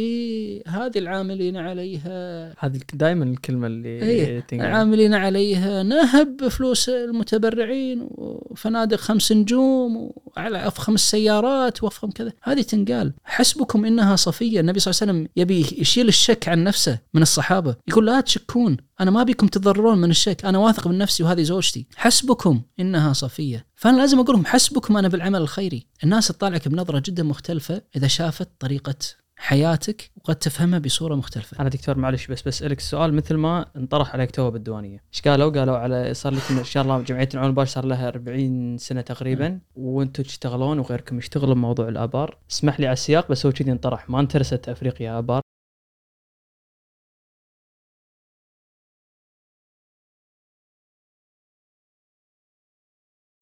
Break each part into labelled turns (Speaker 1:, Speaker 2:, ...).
Speaker 1: إيه هذه العاملين عليها.
Speaker 2: هذه دائما الكلمة اللي
Speaker 1: إيه. العاملين عليها. نهب فلوس المتبرعين وفنادق خمس نجوم وعلى افخم السيارات وافخم كذا. هذه تنقال. حسبكم إنها صفية. النبي صلى الله عليه وسلم يبي يشيل الشك عن نفسه من الصحابة. يقول لا تشكون. أنا ما بيكم تضررون من الشك. أنا واثق من نفسي وهذه زوجتي. حسبكم إنها صفية. فأنا لازم أقول لهم حسبكم أنا بالعمل الخيري. الناس تطالعك بنظرة جدا مختلفة إذا شافت طريقة حياتك وقد تفهمها بصورة مختلفة.
Speaker 2: أنا دكتور معلش بس بسألك السؤال مثل ما انطرح عليك تو بالديوانية، إيش قالوا؟ قالوا على صار لكم إن شاء الله جمعية العون البار صار لها 40 سنة تقريبا وأنتم تشتغلون وغيركم يشتغلوا بموضوع الآبار، اسمح لي على السياق بس هو كذي انطرح. ما انترست أفريقيا آبار.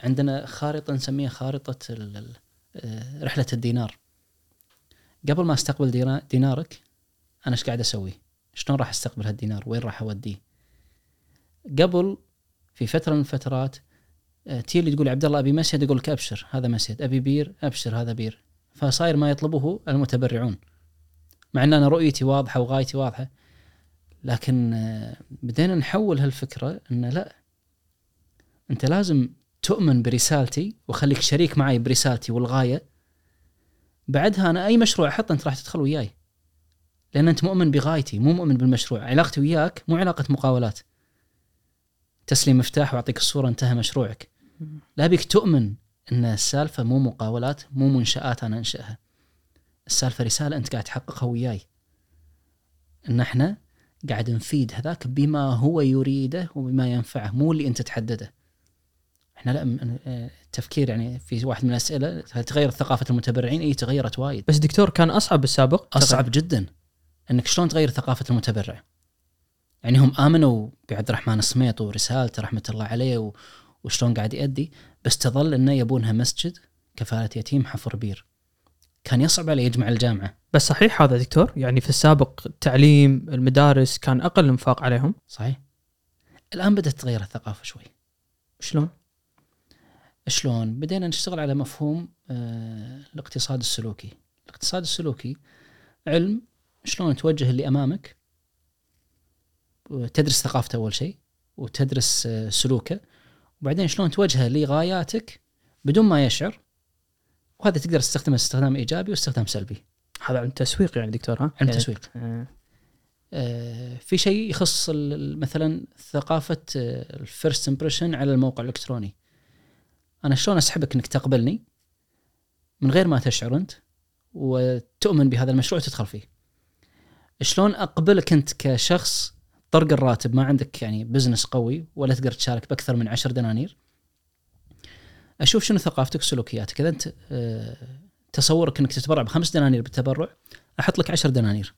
Speaker 1: عندنا خارطة نسميها خارطة آه، رحلة الدينار. قبل ما أستقبل دينا- دينارك أنا إيش قاعد أسوي؟ شلون راح أستقبل هالدينار؟ وين راح أوديه؟ قبل في فترة من الفترات آه، تجي لي تقول عبد الله أبي مسيد أقول لك أبشر هذا مسيد، أبي بير أبشر هذا بير، فصاير ما يطلبه المتبرعون. مع إن أنا رؤيتي واضحة وغايتي واضحة لكن آه، بدينا نحول هالفكرة إن لا أنت لازم تؤمن برسالتي وخليك شريك معي برسالتي والغاية بعدها أنا أي مشروع أحطه أنت راح تدخل وياي. لأن أنت مؤمن بغايتي مو مؤمن بالمشروع. علاقتي وياك مو علاقة مقاولات. تسليم مفتاح وأعطيك الصورة انتهى مشروعك. لا بيك تؤمن إن السالفة مو مقاولات مو منشآت أنا أنشأها. السالفة رسالة أنت قاعد تحققها وياي. إن إحنا قاعد نفيد هذاك بما هو يريده وبما ينفعه مو اللي أنت تحدده. إحنا لا التفكير يعني في واحد من الأسئلة هل تغيرت ثقافة المتبرعين؟ إي تغيرت وايد.
Speaker 2: بس دكتور كان أصعب بالسابق
Speaker 1: أصعب جدا. إنك شلون تغير ثقافة المتبرع؟ يعني هم آمنوا بعبد الرحمن السميط ورسالته رحمة الله عليه و... وشلون قاعد يأدي بس تظل إنه يبونها مسجد كفالة يتيم حفر بير. كان يصعب عليه يجمع الجامعة.
Speaker 2: بس صحيح هذا دكتور؟ يعني في السابق التعليم المدارس كان أقل انفاق عليهم؟
Speaker 1: صحيح. الآن بدأت تتغير الثقافة شوي.
Speaker 2: شلون؟
Speaker 1: شلون؟ بدينا نشتغل على مفهوم آه الاقتصاد السلوكي. الاقتصاد السلوكي علم شلون توجه اللي أمامك وتدرس ثقافته أول شيء وتدرس آه سلوكه وبعدين شلون توجهه لغاياتك بدون ما يشعر وهذا تقدر تستخدمه استخدام إيجابي واستخدام سلبي.
Speaker 2: هذا علم تسويق يعني دكتور ها؟
Speaker 1: علم
Speaker 2: يعني
Speaker 1: تسويق.
Speaker 2: آه.
Speaker 1: آه، في شيء يخص مثلا ثقافة ال first impression على الموقع الإلكتروني أنا شلون أسحبك إنك تقبلني من غير ما تشعر أنت وتؤمن بهذا المشروع وتدخل فيه؟ شلون أقبلك أنت كشخص طرق الراتب؟ ما عندك يعني business قوي ولا تقدر تشارك بأكثر من عشر دنانير. أشوف شنو ثقافتك وسلوكياتك إذا أنت آه، تصورك إنك تتبرع بخمس دنانير بالتبرع أحط لك عشر دنانير.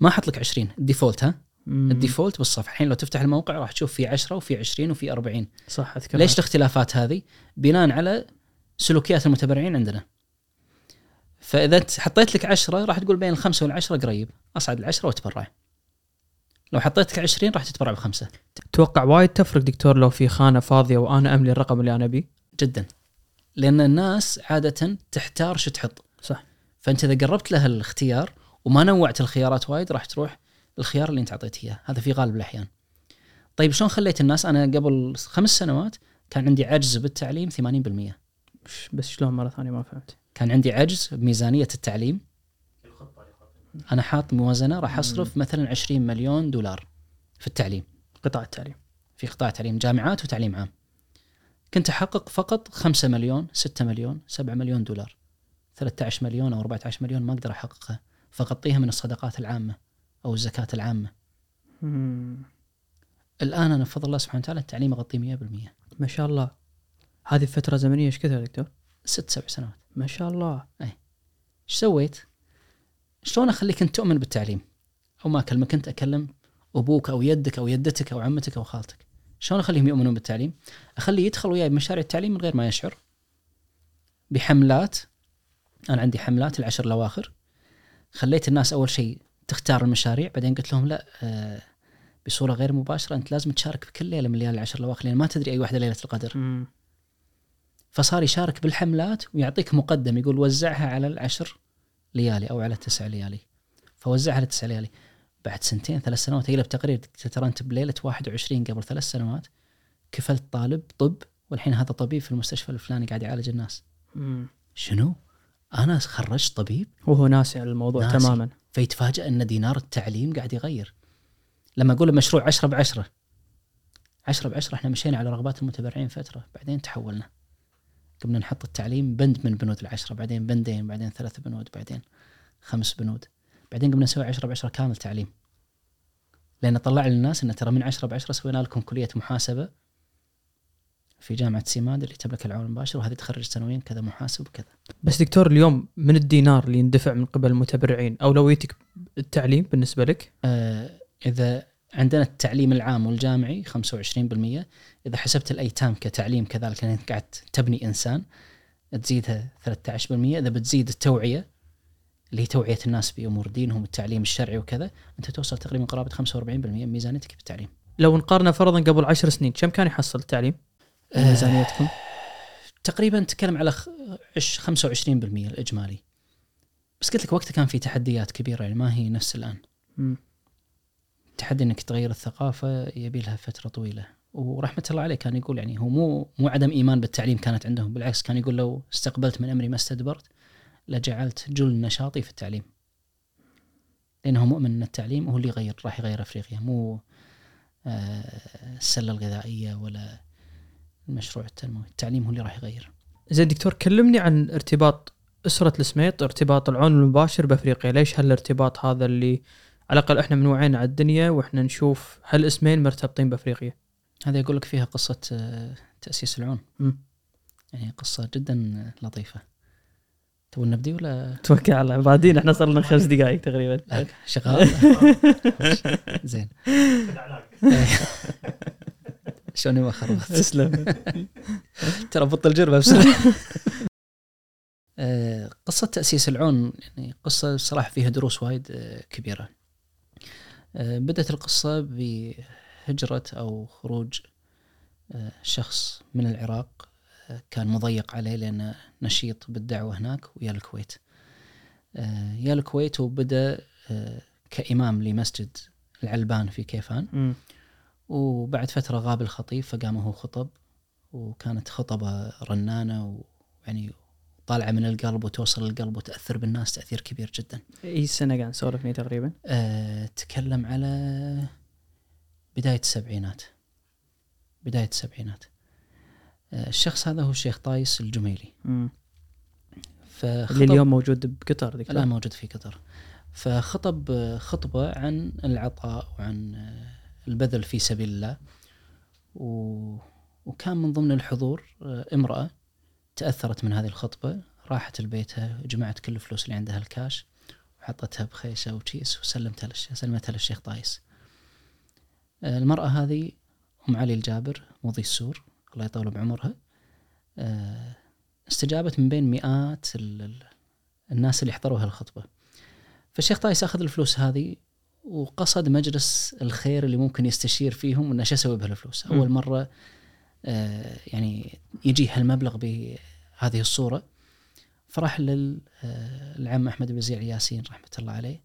Speaker 1: ما أحط لك 20 ال default ها؟
Speaker 2: مم.
Speaker 1: ال default بالصفحة. الحين لو تفتح الموقع راح تشوف في 10 وفي 20 وفي 40
Speaker 2: صح اذكر
Speaker 1: ليش الاختلافات هذه؟ بناء على سلوكيات المتبرعين عندنا. فإذا حطيت لك 10 راح تقول بين الخمسة والعشرة قريب. أصعد العشرة واتبرع لو حطيت لك 20 راح تتبرع بخمسة.
Speaker 2: أتوقع وايد تفرق دكتور لو في خانة فاضية وأنا أملي الرقم اللي أنا أبيه؟
Speaker 1: جدا. لأن الناس عادة تحتار شو تحط.
Speaker 2: صح.
Speaker 1: فأنت إذا قربت لها الاختيار وما نوعت الخيارات وايد راح تروح الخيار اللي انت اعطيته إياه. هذا في غالب الأحيان. طيب شلون خليت الناس؟ أنا قبل خمس سنوات كان عندي عجز بالتعليم 80%
Speaker 2: ش- بس شلون مرة ثانية ما فهمت؟
Speaker 1: كان عندي عجز بميزانية التعليم. أنا حاط موازنة راح أصرف مثلا 20 مليون دولار في التعليم.
Speaker 2: قطاع التعليم.
Speaker 1: في قطاع تعليم جامعات وتعليم عام. كنت أحقق فقط 5 مليون 6 مليون 7 مليون دولار. 13 مليون أو 14 مليون ما أقدر احققها فاغطيها من الصدقات العامة. أو الزكاة العامة
Speaker 2: مم.
Speaker 1: الآن أنا بفضل الله سبحانه وتعالى التعليم أغطيه 100%
Speaker 2: ما شاء الله هذه فترة زمنية إيش كثر يا دكتور؟
Speaker 1: ست سبع سنوات
Speaker 2: ما شاء الله
Speaker 1: إيش سويت؟ شلون أخليك أنت تؤمن بالتعليم؟ أو ما أكلمك أنت أكلم أبوك أو يدك أو يدتك أو عمتك أو خالتك. شلون أخليهم يؤمنون بالتعليم؟ أخليه يدخل وياي بمشاريع التعليم من غير ما يشعر. بحملات أنا عندي حملات العشر الأواخر. خليت الناس أول شيء تختار المشاريع بعدين قلت لهم لا آه بصورة غير مباشرة أنت لازم تشارك بكل ليلة من ليالي العشر الأواخر لأن ما تدري أي واحدة ليلة القدر.
Speaker 2: مم.
Speaker 1: فصار يشارك بالحملات ويعطيك مقدم يقول وزعها على العشر ليالي أو على التسع ليالي فوزعها لتسع ليالي بعد سنتين ثلاث سنوات يقلب تقرير ترى انت بليله 21 قبل ثلاث سنوات كفلت طالب طب والحين هذا طبيب في المستشفى الفلاني قاعد يعالج الناس
Speaker 2: مم.
Speaker 1: شنو؟ أنا خرجت طبيب
Speaker 2: وهو ناسي على الموضوع
Speaker 1: ناسي.
Speaker 2: تماما
Speaker 1: فيتفاجأ أن دينار التعليم قاعد يغير. لما أقول مشروع 10 بعشرة 10 بعشرة إحنا مشينا على رغبات المتبرعين فترة بعدين تحولنا. قمنا نحط التعليم بند من بنود العشرة بعدين بندين بعدين ثلاث بنود بعدين خمس بنود بعدين قمنا نسوي 10 بعشرة كامل تعليم. لأن طلع للناس إن ترى من 10 بعشرة سوينا لكم كلية محاسبة في جامعة سيماد اللي تملك العون المباشر وهذه تخرج سنويا كذا محاسب وكذا.
Speaker 2: بس دكتور اليوم من الدينار اللي يندفع من قبل المتبرعين أولويتك التعليم بالنسبة لك؟
Speaker 1: آه، إذا عندنا التعليم العام والجامعي 25% إذا حسبت الايتام كتعليم كذلك لأنك قاعد تبني إنسان تزيدها 13% إذا بتزيد التوعية اللي هي توعية الناس بأمور دينهم التعليم الشرعي وكذا أنت توصل تقريبا قرابة 45% من ميزانيتك بالتعليم
Speaker 2: لو نقارنه فرضا قبل عشر سنين كم كان يحصل التعليم. ميزانيتكم؟
Speaker 1: تقريبا نتكلم على خ- عش- 25% الإجمالي. بس قلت لك وقتها كان في تحديات كبيرة يعني ما هي نفس الآن.
Speaker 2: مم.
Speaker 1: تحدي إنك تغير الثقافة يبي لها فترة طويلة. ورحمة الله عليه كان يقول يعني هو مو مو عدم إيمان بالتعليم كانت عندهم بالعكس كان يقول لو استقبلت من أمري ما استدبرت لجعلت جل نشاطي في التعليم. لأنه مؤمن إن التعليم هو اللي يغير راح يغير أفريقيا مو آه، السلة الغذائية ولا المشروع التنموي التعليم هو اللي راح يغير.
Speaker 2: زين دكتور كلمني عن ارتباط أسرة السميط ارتباط العون المباشر بأفريقيا. ليش هالارتباط هذا اللي على الأقل إحنا من وعينا على الدنيا وإحنا نشوف هالاسمين مرتبطين بأفريقيا؟
Speaker 1: هذا يقول لك فيها قصة آه، تأسيس العون.
Speaker 2: مم.
Speaker 1: يعني قصة جدا لطيفة. تبون نبدي ولا؟
Speaker 2: توكل على الله. بعدين إحنا صار لنا خمس دقائق تقريبا.
Speaker 1: شغال. زين. شلون ما خربت.
Speaker 2: تسلم
Speaker 1: ترى بطل جربة بسرعة آه، قصة تأسيس العون يعني قصة صراحة فيها دروس وايد آه، كبيرة. آه، بدأت القصة بهجرة أو خروج شخص من العراق كان مضيق عليه لأنه نشيط بالدعوة هناك ويا الكويت. يا الكويت وبدأ كإمام لمسجد العلبان في كيفان. وبعد فترة غاب الخطيب فقام هو خطب وكانت خطبة رنانة ويعني طالعة من القلب وتوصل للقلب وتأثر بالناس تأثير كبير جدا.
Speaker 2: أي سنة قاعد نسولف فيه تقريبا؟
Speaker 1: أه تكلم على بداية السبعينات. بداية السبعينات. أه الشخص هذا هو الشيخ طايس الجميلي.
Speaker 2: مم.
Speaker 1: فخطب
Speaker 2: اللي اليوم موجود بقطر
Speaker 1: الآن موجود في قطر. فخطب آه، خطبة عن العطاء وعن آه، البذل في سبيل الله. و... وكان من ضمن الحضور آه، امرأة تأثرت من هذه الخطبة راحت لبيتها جمعت كل الفلوس اللي عندها الكاش وحطتها بخيشة وكيس وسلمتها للشيخ سلمتها للشيخ طايس. آه، المرأة هذه أم علي الجابر مضي السور الله يطول بعمرها. آه، استجابت من بين مئات ال- ال- الناس اللي حضروا هالخطبة فالشيخ طايس أخذ الفلوس هذه وقصد مجلس الخير اللي ممكن يستشير فيهم إنه شو أسوي بهالفلوس. أول مرة آه يعني يجي هالمبلغ بهذه الصورة. فراح للعم أحمد بن زيع ياسين رحمة الله عليه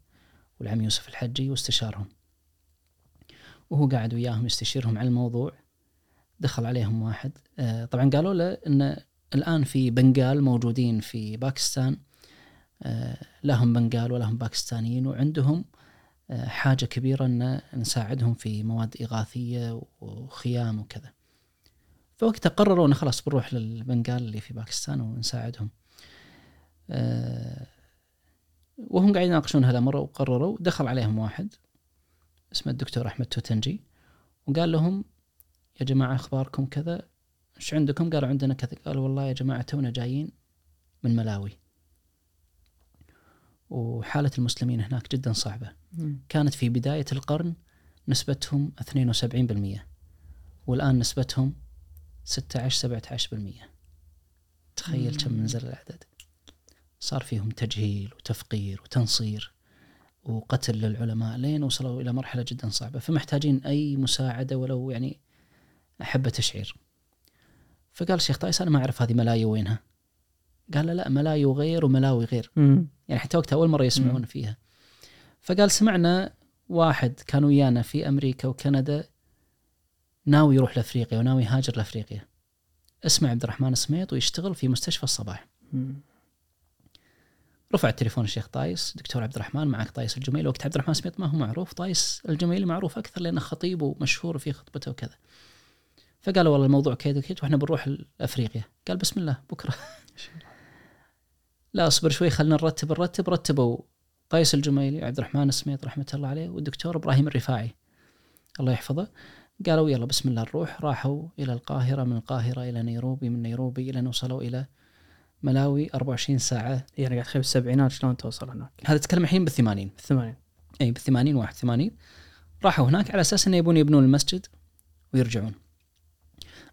Speaker 1: والعم يوسف الحجي واستشارهم. وهو قاعد وياهم يستشيرهم على الموضوع. دخل عليهم واحد. آه طبعا قالوا له إن الآن في بنغال موجودين في باكستان. آه لهم بنغال ولهم باكستانيين وعندهم آه، حاجة كبيرة أن نساعدهم في مواد إغاثية وخيام وكذا. فوقتها قرروا أن خلاص بنروح للبنغال اللي في باكستان ونساعدهم. آه، وهم قاعدين يناقشون هالأمر وقرروا. دخل عليهم واحد اسمه الدكتور أحمد توتنجي وقال لهم يا جماعة أخباركم كذا إيش عندكم؟ قالوا عندنا كذا. قالوا والله يا جماعة تونا جايين من ملاوي. وحالة المسلمين هناك جدا صعبة.
Speaker 2: مم.
Speaker 1: كانت في بداية القرن نسبتهم 72% والآن نسبتهم 16 17% تخيل كم نزل العدد صار فيهم تجهيل وتفقير وتنصير وقتل للعلماء لين وصلوا إلى مرحلة جدا صعبة. فمحتاجين أي مساعدة ولو يعني حبة تشعير. فقال الشيخ طايس أنا ما أعرف هذه ملايو وينها. قال لا ملايو غير وملاوي غير.
Speaker 2: مم.
Speaker 1: يعني حتى وقتها أول مرة يسمعون فيها. فقال سمعنا واحد كان ويانا في أمريكا وكندا ناوي يروح لأفريقيا وناوي يهاجر لأفريقيا. اسمه عبد الرحمن سميط ويشتغل في مستشفى الصباح.
Speaker 2: مم.
Speaker 1: رفع التليفون الشيخ طايس دكتور عبد الرحمن معك طايس الجميلي وقت عبد الرحمن سميط ما هو معروف طايس الجميلي معروف أكثر لأنه خطيب ومشهور في خطبته وكذا. فقالوا والله الموضوع كيد وكيد وإحنا بنروح لأفريقيا. قال بسم الله بكرة. لا اصبر شوي خلينا نرتب نرتب رتبوا. طايس الجميلي وعبد الرحمن السميط رحمة الله عليه والدكتور إبراهيم الرفاعي. الله يحفظه. قالوا يلا بسم الله نروح راحوا إلى القاهرة من القاهرة إلى نيروبي من نيروبي إلى أن وصلوا إلى ملاوي 24 ساعة.
Speaker 2: يعني قاعد أتخيل السبعينات شلون توصل هناك.
Speaker 1: هذا تكلم الحين بالثمانين.
Speaker 2: الثمانين
Speaker 1: إي بالثمانين 81 راحوا هناك على أساس إنه يبون يبنون المسجد ويرجعون.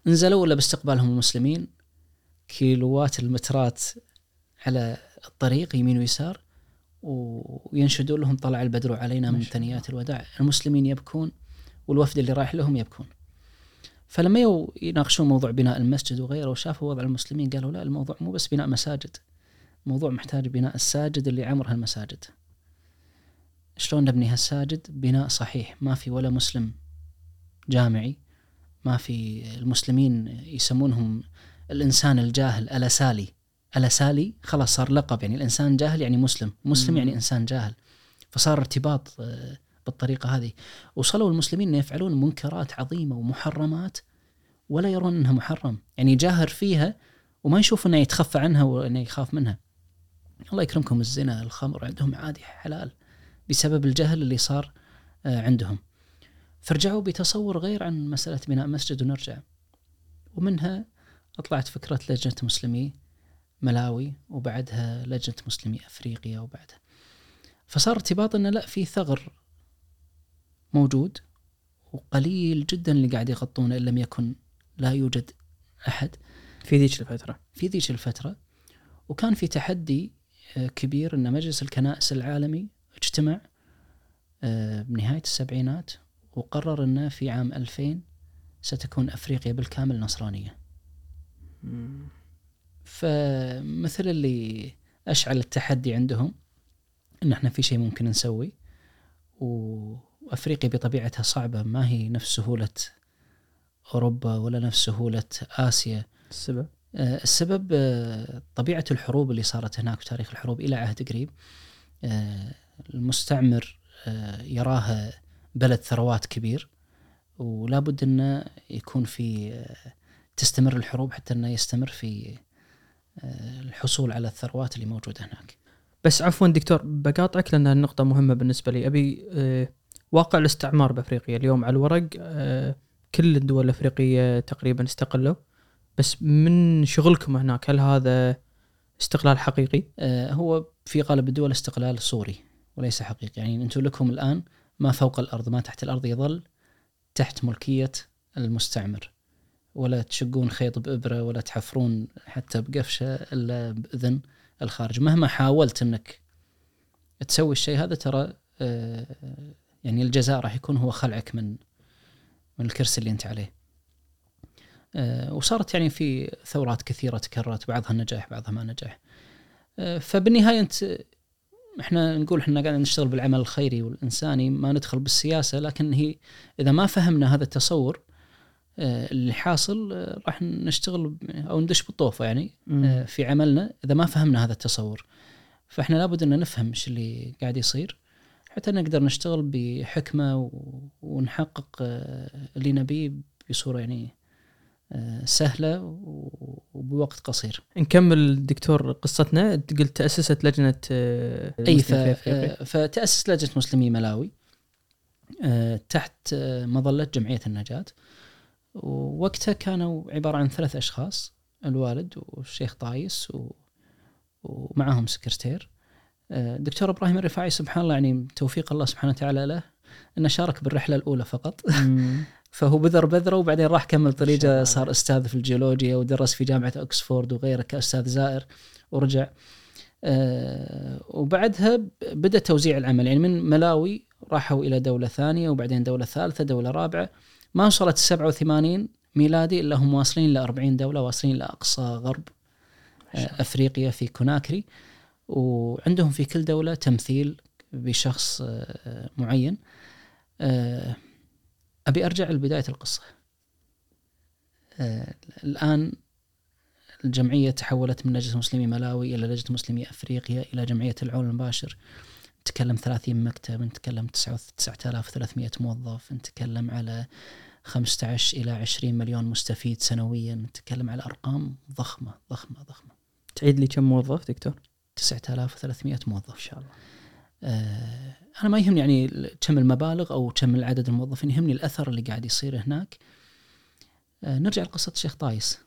Speaker 1: نزلوا ولا باستقبالهم المسلمين؟ كيلوات المترات على الطريق يمين ويسار وينشدون لهم طلع البدر علينا من. ثنيات الوداع. المسلمين يبكون والوفد اللي رايح لهم يبكون. فلما يناقشون موضوع بناء المسجد وغيره وشافوا وضع المسلمين قالوا لا الموضوع مو بس بناء مساجد الموضوع محتاج بناء الساجد اللي عمرها المساجد شلون نبني هالساجد؟ بناء صحيح ما في ولا مسلم جامعي ما في المسلمين يسمونهم الإنسان الجاهل الأسالي. الاسالي خلاص صار لقب يعني الإنسان جاهل يعني مسلم. مسلم. يعني إنسان جاهل. فصار ارتباط آه، بالطريقة هذه. وصلوا المسلمين ان يفعلون منكرات عظيمة ومحرمات ولا يرون إنها محرم. يعني يجاهر فيها وما يشوف إنه يتخفى عنها وإنه يخاف منها. الله يكرمكم الزنا الخمر عندهم عادي حلال بسبب الجهل اللي صار آه، عندهم. فرجعوا بتصور غير عن مسألة بناء مسجد ونرجع. ومنها أطلعت فكرة لجنة مسلمي ملاوي وبعدها لجنة مسلمي أفريقيا وبعدها. فصار ارتباط أنه لا في ثغر موجود وقليل جدا اللي قاعد يغطونه إن لم يكن لا يوجد أحد.
Speaker 2: في ذيك الفترة.
Speaker 1: في ذيك الفترة. وكان في تحدي آه، كبير أن مجلس الكنائس العالمي اجتمع آه، بنهاية السبعينات وقرر أنه في عام 2000 ستكون أفريقيا بالكامل نصرانية. فمثل اللي أشعل التحدي عندهم أن إحنا في شيء ممكن نسوي و- وأفريقيا بطبيعتها صعبة ما هي نفس سهولة أوروبا ولا نفس سهولة آسيا.
Speaker 2: السبب؟
Speaker 1: آه، السبب آه، طبيعة الحروب اللي صارت هناك وتاريخ الحروب إلى عهد قريب. آه، المستعمر يراها بلد ثروات كبير ولا بد أنه يكون في تستمر الحروب حتى أنه يستمر في الحصول على الثروات اللي موجودة هناك.
Speaker 2: بس عفوا دكتور بقاطعك لأن النقطة مهمة بالنسبة لي. أبي آه، واقع الاستعمار بأفريقيا اليوم على الورق آه، كل الدول الأفريقية تقريبا استقلوا. بس من شغلكم هناك هل هذا استقلال حقيقي؟
Speaker 1: آه، هو في غالب الدول استقلال صوري وليس حقيقي. يعني أنتم لكم الآن ما فوق الأرض ما تحت الأرض يظل تحت ملكية المستعمر. ولا تشقون خيط بإبرة ولا تحفرون حتى بقفشة إلا بإذن الخارج. مهما حاولت أنك تسوي الشيء هذا ترى آه، يعني الجزاء راح يكون هو خلعك من من الكرسي اللي أنت عليه. آه، وصارت يعني في ثورات كثيرة تكررت بعضها نجاح بعضها ما نجح. آه، فبالنهاية أنت إحنا نقول إحنا قاعدين نشتغل بالعمل الخيري والإنساني ما ندخل بالسياسة لكن هي إذا ما فهمنا هذا التصور اللي حاصل آه، راح نشتغل أو ندش بالطوفة يعني آه، في عملنا إذا ما فهمنا هذا التصور. فإحنا لابد أن نفهم إيش اللي قاعد يصير حتى نقدر نشتغل بحكمة و- ونحقق آه، اللي نبيه بصورة يعني آه، و- وبوقت قصير.
Speaker 2: نكمل دكتور قصتنا. قلت تأسست لجنة آه، أي
Speaker 1: ف...
Speaker 2: في أفريقيا.
Speaker 1: آه، فتأسس لجنة مسلمي ملاوي آه، تحت آه، مظلة جمعية النجاة. ووقتها كانوا عبارة عن ثلاث أشخاص الوالد والشيخ طايس و... ومعهم سكرتير. آه، الدكتور إبراهيم الرفاعي سبحان الله يعني توفيق الله سبحانه وتعالى له إنه شارك بالرحلة الأولى فقط. فهو بذر بذره وبعدين راح كمل
Speaker 2: طريقة.
Speaker 1: صار أستاذ في الجيولوجيا ودرس في جامعة اوكسفورد وغيره كأستاذ زائر ورجع. آه، وبعدها بدأ توزيع العمل. يعني من ملاوي راحوا إلى دولة ثانية وبعدين دولة ثالثة دولة رابعة. ما وصلت 87 ميلادي إلا هم واصلين ل 40 دولة واصلين لاقصى غرب آه، أفريقيا في كوناكري. وعندهم في كل دولة تمثيل بشخص آه، معين. آه، أبي أرجع لبداية القصة. الآن الجمعية تحولت من لجنه مسلمي ملاوي إلى لجنه مسلمي أفريقيا إلى جمعية العون المباشر. نتكلم 30 مكتب نتكلم 9300 موظف نتكلم على 15 إلى 20 مليون مستفيد سنويا نتكلم على أرقام ضخمة ضخمة ضخمة.
Speaker 2: تعيد لي كم موظف دكتور؟
Speaker 1: 9300 موظف.
Speaker 2: ان شاء الله.
Speaker 1: آه، أنا ما يهمني يعني كم المبالغ أو كم العدد الموظفين يهمني الأثر اللي قاعد يصير هناك. آه، نرجع لقصة الشيخ طايس.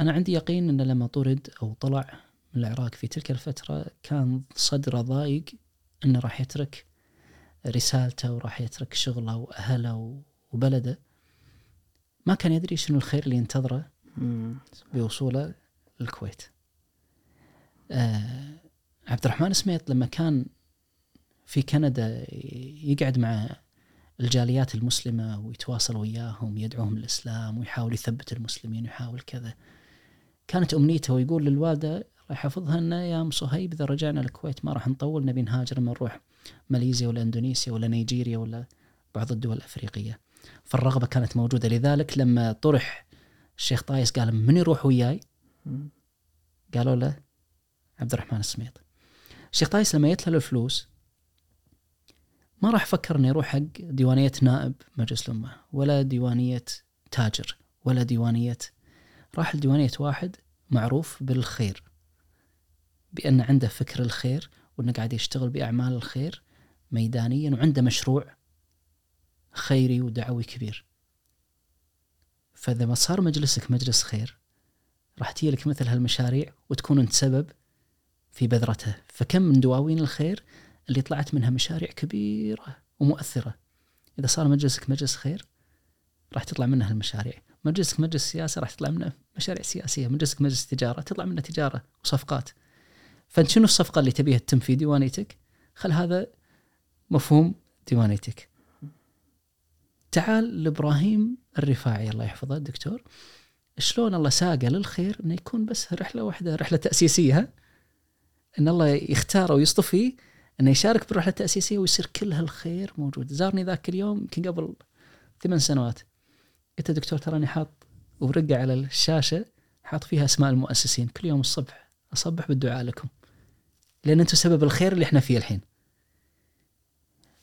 Speaker 1: أنا عندي يقين انه لما طرد أو طلع من العراق في تلك الفترة كان صدره ضايق إنه راح يترك رسالته وراح يترك شغله وأهله وبلده ما كان يدري شنو الخير اللي ينتظره. بوصوله للكويت آه عبد الرحمن سميط لما كان في كندا يقعد مع الجاليات المسلمة ويتواصل وياهم يدعوهم للإسلام ويحاول يثبت المسلمين ويحاول كذا كانت أمنيته ويقول للوالدة يحفظها أنه يا أم صهيب إذا رجعنا الكويت. ما راح نطول نبي نهاجر لما نروح ماليزيا ولا إندونيسيا ولا نيجيريا ولا بعض الدول الأفريقية. فالرغبة كانت موجودة. لذلك لما طرح الشيخ طايس قال من يروح وياي. قالوا له عبد الرحمن السميط. الشيخ طايس لما جت له الفلوس ما راح فكر إنه يروح حق ديوانية نائب مجلس الأمة ولا ديوانية تاجر ولا ديوانية راح لديوانية واحد معروف بالخير. بأن عنده فكر الخير وأنه قاعد يشتغل بأعمال الخير ميدانيا وعنده مشروع خيري ودعوي كبير. فإذا ما صار مجلسك مجلس خير راح تجي لك مثل هالمشاريع وتكون أنت سبب في بذرتها فكم من دواوين الخير اللي طلعت منها مشاريع كبيرة ومؤثرة. إذا صار مجلسك مجلس خير راح تطلع منها المشاريع مجلسك مجلس سياسة راح تطلع منه مشاريع سياسية. مجلسك مجلس تجارة تطلع منه تجارة وصفقات. فانت شنو الصفقة اللي تبيها تتم في ديوانيتك؟ خل هذا مفهوم ديوانيتك. تعال لإبراهيم الرفاعي الله يحفظه الدكتور شلون الله ساقه للخير إنه يكون بس رحلة واحدة رحلة تأسيسية؟ إن الله يختاره ويصطفيه إنه يشارك بالرحله التاسيسيه ويصير كل هالخير موجود. زارني ذاك اليوم يمكن قبل ثمان سنوات. قلت دكتور تراني حاط ورقة على الشاشة حاط فيها أسماء المؤسسين. كل يوم الصبح أصبح بالدعاء لكم. لأن أنتم سبب الخير اللي إحنا فيه الحين.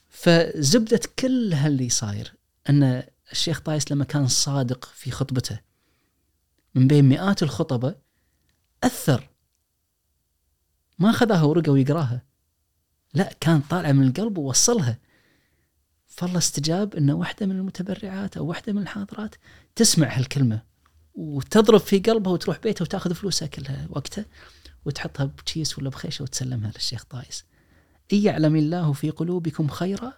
Speaker 1: فزبدة كل هاللي صاير أن الشيخ طايس لما كان صادق في خطبته من بين مئات الخطبة أثر. ما اخذها ورقة ويقراها. لا كان طالع من القلب ووصلها. فالله استجاب أن واحدة من المتبرعات أو واحدة من الحاضرات تسمع هالكلمة وتضرب في قلبها وتروح بيتها وتأخذ فلوسها كلها وقتها. وتحطها بكيس ولا بخيشة وتسلمها للشيخ طايس. إن يعلم الله في قلوبكم خيرا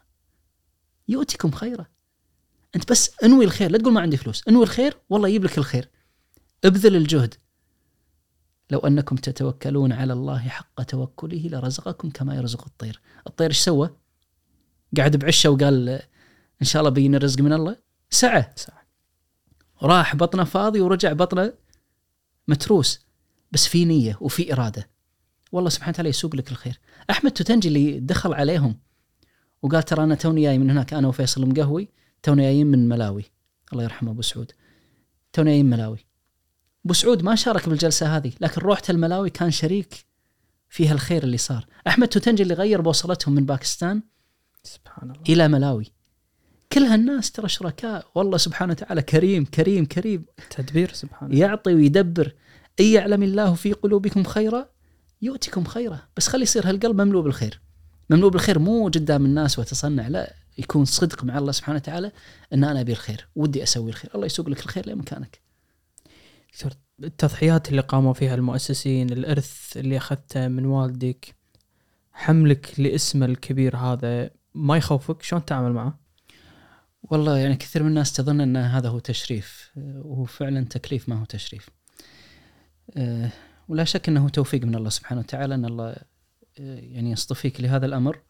Speaker 1: يؤتكم خيرا. أنت بس أنوي الخير لا تقول ما عندي فلوس، أنوي الخير والله يجيب لك الخير. ابذل الجهد. لو أنكم تتوكلون على الله حق توكله لرزقكم كما يرزق الطير. الطير إيش سوى؟ قاعد بعشة وقال إن شاء الله بيجيني الرزق من الله سعى
Speaker 2: سعى.
Speaker 1: راح بطنه فاضي ورجع بطنه متروس بس في نية وفي إرادة. والله سبحانه وتعالى يسوق لك الخير. أحمد توتنجي اللي دخل عليهم وقال ترى أنا توني جاي من هناك أنا وفيصل مقهوي تونا جايين من ملاوي. الله يرحمه أبو سعود. تونا جايين ملاوي. أبو سعود ما شارك بالجلسة هذه لكن روحته الملاوي كان شريك في هالخير اللي صار. أحمد توتنجي اللي غير بوصلتهم من باكستان
Speaker 2: سبحان الله.
Speaker 1: إلى ملاوي. كل هالناس ترى شركاء. والله سبحانه وتعالى كريم كريم كريم.
Speaker 2: تدبير سبحان الله.
Speaker 1: يعطي ويدبر. إن يعلم الله في قلوبكم خيرا يؤتكم خيرا. بس خلي يصير هالقلب مملوء بالخير. مملوء بالخير مو قدام الناس وتصنع لا يكون صدق مع الله سبحانه وتعالى إن أنا أبي الخير. ودي أسوي الخير. الله يسوق لك الخير لمكانك.
Speaker 2: دكتور التضحيات اللي قاموا فيها المؤسسين الإرث اللي أخذته من والدك حملك لاسمه الكبير هذا ما يخوفك؟ شلون تتعامل معه؟
Speaker 1: والله يعني كثير من الناس تظن إن هذا هو تشريف وهو فعلا تكليف ما هو تشريف. ولا شك إنه توفيق من الله سبحانه وتعالى إن الله آه، يعني يصطفيك لهذا الأمر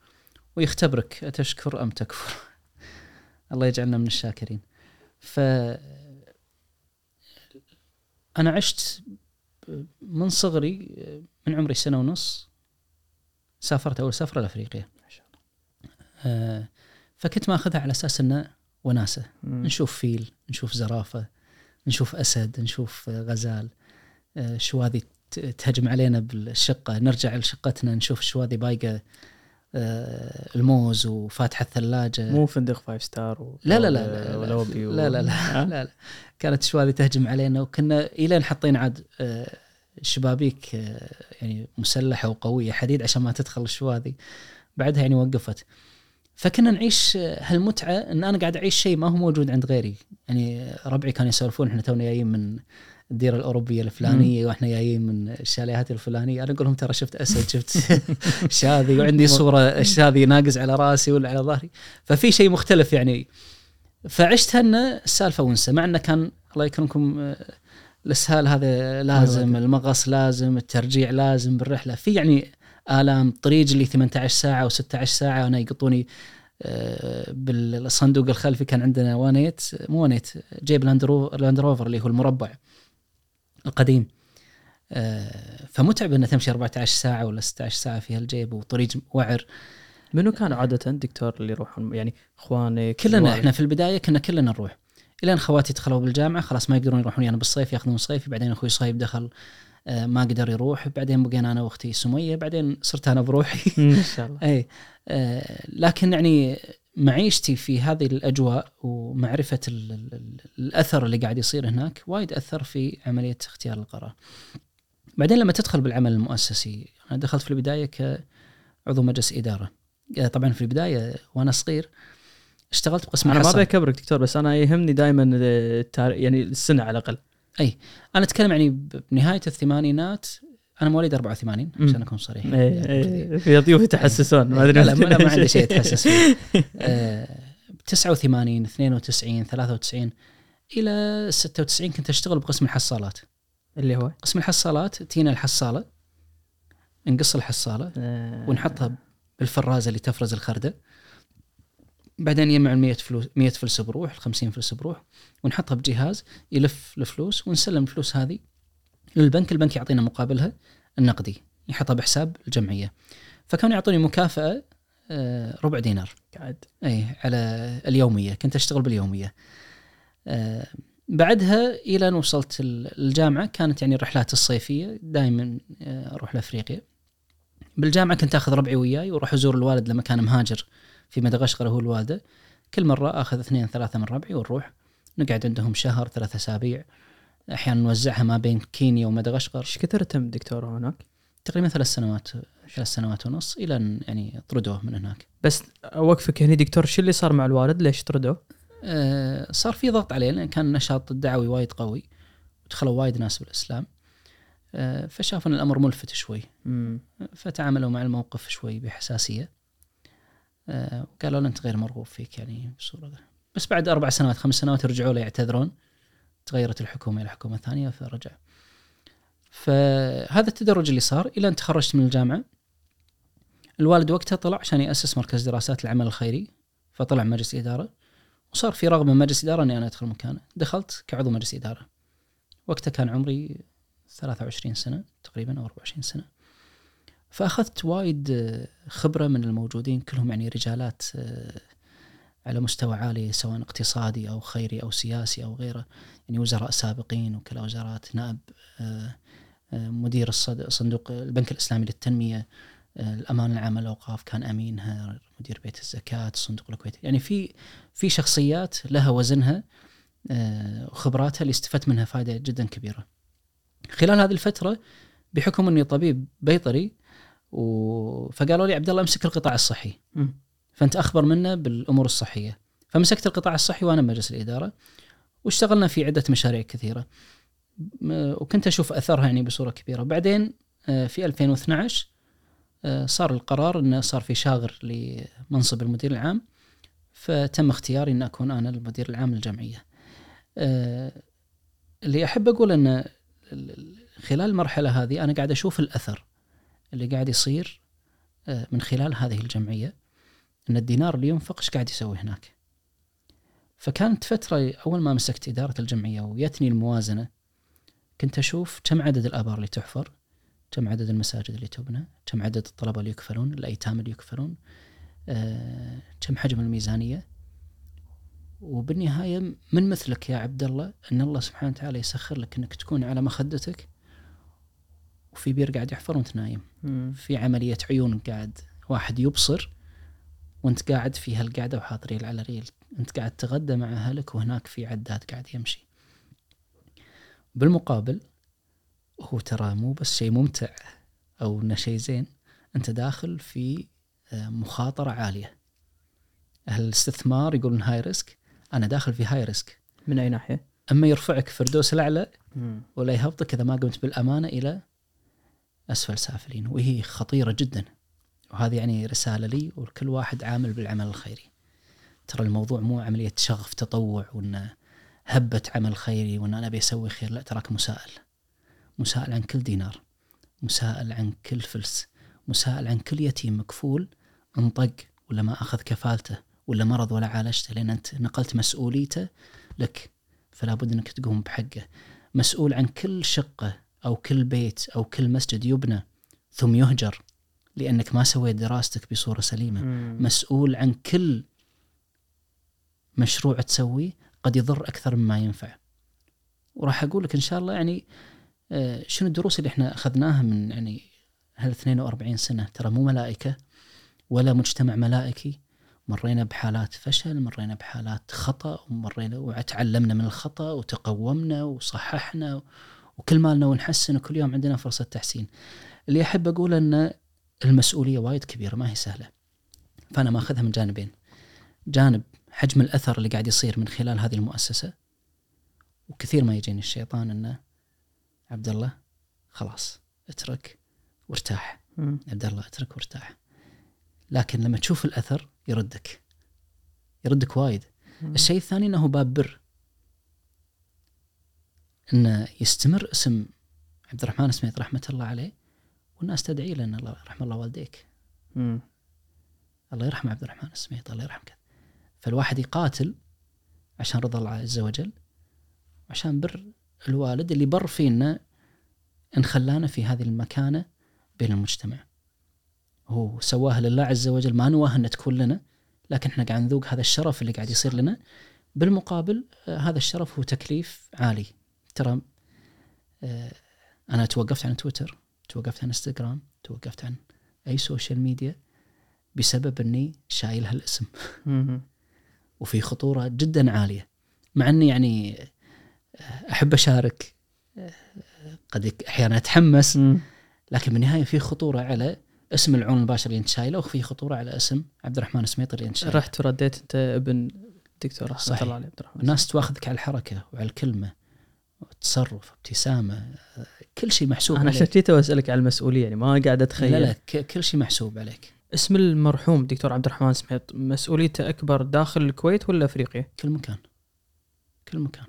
Speaker 1: ويختبرك أتشكر أم تكفر؟ الله يجعلنا من الشاكرين. ف أنا عشت من صغري من عمري سنة ونص سافرت أول سفرة لأفريقيا.
Speaker 2: ما شاء
Speaker 1: آه فكنت ماخذها على أساس إنه
Speaker 2: وناسة.
Speaker 1: نشوف فيل نشوف زرافة نشوف أسد نشوف آه، غزال. آه، شواذي ت- تهجم علينا بالشقة. نرجع لشقتنا نشوف شواذي بايقة آه، الموز وفاتحة الثلاجة.
Speaker 2: مو فندق five star و...
Speaker 1: لا لا لا لا لا. لا, لا, لا, لا, لا كانت شواذي تهجم علينا. وكنا إلين حطينا عاد آه، شبابيك آه، يعني مسلحة وقوية حديد عشان ما تدخل الشواذي بعدها يعني وقفت. فكنا نعيش آه، هالمتعة إن أنا قاعد أعيش شيء ما هو موجود عند غيري. يعني ربعي كانوا يسولفون إحنا تونا جايين من الديرة الأوروبية الفلانية وإحنا جايين من الشاليهات الفلانية. أنا أقول لهم ترى شفت أسد شفت شاذي وعندي صورة الشاذي ناقز على رأسي ولا على ظهري. ففي شيء مختلف يعني. فعشت ان السالفة ونسه مع انه كان الله يكرمكم آه، الإسهال هذا لازم المغص لازم الترجيع لازم بالرحلة. في يعني آلام طريق اللي 18 ساعة و16 ساعة وأنا يقطوني آه، بالصندوق الخلفي كان عندنا وانيت مو وانيت جيب لاند روفر اللي هو المربع. القديم. آه، فمتعب إنه تمشي 14 ساعة ولا 16 ساعة في هالجيب وطريق وعر.
Speaker 2: منو كان عادة الدكتور اللي يروحون يعني إخوانك
Speaker 1: كلنا؟ إحنا في البداية كنا كلنا نروح. إلين خواتي دخلوا بالجامعة خلاص ما يقدرون يروحون يعني بالصيف ياخذون صيفي بعدين أخوي صهيب دخل آه، ما قدر يروح بعدين بقينا أنا وأختي سمية بعدين صرت أنا بروحي.
Speaker 2: ان شاء الله.
Speaker 1: اي آه، لكن يعني معيشتي في هذه الأجواء ومعرفة ال- ال- ال- الأثر اللي قاعد يصير هناك وايد أثر في عملية اختيار القرار. بعدين لما تدخل بالعمل المؤسسي أنا دخلت في البداية كعضو مجلس إدارة. آه، طبعا في البداية وأنا صغير اشتغلت بقسم
Speaker 2: أنا ما. ابي اكبرك دكتور بس أنا يهمني دائما التاريخ يعني السنة على الأقل
Speaker 1: أنا أتكلم يعني بنهاية الثمانينات أنا مواليد 84 عشان أكون صريح.
Speaker 2: إيه،
Speaker 1: يعني
Speaker 2: إيه، في ضيوف يتحسسون ما أدري
Speaker 1: لا لا ما, لا ما عندي شيء اتحسس فيه آه، 89 92 93 إلى 96 كنت أشتغل بقسم الحصالات.
Speaker 2: اللي هو؟
Speaker 1: قسم الحصالات تينا الحصالة نقص الحصالة
Speaker 2: آه،
Speaker 1: ونحطها بالفرازة اللي تفرز الخردة. بعدين يجمع ال 100 فلوس 100 فلس بروح ال 50 فلس بروح ونحطها بجهاز يلف الفلوس ونسلم الفلوس هذه للبنك البنك يعطينا مقابلها النقدي يحطها بحساب الجمعية. فكانوا يعطوني مكافأة آه، ربع دينار.
Speaker 2: قاعد.
Speaker 1: اي على اليومية كنت أشتغل باليومية. آه بعدها إلى أن وصلت ال- الجامعة كانت يعني الرحلات الصيفية دائما آه أروح لأفريقيا. بالجامعة كنت آخذ ربعي وياي وأروح أزور الوالد لما كان مهاجر في مدغشقر هو الوالدة. كل مرة آخذ اثنين ثلاثة من ربعي ونروح. نقعد عندهم شهر ثلاثة أسابيع. أحيانا نوزعها ما بين كينيا ومدغشقر
Speaker 2: إيش كثر تم دكتور هناك؟
Speaker 1: تقريبا ثلاث سنوات ثلاث سنوات ونص إلى أن يعني طردوه من هناك.
Speaker 2: بس أوقفك هنا دكتور شو اللي صار مع الوالد؟ ليش طردوه؟
Speaker 1: آه، صار في ضغط عليه لأن كان النشاط الدعوي وايد قوي ودخلوا وايد ناس بالإسلام. آه، فشافوا إن الأمر ملفت شوي.
Speaker 2: مم.
Speaker 1: فتعاملوا مع الموقف شوي بحساسية. آه، وقالوا له أنت غير مرغوب فيك يعني بصورة. بس بعد أربع سنوات خمس سنوات رجعوا له يعتذرون. تغيرت الحكومة إلى حكومة ثانية فرجع فهذا التدرج اللي صار إلى أن تخرجت من الجامعة. الوالد وقتها طلع عشان يأسس مركز دراسات العمل الخيري فطلع مجلس إدارة. وصار في رغبة من مجلس إدارة إني أنا أدخل مكانه. دخلت كعضو مجلس إدارة. وقتها كان عمري 23 سنة تقريبا أو 24 سنة. فأخذت وايد خبرة من الموجودين كلهم يعني رجالات آه، على مستوى عالي سواء اقتصادي أو خيري أو سياسي أو غيره. يعني وزراء سابقين وكلاء وزارات نائب آه، آه، مدير صندوق البنك الإسلامي للتنمية آه، الامانه العامه للاوقاف كان امينها مدير بيت الزكاة الصندوق الكويتي يعني في في شخصيات لها وزنها وخبراتها اللي استفدت منها فائده جدا كبيرة. خلال هذه الفترة بحكم إني طبيب بيطري و... فقالوا لي عبد الله أمسك القطاع الصحي
Speaker 2: مم.
Speaker 1: فأنت أخبر منا بالأمور الصحية فمسكت القطاع الصحي وأنا بمجلس الإدارة واشتغلنا في عدة مشاريع كثيرة وكنت أشوف أثرها يعني بصورة كبيرة بعدين آه، في 2012 آه، صار القرار إنه صار في شاغر لمنصب المدير العام فتم اختياري ان أكون أنا المدير العام للجمعية. آه، اللي أحب أقول إن ال- ال- خلال المرحلة هذه أنا قاعد أشوف الأثر اللي قاعد يصير من خلال هذه الجمعية إن الدينار اللي ينفق إيش قاعد يسوي هناك. فكانت فترة أول ما مسكت إدارة الجمعية ويتني الموازنة كنت أشوف كم عدد الابار اللي تحفر، كم عدد المساجد اللي تبنى كم عدد الطلبة اللي يكفلون الأيتام اللي يكفلون آه، كم حجم الميزانية. وبالنهاية من مثلك يا عبد الله أن الله سبحانه وتعالى يسخر لك أنك تكون على مخدتك وفي بير قاعد يحفر وأنت نايم.
Speaker 2: مم.
Speaker 1: في عملية عيون قاعد واحد يبصر وأنت قاعد في هالقعدة وحاط ريل على ريل. انت قاعد تغدى مع أهلك وهناك في عداد قاعد يمشي. بالمقابل هو ترى مو بس شيء ممتع أو إنه شيء زين أنت داخل في آه، مخاطرة عالية. أهل الاستثمار يقولون high risk أنا داخل في high risk
Speaker 2: من أي ناحية؟
Speaker 1: أما يرفعك فردوس
Speaker 2: الأعلى.
Speaker 1: ولا يهبطك إذا ما قمت بالأمانة إلى أسفل سافلين وهي خطيرة جدا. وهذه يعني رسالة لي ولكل واحد عامل بالعمل الخيري. ترى الموضوع مو عملية شغف تطوع وانه هبة عمل خيري وإن أنا أبي أسوي خير. لا تراك مسائل مسائل عن كل دينار. مسائل عن كل فلس. مسائل عن كل يتيم مكفول انطق ولا ما أخذ كفالته ولا مرض ولا عالجته لأن أنت نقلت مسؤوليته لك. فلا بد إنك تقوم بحقه. مسؤول عن كل شقة أو كل بيت أو كل مسجد يبنى ثم يهجر لأنك ما سويت دراستك بصورة سليمة.
Speaker 2: مم.
Speaker 1: مسؤول عن كل مشروع تسويه قد يضر أكثر مما ينفع. وراح أقول لك إن شاء الله يعني آه، شنو الدروس اللي إحنا أخذناها من يعني هال 42 سنة؟ ترى مو ملائكة ولا مجتمع ملائكي. مرينا بحالات فشل مرينا بحالات خطأ ومرينا وتعلمنا من الخطأ وتقومنا وصححنا وكل مالنا ونحسن وكل يوم عندنا فرصة تحسين. اللي أحب أقول إن المسؤولية وايد كبيرة ما هي سهلة. فأنا ماخذها من جانبين. جانب حجم الأثر اللي قاعد يصير من خلال هذه المؤسسة. وكثير ما يجيني الشيطان إنه عبد الله خلاص اترك وارتاح. عبد الله اترك وارتاح. لكن لما تشوف الأثر يردك. يردك وايد. الشيء الثاني إنه باب بر. إنه يستمر اسم عبد الرحمن سميت رحمة الله عليه والناس تدعي له إن الله رحم الله والديك.
Speaker 2: مم.
Speaker 1: الله يرحم عبد الرحمن السميط الله يرحم كذا فالواحد يقاتل عشان رضا الله عز وجل عشان بر الوالد اللي بر فينا إن خلانا في هذه المكانة بين المجتمع. هو سواها لله عز وجل ما نواه انها تكون لنا لكن إحنا قاعد نذوق هذا الشرف اللي قاعد يصير لنا. بالمقابل آه، هذا الشرف هو تكليف عالي. ترى آه، أنا توقفت عن تويتر توقفت عن إنستغرام توقفت عن أي social media بسبب إني شايل هالاسم. وفي خطورة جدا عالية. مع إني يعني أحب أشارك قد أحيانا
Speaker 2: أتحمس.
Speaker 1: لكن بالنهاية في خطورة على اسم العون المباشر اللي انت شايلة وفي خطورة على اسم عبد الرحمن السميط اللي انت شايلة.
Speaker 2: رحت ورديت أنت ابن الدكتور رحمه. الله عليه عبد الرحمن.
Speaker 1: الناس تواخذك على الحركة وعلى الكلمة تصرف ابتسامه كل شيء محسوب
Speaker 2: أنا عشان كذا أسألك على المسؤولية يعني ما قاعد أتخيل.
Speaker 1: لا لا كل شيء محسوب عليك.
Speaker 2: اسم المرحوم دكتور عبد الرحمن سميط مسؤوليته أكبر داخل الكويت ولا أفريقيا؟
Speaker 1: كل مكان. كل مكان.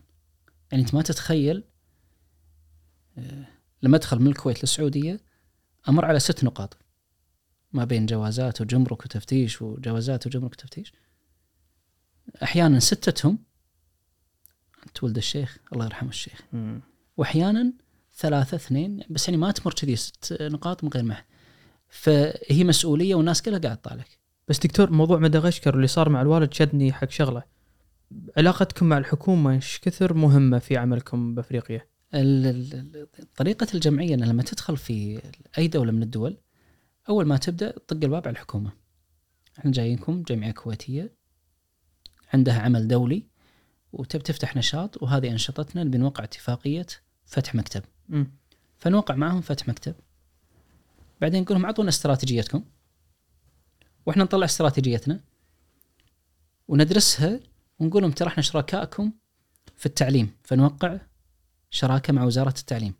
Speaker 1: يعني أنت ما تتخيل آه، لما أدخل من الكويت للسعودية أمر على ست نقاط ما بين جوازات وجمرك وتفتيش وجوازات وجمرك وتفتيش. أحيانا ستتهم انت ولد الشيخ الله يرحمه الشيخ. واحيانا ثلاثة اثنين بس يعني ما تمر كذي ست نقاط من غير ما فهي مسؤولية والناس كلها قاعد تطالعك
Speaker 2: بس دكتور موضوع مدغشقر اللي صار مع الوالد شدني حق شغلة. علاقتكم مع الحكومة إيش كثر مهمة في عملكم بأفريقيا؟
Speaker 1: ال- ال- ال- طريقة الجمعية أن لما تدخل في أي دولة من الدول أول ما تبدأ تطق الباب على الحكومة. إحنا جايينكم جمعية كويتية عندها عمل دولي وتب تفتح نشاط وهذه أنشطتنا نبي نوقع اتفاقية فتح مكتب.
Speaker 2: مم.
Speaker 1: فنوقع معهم فتح مكتب. بعدين نقول لهم اعطونا استراتيجيتكم. وإحنا نطلع استراتيجيتنا وندرسها ونقول لهم ترى إحنا شركائكم في التعليم فنوقع شراكة مع وزارة التعليم.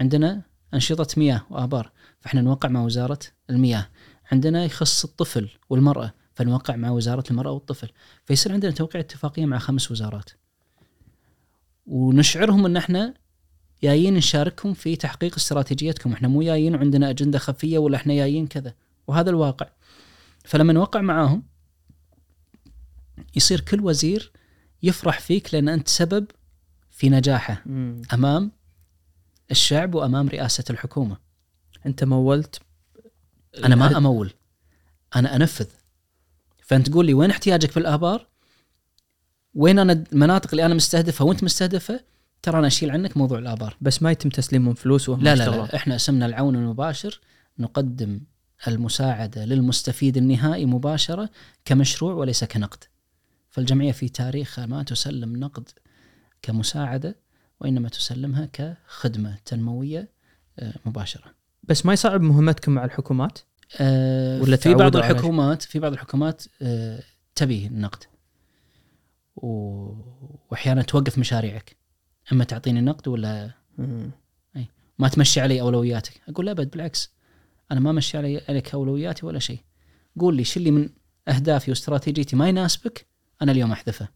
Speaker 1: عندنا أنشطة مياه وآبار فاحنا نوقع مع وزارة المياه. عندنا يخص الطفل والمرأة فنوقع مع وزارة المرأة والطفل. فيصير عندنا توقيع اتفاقية مع خمس وزارات. ونشعرهم إن إحنا جايين نشاركهم في تحقيق استراتيجيتكم. إحنا مو جايين وعندنا أجندة خفية ولا إحنا جايين كذا. وهذا الواقع. فلما نوقع معاهم يصير كل وزير يفرح فيك لأن أنت سبب في نجاحه
Speaker 2: مم.
Speaker 1: أمام الشعب وأمام رئاسة الحكومة.
Speaker 2: أنت مولت
Speaker 1: أنا ما أمول. أنا أنفذ. فأنت تقول لي وين احتياجك في الابار وين أنا المناطق اللي أنا مستهدفها وأنت مستهدفه ترى أنا أشيل عنك موضوع الآبار.
Speaker 2: بس ما يتم تسليمهم فلوس وهم
Speaker 1: لا لا. لا إحنا أسمنا العون المباشر نقدم المساعدة للمستفيد النهائي مباشرة كمشروع وليس كنقد. فالجمعية في تاريخها ما تسلم نقد كمساعدة وإنما تسلمها كخدمة تنموية آه، مباشرة.
Speaker 2: بس ما يصعب مهمتكم مع الحكومات؟
Speaker 1: آه،
Speaker 2: ولا
Speaker 1: في بعض الحكومات في بعض الحكومات آه، تبي النقد. وأحيانا توقف مشاريعك. أما تعطيني نقد ولا ما تمشي علي أولوياتك. أقول لا أبد بالعكس. أنا ما مشي علي عليك أولوياتي ولا شيء. قول لي شو اللي من أهدافي واستراتيجيتي ما يناسبك أنا اليوم أحذفه.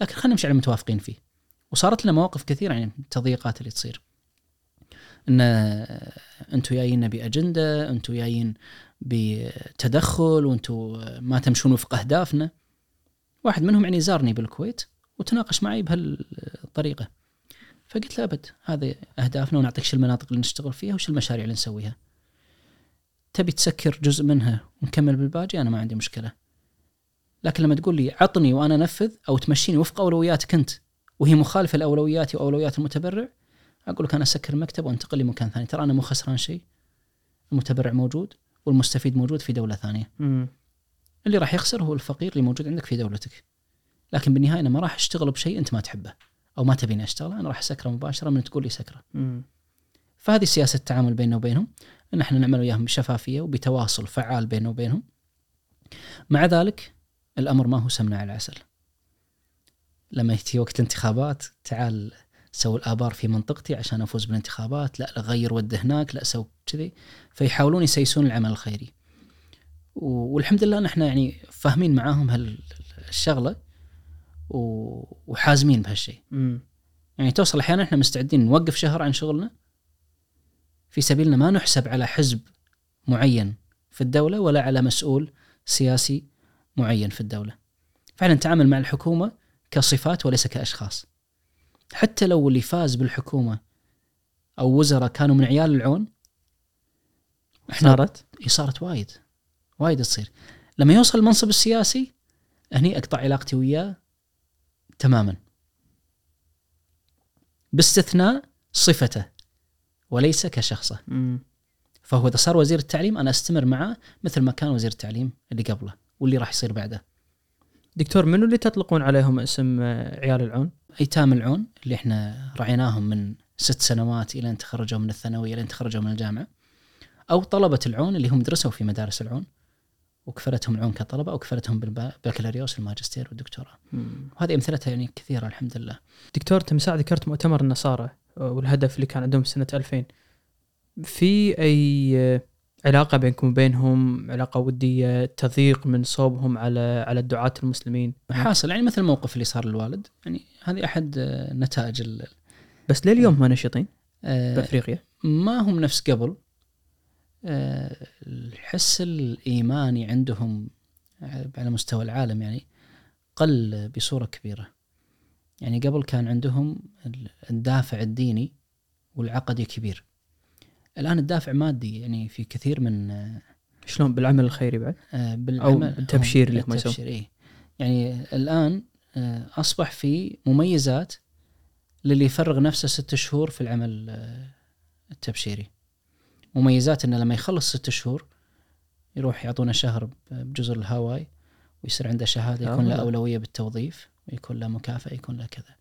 Speaker 1: لكن خلينا نمشي على المتوافقين فيه. وصارت لنا مواقف كثيرة يعني التضييقات اللي تصير. إن أنتم جايين بأجندة أنتم جايين بتدخل وأنتم ما تمشون وفق أهدافنا. واحد منهم يعني زارني بالكويت وتناقش معي بهالطريقة. فقلت له أبد هذه أهدافنا ونعطيك شو المناطق اللي نشتغل فيها وش المشاريع اللي نسويها. تبي تسكر جزء منها ونكمل بالباقي؟ أنا ما عندي مشكلة. لكن لما تقول لي عطني وأنا أنفذ أو تمشيني وفق أولوياتك أنت وهي مخالفة لأولوياتي وأولويات المتبرع أقول لك أنا أسكر المكتب وأنتقل لمكان ثاني. ترى أنا مو خسران شيء. المتبرع موجود والمستفيد موجود في دولة ثانية.
Speaker 2: مم.
Speaker 1: اللي راح يخسر هو الفقير اللي موجود عندك في دولتك. لكن بالنهاية أنا ما راح أشتغل بشيء أنت ما تحبه. أو ما تبيني اشتغله أنا راح أسكره مباشرة من تقول لي سكره. فهذه سياسة التعامل بيننا وبينهم إن إحنا نعمل وياهم بشفافية وبتواصل فعال بيننا وبينهم. مع ذلك الأمر ما هو سمنة على العسل. لما يجي وقت الانتخابات تعال سوي الآبار في منطقتي عشان أفوز بالانتخابات لا غير ود هناك لا سوي كذي. فيحاولون يسيسون العمل الخيري. والحمد لله نحن يعني فاهمين معاهم هالشغلة. وحازمين بهالشيء. يعني توصل أحيانا إحنا مستعدين نوقف شهر عن شغلنا في سبيل إن ما نحسب على حزب معين في الدولة ولا على مسؤول سياسي معين في الدولة. فعلا نتعامل مع الحكومة كصفات وليس كأشخاص. حتى لو اللي فاز بالحكومة أو وزراء كانوا من عيال العون إحنا
Speaker 2: صارت
Speaker 1: صارت وايد وايد تصير لما يوصل المنصب السياسي هني أقطع علاقتي وياه تماما. باستثناء صفته وليس كشخصه. فهو إذا صار وزير التعليم أنا أستمر معه مثل ما كان وزير التعليم اللي قبله واللي راح يصير بعده.
Speaker 2: دكتور منو اللي تطلقون عليهم اسم عيال العون؟
Speaker 1: أيتام العون اللي إحنا رعيناهم من ست سنوات إلى أن تخرجوا من الثانوية إلى أن تخرجوا من الجامعة. أو طلبة العون اللي هم درسوا في مدارس العون. وكفلتهم العون كطلبة أو كفلتهم بالبكالوريوس الماجستير والدكتوراه. وهذه أمثلتها يعني كثيرة الحمد لله.
Speaker 2: دكتور ساعة ذكرت مؤتمر النصارى والهدف اللي كان عندهم سنة 2000 في أي علاقة بينكم وبينهم؟ علاقة ودية؟ تضييق من صوبهم على على الدعاة المسلمين؟
Speaker 1: حاصل يعني مثل الموقف اللي صار للوالد يعني هذه أحد نتائج ال-
Speaker 2: بس لليوم ما نشطين؟
Speaker 1: آه،
Speaker 2: بأفريقيا؟
Speaker 1: ما هم نفس قبل. الحس الإيماني عندهم على مستوى العالم يعني قل بصورة كبيرة. يعني قبل كان عندهم الدافع الديني والعقدي كبير. الآن الدافع مادي يعني في كثير من آه،
Speaker 2: شلون؟ بالعمل الخيري بعد؟
Speaker 1: آه، بالعمل
Speaker 2: التبشير اللي هم
Speaker 1: التبشير إيه. يعني الآن آه، أصبح في مميزات للي يفرغ نفسه ست شهور في العمل آه، التبشيري. مميزات إنه لما يخلص ست شهور يروح يعطونه شهر بجزر الهاواي ويصير عنده شهادة يكون له
Speaker 2: آه.
Speaker 1: أولوية بالتوظيف ويكون له مكافأة يكون له كذا.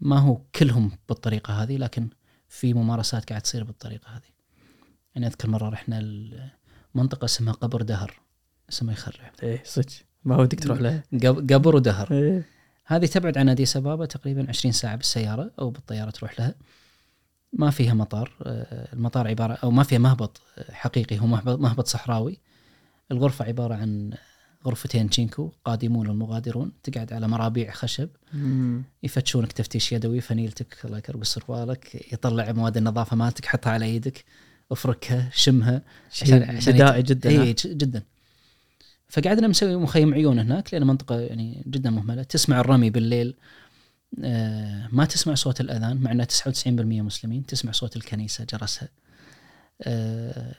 Speaker 1: ما هو كلهم بالطريقة هذه لكن في ممارسات قاعد تصير بالطريقة هذه. يعني أذكر مرة رحنا منطقه اسمها قبر دهر اسمها يخرع
Speaker 2: إيه صدق. ما هو دكتور له.
Speaker 1: قب- قبر ودهر
Speaker 2: إيه.
Speaker 1: هذه تبعد عن أديس أبابا تقريبا 20 ساعة بالسيارة أو بالطيارة تروح لها. ما فيها مطار آه، المطار عبارة أو ما فيها مهبط آه، حقيقي هو مهبط صحراوي الغرفة عبارة عن غرفتين تشينكو قادمون والمغادرون تقعد على مرابيع خشب
Speaker 2: مم.
Speaker 1: يفتشونك تفتيش يدوي فنيلتك الله يكرم سروالك يطلع مواد النظافة مالتك حطها على إيدك افركها شمها
Speaker 2: شيء بدائي جدا؟
Speaker 1: اي جدا فقعدنا مسوي مخيم عيون هناك لأن منطقة يعني جدا مهملة تسمع الرمي بالليل ما تسمع صوت الأذان مع انها 99% مسلمين تسمع صوت الكنيسة جرسها. آه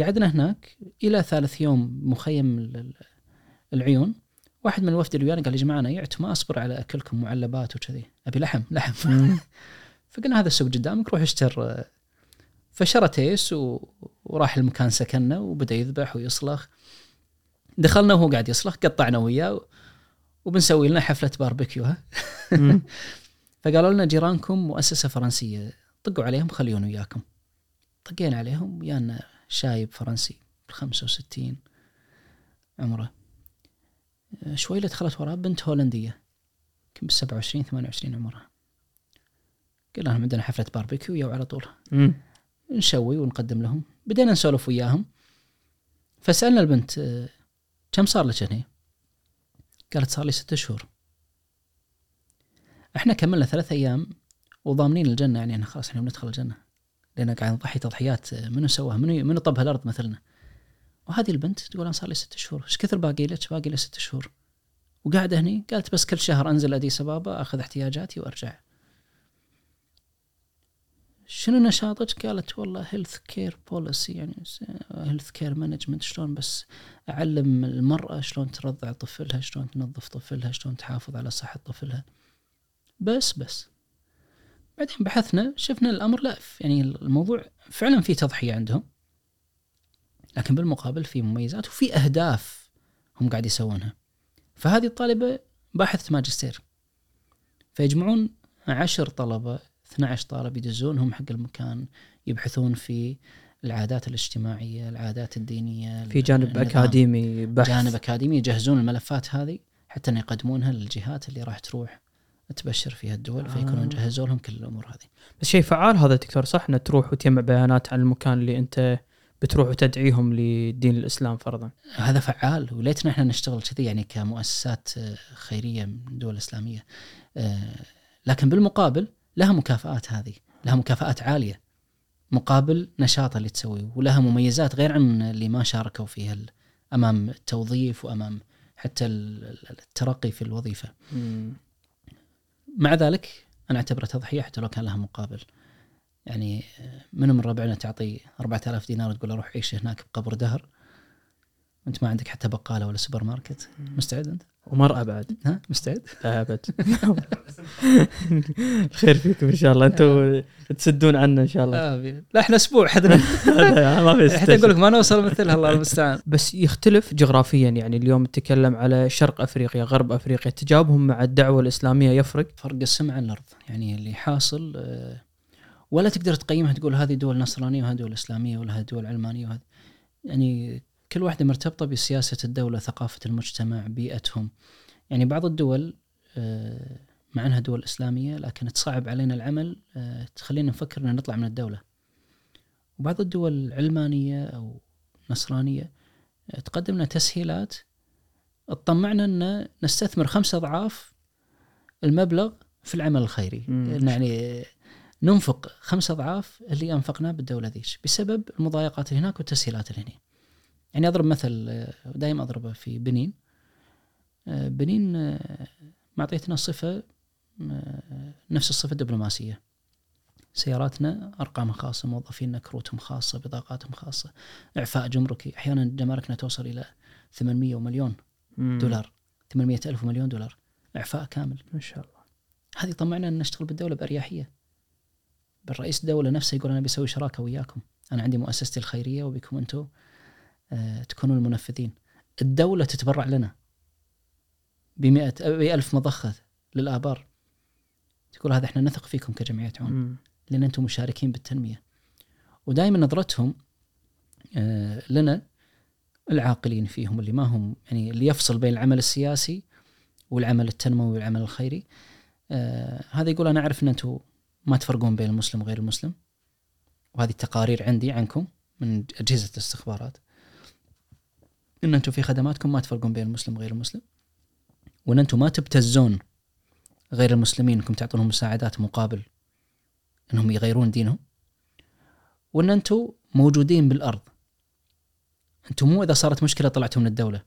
Speaker 1: قعدنا هناك إلى ثالث يوم مخيم ال- ال- العيون. واحد من الوفد اللي ويانا قال يا جماعة أنا يعت ما أصبر على أكلكم معلبات وكذي أبي لحم لحم. فقلنا هذا السوق قدامك روح اشتر. آه، فشرى تيس و... وراح المكان سكننا وبدأ يذبح ويصلخ. دخلنا وهو قاعد يصلخ قطعنا وياه وبنسوي لنا حفلة باربيكيو ها. فقالوا لنا جيرانكم مؤسسة فرنسية طقوا عليهم خل ييون وياكم. طقينا عليهم ويانا شايب فرنسي 65 عمره. آه، شوي دخلت وراه بنت هولندية يمكن بال 27 28 عمرها. قلنا لهم عندنا حفلة باربيكيو يو على طول.
Speaker 2: مم.
Speaker 1: نسوي ونقدم لهم. بدينا نسولف وياهم. فسألنا البنت آه، كم صار لك هنا؟ قالت صار لي ست شهور إحنا كملنا ثلاث أيام وضامنين الجنة يعني إحنا خلاص إحنا بندخل الجنة لأن قاعد نضحي تضحيات منو سواها؟ منو منو طب هالارض مثلنا؟ وهذه البنت تقول أنا صار لي ست شهور، إيش كثر باقي لك؟ باقي لي ست شهور. وقاعده هني قالت بس كل شهر أنزل أديس أبابا أخذ احتياجاتي وأرجع. شنو نشاطك؟ قالت والله health care policy يعني health care management شلون بس أعلم المرأة شلون ترضع طفلها، شلون تنظف طفلها، شلون تحافظ على صحة طفلها. بس بس بعدين بحثنا شفنا الأمر لا يعني الموضوع فعلا في تضحية عندهم لكن بالمقابل في مميزات وفي أهداف هم قاعد يسوونها فهذه الطالبة باحثة ماجستير فيجمعون عشر طلبة 12 طالب يدزونهم حق المكان يبحثون في العادات الاجتماعية، العادات الدينية
Speaker 2: في جانب
Speaker 1: النظام.
Speaker 2: أكاديمي بحث
Speaker 1: جانب أكاديمي يجهزون الملفات هذه حتى إن يقدمونها للجهات اللي راح تروح تبشر فيها الدول فيكونون
Speaker 2: آه.
Speaker 1: جهزوا لهم كل الأمور هذه.
Speaker 2: بس شيء فعال هذا دكتور صح إنه تروح وتجمع بيانات عن المكان اللي أنت بتروح وتدعيهم لدين الإسلام فرضا
Speaker 1: هذا فعال وليتنا إحنا نشتغل كذي يعني كمؤسسات خيرية من الدول الاسلاميه. آه، لكن بالمقابل لها مكافآت هذه، لها مكافآت عالية مقابل نشاط اللي تسويه ولها مميزات غير عن اللي ما شاركوا فيها أمام التوظيف وأمام حتى ال- ال- الترقي في الوظيفة. مع ذلك أنا اعتبرها تضحية حتى لو كان لها مقابل. يعني آه، منو من ربعنا تعطي 4000 دينار وتقول روح عيش هناك بقبر دهر وانت ما عندك حتى بقالة ولا سوبر ماركت مستعد أنت؟
Speaker 2: ومرأة بعد.
Speaker 1: ها؟ مستعد؟
Speaker 2: لا أبد. الخير فيكم إن شاء الله. أنتم تسدون عنا إن شاء الله.
Speaker 1: آه لا إحنا أسبوع حدنا
Speaker 2: ما في
Speaker 1: حتى
Speaker 2: أقول.
Speaker 1: لك ما نوصل مثلها الله المستعان.
Speaker 2: بس يختلف جغرافيا. يعني اليوم نتكلم على شرق أفريقيا غرب أفريقيا. تجاوبهم مع الدعوة الإسلامية يفرق؟
Speaker 1: فرق السمع عن الأرض. يعني اللي حاصل آه، ولا تقدر تقيمها تقول هذه دول نصرانية وهذه دول إسلامية ولا هذه دول علمانية وهذه. يعني كل واحدة مرتبطة بسياسة الدولة ثقافة المجتمع بيئتهم. يعني بعض الدول آه، مع انها دول إسلامية لكن تصعب علينا العمل آه، تخلينا نفكر ان نطلع من الدولة. وبعض الدول علمانية أو نصرانية آه، تقدم لنا تسهيلات. تطمعنا إن نستثمر خمسة أضعاف المبلغ في العمل الخيري.
Speaker 2: مم.
Speaker 1: يعني ننفق خمسة أضعاف اللي أنفقناه بالدولة ذيش. بسبب المضايقات اللي هناك والتسهيلات اللي هنا. يعني أضرب مثل دائما أضربه في بنين. آه، بنين آه، معطيتنا صفة آه، نفس الصفة الدبلوماسية. سياراتنا ارقامها خاصة موظفينا كروتهم خاصة بطاقاتهم خاصة إعفاء جمركي. أحيانا جماركنا توصل إلى 800 ومليون. دولار 800 ألف ومليون دولار. إعفاء كامل.
Speaker 2: ما شاء الله.
Speaker 1: هذه طمعنا أن نشتغل بالدولة بأريحية. بالرئيس الدولة نفسه يقول أنا بسوي شراكة وياكم. أنا عندي مؤسستي الخيرية وبكم أنتم آه تكونوا المنفذين الدولة تتبرع لنا بمئة بألف مضخة للآبار. تقول هذا إحنا نثق فيكم كجمعية عون
Speaker 2: مم.
Speaker 1: لأن أنتم مشاركين بالتنمية. ودائما نظرتهم آه، لنا العاقلين فيهم اللي ما هم يعني اللي يفصل بين العمل السياسي والعمل التنموي والعمل الخيري. آه، هذا يقول أنا أعرف إن أنتم ما تفرقون بين المسلم وغير المسلم. وهذه التقارير عندي عنكم من أجهزة الاستخبارات. إن أنتم في خدماتكم ما تفرقون بين المسلم وغير المسلم. وإن أنتم ما تبتزون غير المسلمين إنكم تعطونهم مساعدات مقابل إنهم يغيرون دينهم. وإن أنتم موجودين بالأرض. أنتم مو إذا صارت مشكلة طلعتوا من الدولة.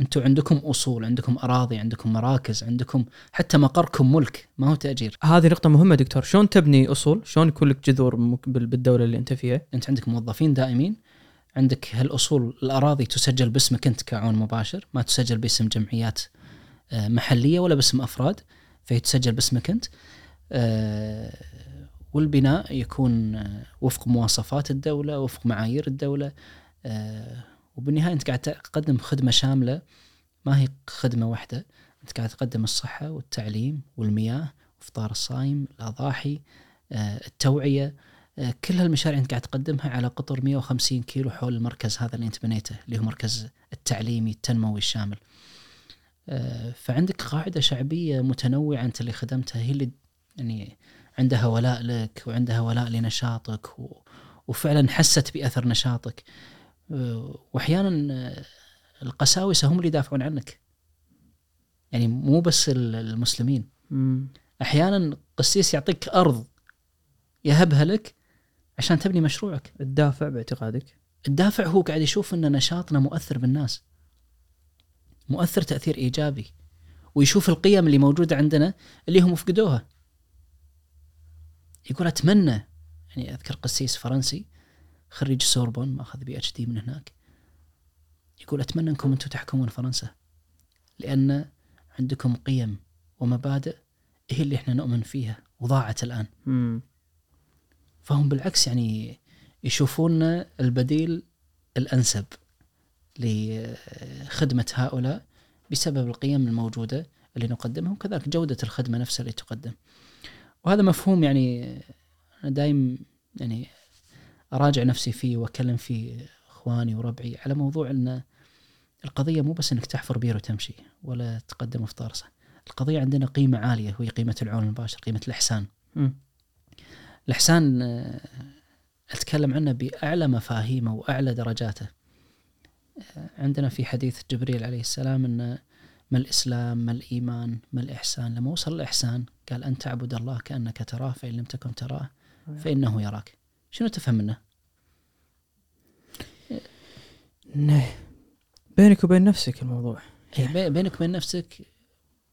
Speaker 1: أنتم عندكم أصول عندكم أراضي عندكم مراكز عندكم حتى مقركم ملك ما هو تأجير.
Speaker 2: هذه نقطة مهمة دكتور. شلون تبني أصول؟ شلون يكون لك جذور مك- بال- بالدولة اللي أنت فيها؟
Speaker 1: أنت عندك موظفين دائمين. عندك هالأصول الأراضي تسجل باسمك أنت كعون مباشر ما تسجل باسم جمعيات آه، محلية ولا باسم أفراد فهي تسجل باسمك أنت. آه، والبناء يكون آه، وفق مواصفات الدولة وفق معايير الدولة. وبالنهاية أنت قاعد تقدم خدمة شاملة ما هي خدمة واحدة. أنت قاعد تقدم الصحة والتعليم والمياه وافطار الصايم الأضاحي التوعية. كل هالمشاريع انت قاعد تقدمها على قطر 150 كيلو حول المركز هذا اللي انت بنيته اللي هو مركز التعليمي التنموي الشامل. آه، فعندك قاعدة شعبية متنوعة انت اللي خدمتها هي اللي يعني عندها ولاء لك وعندها ولاء لنشاطك و وفعلا حست بأثر نشاطك. آه، واحيانا آه، القساوسة هم اللي يدافعون عنك. يعني مو بس ال- المسلمين
Speaker 2: مم.
Speaker 1: أحيانا قسيس يعطيك أرض يهبها لك عشان تبني مشروعك.
Speaker 2: الدافع باعتقادك.
Speaker 1: الدافع هو قاعد يشوف إن نشاطنا مؤثر بالناس. مؤثر تأثير إيجابي. ويشوف القيم اللي موجودة عندنا اللي هم فقدوها. يقول أتمنى يعني أذكر قسيس فرنسي خريج سوربون ماخذ PhD من هناك. يقول أتمنى إنكم أنتم تحكمون فرنسا لأن عندكم قيم ومبادئ هي اللي إحنا نؤمن فيها وضاعت الآن.
Speaker 2: مم.
Speaker 1: فهم بالعكس يعني يشوفون البديل الأنسب لخدمة هؤلاء بسبب القيم الموجودة اللي نقدمها وكذلك جودة الخدمة نفسها اللي تقدم. وهذا مفهوم يعني أنا دايم يعني أراجع نفسي فيه وأكلم فيه إخواني وربعي على موضوع إن القضية مو بس إنك تحفر بير وتمشي ولا تقدم افطار صح. القضية عندنا قيمة عالية وهي قيمة العون المباشر، قيمة الإحسان.
Speaker 2: مم.
Speaker 1: الإحسان آه، أتكلم عنه بأعلى مفاهيمه وأعلى درجاته. آه، عندنا في حديث جبريل عليه السلام أن ما الإسلام ما الإيمان ما الإحسان. لما وصل الإحسان قال أن تعبد الله كأنك تراه فإن لم تكن تراه فإنه يراك. شنو تفهم منه؟
Speaker 2: نه. بينك وبين نفسك الموضوع.
Speaker 1: بي- بينك وبين نفسك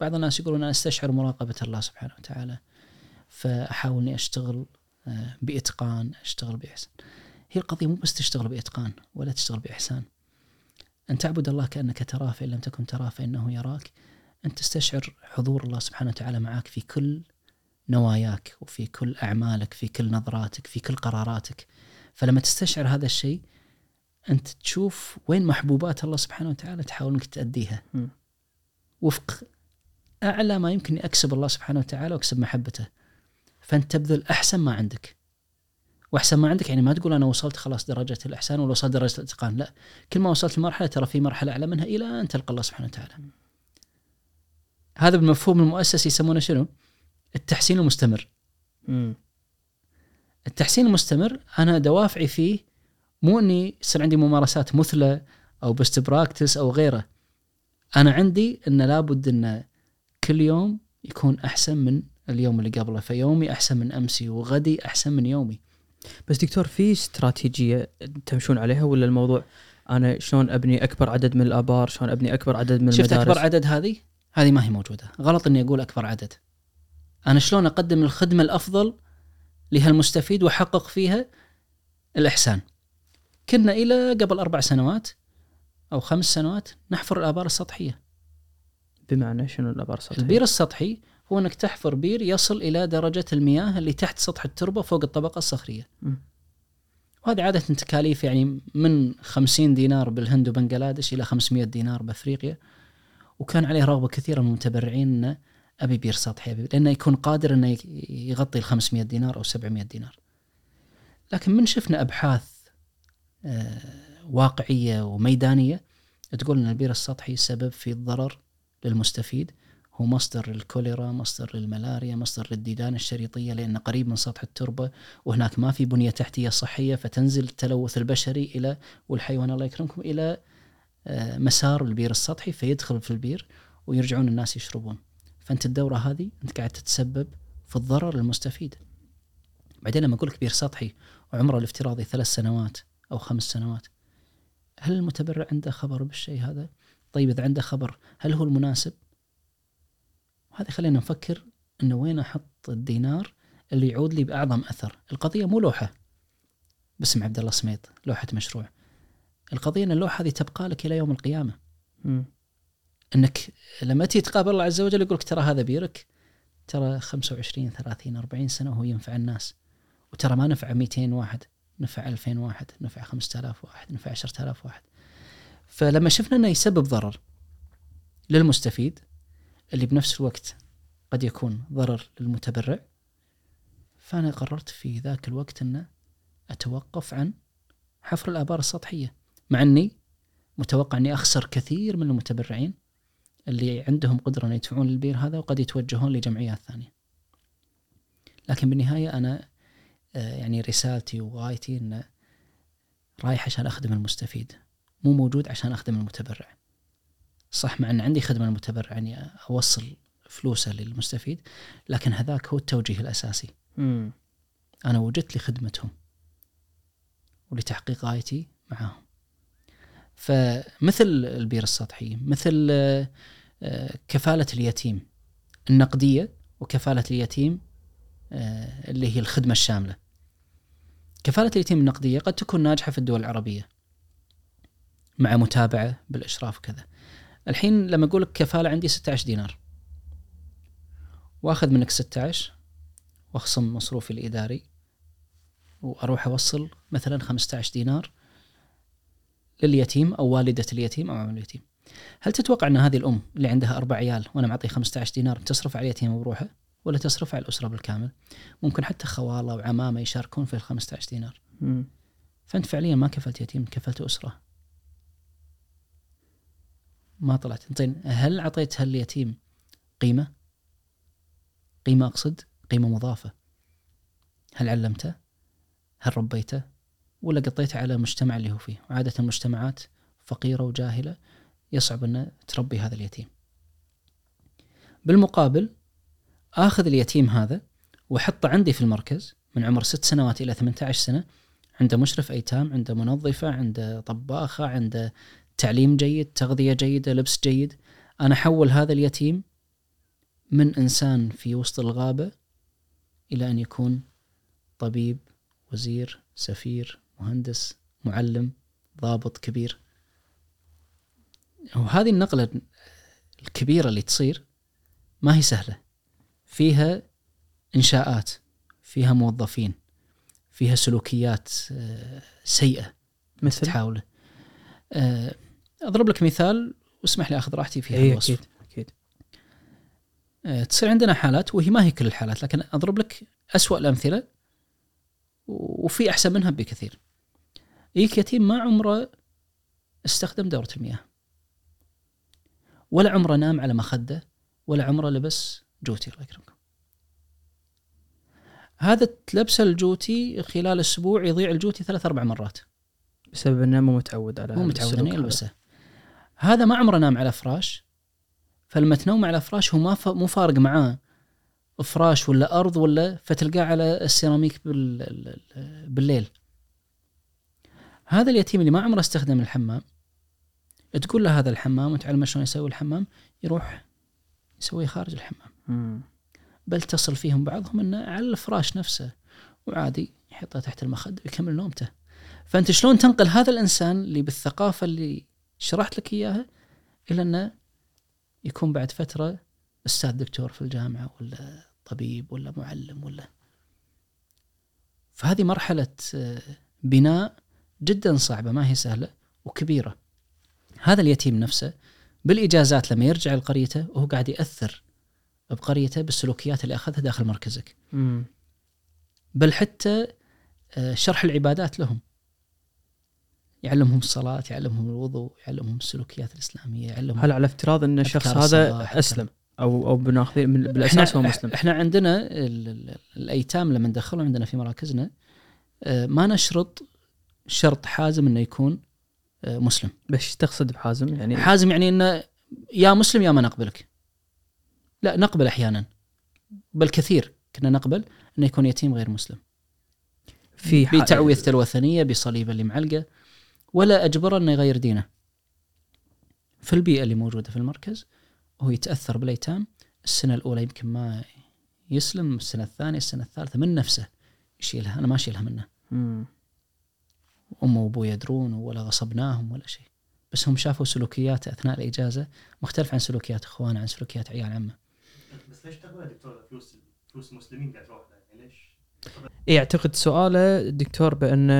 Speaker 1: بعض الناس يقولون أنا أستشعر مراقبة الله سبحانه وتعالى فأحاول أني أشتغل بإتقان أشتغل بإحسان. هي القضية مو بس تشتغل بإتقان ولا تشتغل بإحسان. أن تعبد الله كأنك تراه فإن لم تكن تراه فإنه يراك. أن تستشعر حضور الله سبحانه وتعالى معك في كل نواياك وفي كل أعمالك في كل نظراتك في كل قراراتك. فلما تستشعر هذا الشيء أنت تشوف وين محبوبات الله سبحانه وتعالى تحاول أنك تأديها.
Speaker 2: مم.
Speaker 1: وفق أعلى ما يمكن أكسب الله سبحانه وتعالى وأكسب محبته. فأنت تبذل أحسن ما عندك. وأحسن ما عندك يعني ما تقول أنا وصلت خلاص درجة الإحسان ولا وصلت درجة الإتقان. لا كل ما وصلت لمرحلة ترى في مرحلة أعلى منها إلى أن تلقى الله سبحانه وتعالى. هذا بالمفهوم المؤسسي يسمونه شنو؟ التحسين المستمر. التحسين المستمر أنا دوافعي فيه مو إني يصير عندي ممارسات مثلى أو best practice أو غيره. أنا عندي إن لابد إن كل يوم يكون أحسن من اليوم اللي قبله فيومي أحسن من أمسي وغدي أحسن من يومي.
Speaker 2: بس دكتور في استراتيجية تمشون عليها ولا الموضوع أنا شلون أبني أكبر عدد من الآبار شلون أبني أكبر عدد من
Speaker 1: شفت
Speaker 2: المدارس؟
Speaker 1: اكبر عدد هذه؟ هذه ما هي موجودة. غلط إني أقول أكبر عدد. أنا شلون أقدم الخدمة الأفضل لهالمستفيد وأحقق فيها الإحسان؟ كنا إلى قبل أربع سنوات أو خمس سنوات نحفر الآبار السطحية.
Speaker 2: بمعنى شنو الآبار السطحية؟
Speaker 1: البير السطحي هو انك تحفر بير يصل إلى درجة المياه اللي تحت سطح التربة فوق الطبقة
Speaker 2: الصخرية.
Speaker 1: وهذه عادة تكاليف يعني من 50 دينار بالهند وبنغلاديش إلى 500 دينار بأفريقيا. وكان عليه رغبة كثيرة من المتبرعين أنه أبي بير سطحي أبي لأنه يكون قادر أنه يغطي ال 500 دينار أو 700 دينار. لكن من شفنا أبحاث آه، واقعية وميدانية تقول أن البير السطحي سبب في الضرر للمستفيد. هو مصدر للكوليرا مصدر للملاريا مصدر للديدان الشريطية لأنه قريب من سطح التربة وهناك ما في بنية تحتية صحية فتنزل التلوث البشري إلى والحيوان الله يكرمكم إلى آه، مسار البير السطحي فيدخل في البير ويرجعون الناس يشربون فأنت الدورة هذه أنت قاعد تتسبب في الضرر للمستفيد بعدين لما أقول لك بير سطحي وعمره الافتراضي ثلاث سنوات أو خمس سنوات هل المتبرع عنده خبر بالشيء هذا؟ طيب إذا عنده خبر هل هو المناسب؟ وهذا خلينا نفكر إنه وين أحط الدينار اللي يعود لي بأعظم أثر، القضية مو لوحة باسم عبد الله سميط، لوحة مشروع. القضية إن اللوحة هذه تبقى لك إلى يوم القيامة.
Speaker 2: مم.
Speaker 1: إنك لما تيجي تقابل الله عز وجل يقول لك ترى هذا بيرك ترى 25 30 40 سنة وهو ينفع الناس وترى ما نفع 200 واحد نفع 2000 واحد نفع 5000 واحد نفع 10000 واحد فلما شفنا إنه يسبب ضرر للمستفيد اللي بنفس الوقت قد يكون ضرر للمتبرع فأنا قررت في ذاك الوقت أن أتوقف عن حفر الآبار السطحية مع أني متوقع أني أخسر كثير من المتبرعين اللي عندهم قدرة أن يدفعون للبير هذا وقد يتوجهون لجمعيات ثانية. لكن بالنهاية أنا آه، يعني رسالتي وغايتي أن رايح عشان أخدم المستفيد مو موجود عشان أخدم المتبرع. صح مع أن عندي خدمة المتبرع اني أوصل فلوسه للمستفيد لكن هذاك هو التوجيه الأساسي.
Speaker 2: مم.
Speaker 1: أنا وجدت لخدمتهم ولتحقيق غايتي معاهم. فمثل البير السطحي مثل آه، آه، كفالة اليتيم النقدية وكفالة اليتيم آه، اللي هي الخدمة الشاملة كفالة اليتيم النقدية قد تكون ناجحة في الدول العربية مع متابعة بالإشراف وكذا الحين لما أقول لك كفالة عندي 16 دينار وأخذ منك 16 وأخصم مصروفي الإداري وأروح أوصل مثلا 15 دينار لليتيم أو والدة اليتيم أو عمل اليتيم. هل تتوقع أن هذه الأم اللي عندها أربع عيال وأنا معطيه 15 دينار تصرف على اليتيم بروحه ولا تصرف على الأسرة بالكامل؟ ممكن حتى خواله وعمامه يشاركون في ال 15 دينار.
Speaker 2: مم.
Speaker 1: فأنت فعليا ما كفلت يتيم كفلت أسرة. ما طلعت زين هل اعطيت هاليتيم قيمة؟ قيمة أقصد قيمة مضافة. هل علمته؟ هل ربيته؟ ولا قطيته على المجتمع اللي هو فيه وعادة المجتمعات فقيرة وجاهلة يصعب أن تربي هذا اليتيم بالمقابل آخذ اليتيم هذا وأحطه عندي في المركز من عمر ست سنوات إلى 18 سنة عنده مشرف أيتام عنده منظفة عنده طباخة عنده تعليم جيد تغذية جيدة لبس جيد. أنا أحول هذا اليتيم من إنسان في وسط الغابة إلى أن يكون طبيب وزير سفير مهندس معلم ضابط كبير. وهذه النقلة الكبيرة اللي تصير ما هي سهلة. فيها إنشاءات فيها موظفين فيها سلوكيات آه، سيئة
Speaker 2: مثل؟
Speaker 1: تحاوله. أضرب لك مثال واسمح لي أخذ راحتي في هذا
Speaker 2: اي
Speaker 1: الوصف.
Speaker 2: أكيد أكيد.
Speaker 1: آه، تصير عندنا حالات وهي ما هي كل الحالات لكن أضرب لك أسوأ الأمثلة وفي أحسن منها بكثير. يجيك يتيم ما عمره استخدم دورة المياه؟ ولا عمره نام على مخدة ولا عمره لبس جوتي الله يكرمكم. هذا تلبسه الجوتي خلال أسبوع يضيع الجوتي ثلاث أربع مرات.
Speaker 2: بسبب إنه مو متعود على
Speaker 1: مو متعود انه. يلبسه هذا ما عمره نام على فراش فلما تنوم على فراش هو ما ف... مو فارق معاه. فراش ولا أرض ولا فتلقاه على السيراميك بال... ال- ال- بالليل. هذا اليتيم اللي ما عمره استخدم الحمام تقول له هذا الحمام وتعلمه شلون يسوي الحمام يروح يسويه خارج الحمام.
Speaker 2: مم.
Speaker 1: بل تصل فيهم بعضهم إنه على الفراش نفسه وعادي يحطه تحت المخدة ويكمل نومته. فأنت شلون تنقل هذا الإنسان اللي بالثقافة اللي شرحت لك إياها إلى أنه يكون بعد فترة أستاذ دكتور في الجامعة ولا طبيب ولا معلم ولا. فهذه مرحلة آه، بناء جدا صعبة ما هي سهلة وكبيرة. هذا اليتيم نفسه بالإجازات لما يرجع لقريته وهو قاعد يأثر بقريته بالسلوكيات اللي أخذها داخل مركزك.
Speaker 2: مم.
Speaker 1: بل حتى آه، شرح العبادات لهم. يعلمهم الصلاة يعلمهم الوضوء يعلمهم السلوكيات الإسلامية يعلمهم
Speaker 2: هل على افتراض أن الشخص هذا أسلم؟ أو أو بناخذ من بالأساس هو مسلم.
Speaker 1: إحنا عندنا ال- ال- الأيتام لما ندخلهم عندنا في مراكزنا آه، ما نشرط شرط حازم إنه يكون آه، مسلم.
Speaker 2: بس تقصد بحازم؟ يعني
Speaker 1: حازم يعني إنه يا مسلم يا ما نقبلك. لا نقبل أحيانا. بل كثير كنا نقبل إنه يكون يتيم غير مسلم.
Speaker 2: في
Speaker 1: بتعويذته الوثنية بصليبه اللي معلقة. ولا أجبره إنه يغير دينه. في البيئة اللي موجودة في المركز وهو يتأثر بالايتام السنة الأولى يمكن ما يسلم السنة الثانية السنة الثالثة من نفسه يشيلها. أنا ما أشيلها منه.
Speaker 2: مم.
Speaker 1: أمه وأبوه يدرون ولا غصبناهم ولا شيء. بس هم شافوا سلوكياته أثناء الإجازة مختلف عن سلوكيات إخوانه عن سلوكيات عيال عمه.
Speaker 3: بس ليش دكتور فلوس فلوس مسلمين قاعد تروح؟ له يعني ليش؟
Speaker 2: إيه، يعتقد سؤاله الدكتور بأن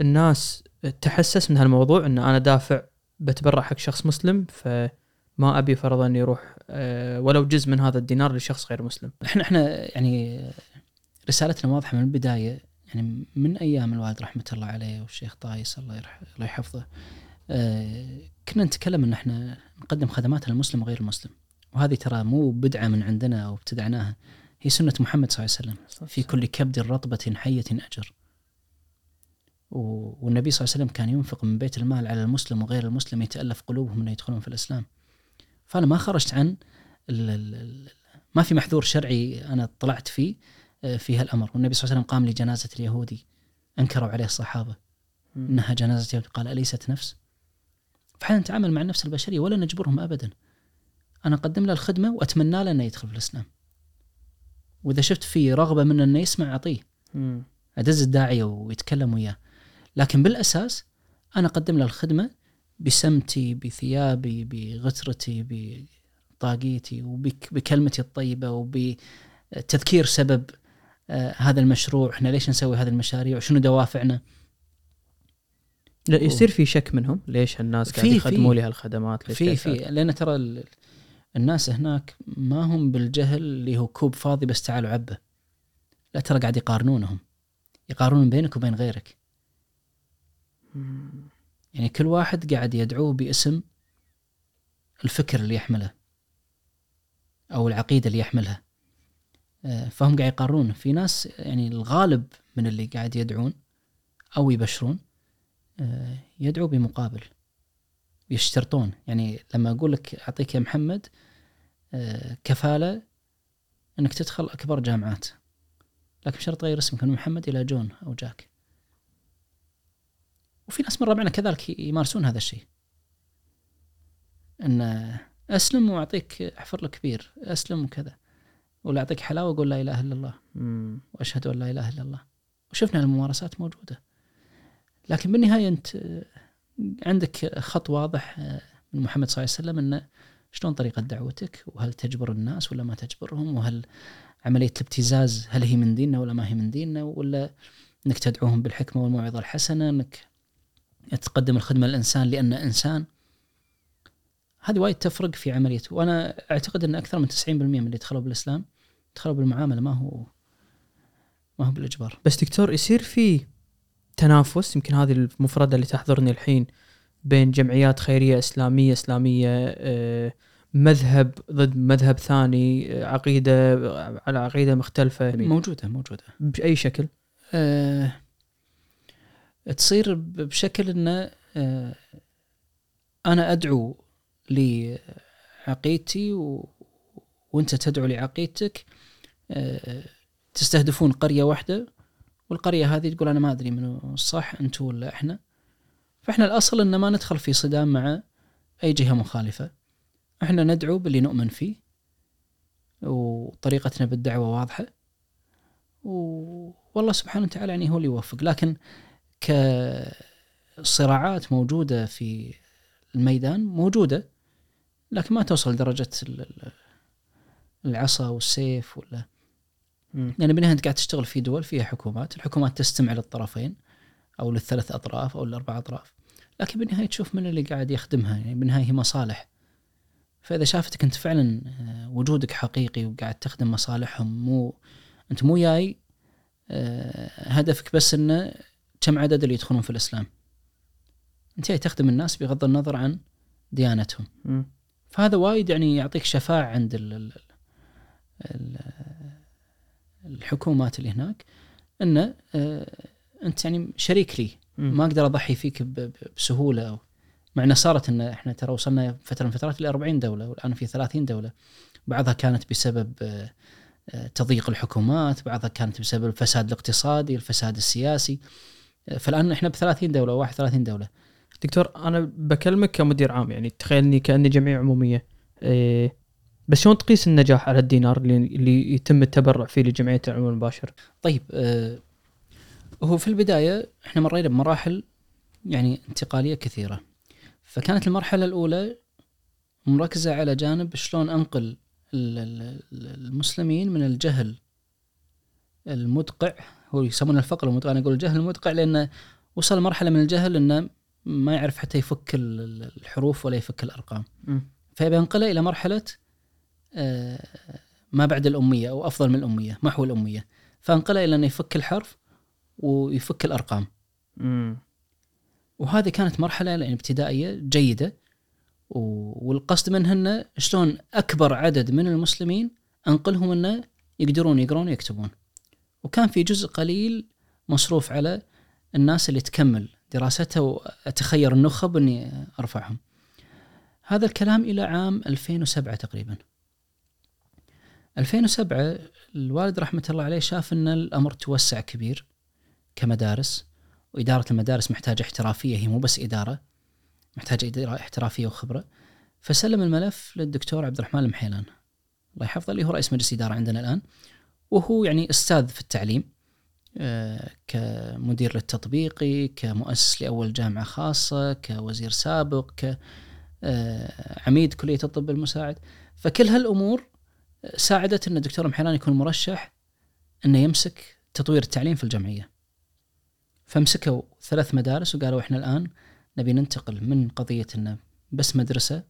Speaker 2: الناس تحسس من هالموضوع إن أنا دافع بتبرع حق شخص مسلم فما أبي فرضا يروح آه، ولو جزء من هذا الدينار لشخص غير مسلم.
Speaker 1: إحنا إحنا يعني رسالتنا واضحة من البداية يعني من أيام الوالد رحمة الله عليه والشيخ طايس الله الله يحفظه آه، كنا نتكلم إن إحنا نقدم خدمات للمسلم وغير المسلم. وهذه ترى مو بدعة من عندنا أو ابتدعناها هي سنة محمد صلى الله عليه وسلم. في كل كبد رطبة حية أجر. والنبي صلى الله عليه وسلم كان ينفق من بيت المال على المسلم وغير المسلم يتألف قلوبهم إنه يدخلون في الإسلام. فأنا ما خرجت عن ال ال ما في محذور شرعي أنا طلعت فيه آه، في هالأمر. والنبي صلى الله عليه وسلم قام لجنازة اليهودي أنكروا عليه الصحابة.
Speaker 2: مم.
Speaker 1: إنها جنازة يهودي. قال أليست نفس؟ فاحنا نتعامل مع النفس البشرية ولا نجبرهم ابدا. أنا أقدم له الخدمة وأتمنى له إنه يدخل في الإسلام. وإذا شفت في رغبة منه إنه يسمع أعطيه.
Speaker 2: مم.
Speaker 1: أدز الداعيه ويتكلم وياه. لكن بالأساس أنا أقدم له الخدمة بسمتي بثيابي بغترتي بطاقيتي وبكلمتي الطيبة وبتذكير سبب آه، هذا المشروع إحنا ليش نسوي هذه المشاريع وشنو دوافعنا
Speaker 2: لا يصير في شك منهم ليش الناس قاعد يخدموا. لي هالخدمات
Speaker 1: في في؟ لأن ترى ال- الناس هناك ما هم بالجهل اللي هو كوب فاضي بس تعالوا عبه لا ترى قاعد يقارنونهم يقارنون بينك وبين غيرك. يعني كل واحد قاعد يدعوه باسم الفكر اللي يحمله أو العقيدة اللي يحملها. آه، فهم قاعد يقارنون. في ناس يعني الغالب من اللي قاعد يدعون أو يبشرون آه، يدعو بمقابل يشترطون. يعني لما أقول لك أعطيك يا محمد آه، كفالة إنك تدخل أكبر جامعات لكن بشرط تغير اسمك من محمد إلى جون أو جاك. وفي ناس من ربعنا كذلك يمارسون هذا الشيء. إن أسلم وأعطيك أحفر لك كبير أسلم وكذا. ولا أعطيك حلاوة أقول لا إله إلا الله.
Speaker 2: مم.
Speaker 1: وأشهد أن لا إله إلا الله. وشفنا الممارسات موجودة. لكن بالنهاية أنت عندك خط واضح آه، من محمد صلى الله عليه وسلم انه شلون طريقة دعوتك؟ وهل تجبر الناس ولا ما تجبرهم؟ وهل عملية الابتزاز هل هي من ديننا ولا ما هي من ديننا؟ ولا إنك تدعوهم بالحكمة والموعظة الحسنة إنك تقدم الخدمة للإنسان لأنه إنسان هذه وايد تفرق في عمليته. وأنا أعتقد إن أكثر من 90% من اللي دخلوا بالإسلام دخلوا بالمعاملة ما هو ما هو بالإجبار.
Speaker 2: بس دكتور يصير في تنافس يمكن هذه المفردة اللي تحضرني الحين بين جمعيات خيرية إسلامية إسلامية آه، مذهب ضد مذهب ثاني آه، عقيدة على عقيدة مختلفة.
Speaker 1: موجودة موجودة.
Speaker 2: بأي شكل؟
Speaker 1: أه تصير بشكل إنه أه أنا أدعو لعقيدتي و... وأنت تدعو لعقيدتك أه تستهدفون قرية واحدة والقرية هذه تقول أنا ما أدري منو الصح أنتم ولا إحنا. فإحنا الأصل ان ما ندخل في صدام مع أي جهة مخالفة. إحنا ندعو باللي نؤمن فيه وطريقتنا بالدعوة واضحة. و- والله سبحانه وتعالى يعني هو اللي يوفق. لكن كصراعات موجودة في الميدان موجودة لكن ما توصل لدرجة ال- ال- العصا والسيف ولا.
Speaker 2: مم.
Speaker 1: يعني بالنهاية أنت قاعد تشتغل في دول فيها حكومات الحكومات تستمع للطرفين أو للثلاث أطراف أو للأربع أطراف لكن بالنهاية تشوف من اللي قاعد يخدمها. يعني بالنهاية هي مصالح. فإذا شافتك أنت فعلا آه، وجودك حقيقي وقاعد تخدم مصالحهم مو أنت مو جاي آه، هدفك بس إنه كم عدد اللي يدخلون في الإسلام؟ انت تخدم الناس بغض النظر عن ديانتهم.
Speaker 2: مم.
Speaker 1: فهذا وايد يعني يعطيك شفاعة عند ال ال ال الحكومات اللي هناك إنه آه، أنت يعني شريك لي. ما أقدر أضحي فيك بسهولة مع إنه صارت إن إحنا ترى وصلنا فترة من فترات ل 40 دولة والآن في 30 دولة. بعضها كانت بسبب آه، آه، تضييق الحكومات بعضها كانت بسبب الفساد الاقتصادي الفساد السياسي. فالآن إحنا ب 30 دوله 31 دولة
Speaker 2: دكتور أنا بكلمك كمدير عام يعني تخيلني كأني جمعية عمومية إيه بس شلون تقيس النجاح على الدينار اللي, اللي يتم التبرع فيه لجمعية العمل المباشر؟
Speaker 1: طيب آه هو في البداية إحنا مرينا بمراحل يعني انتقالية كثيرة. فكانت المرحلة الأولى مركزة على جانب شلون أنقل ال- ال- ال- المسلمين من الجهل المدقع هو يسمونه الفقر المدقع أنا أقول الجهل المدقع لأنه وصل مرحلة من الجهل إنه ما يعرف حتى يفك ال- ال- الحروف ولا يفك الأرقام. فيبي ينقله إلى مرحلة آه، ما بعد الأمية أو أفضل من الأمية محو الأمية. فانقله إلى انه يفك الحرف ويفك
Speaker 2: الأرقام.
Speaker 1: وهذه كانت مرحلة يعني ابتدائية جيدة. والقصد منها إنه شلون أكبر عدد من المسلمين أنقلهم إنه يقدرون يقرون ويكتبون. وكان في جزء قليل مصروف على الناس اللي تكمل دراستها وأتخير النخب إني أرفعهم. هذا الكلام إلى عام 2007 تقريبا. 2007 الوالد رحمة الله عليه شاف إن الأمر توسع كبير كمدارس وإدارة المدارس محتاجة احترافية هي مو بس إدارة محتاجة إدارة احترافية وخبرة. فسلم الملف للدكتور عبد الرحمن المحيلان. الله يحفظه اللي هو رئيس مجلس إدارة عندنا الآن. وهو يعني أستاذ في التعليم آه، كمدير للتطبيقي كمؤسس لأول جامعة خاصة كوزير سابق كعميد كلية الطب المساعد فكل هالأمور ساعدت إن الدكتور محيلان يكون مرشح إنه يمسك تطوير التعليم في الجمعية. فمسكوا ثلاث مدارس وقالوا إحنا الآن نبي ننتقل من قضية إنه بس مدرسة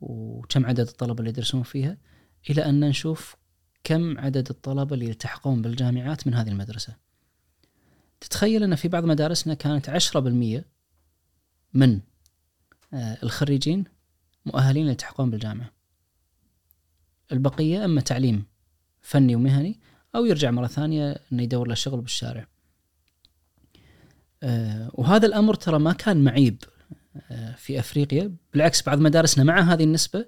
Speaker 1: وكم عدد الطلبة اللي يدرسون فيها إلى أن نشوف كم عدد الطلبة اللي يلتحقون بالجامعات من هذه المدرسة. تتخيل أن في بعض مدارسنا كانت 10% من آه، الخريجين مؤهلين يلتحقون بالجامعة. البقية أما تعليم فني ومهني أو يرجع مرة ثانية انه يدور له شغل بالشارع. آه، وهذا الأمر ترى ما كان معيب آه، في أفريقيا، بالعكس بعض مدارسنا مع هذه النسبة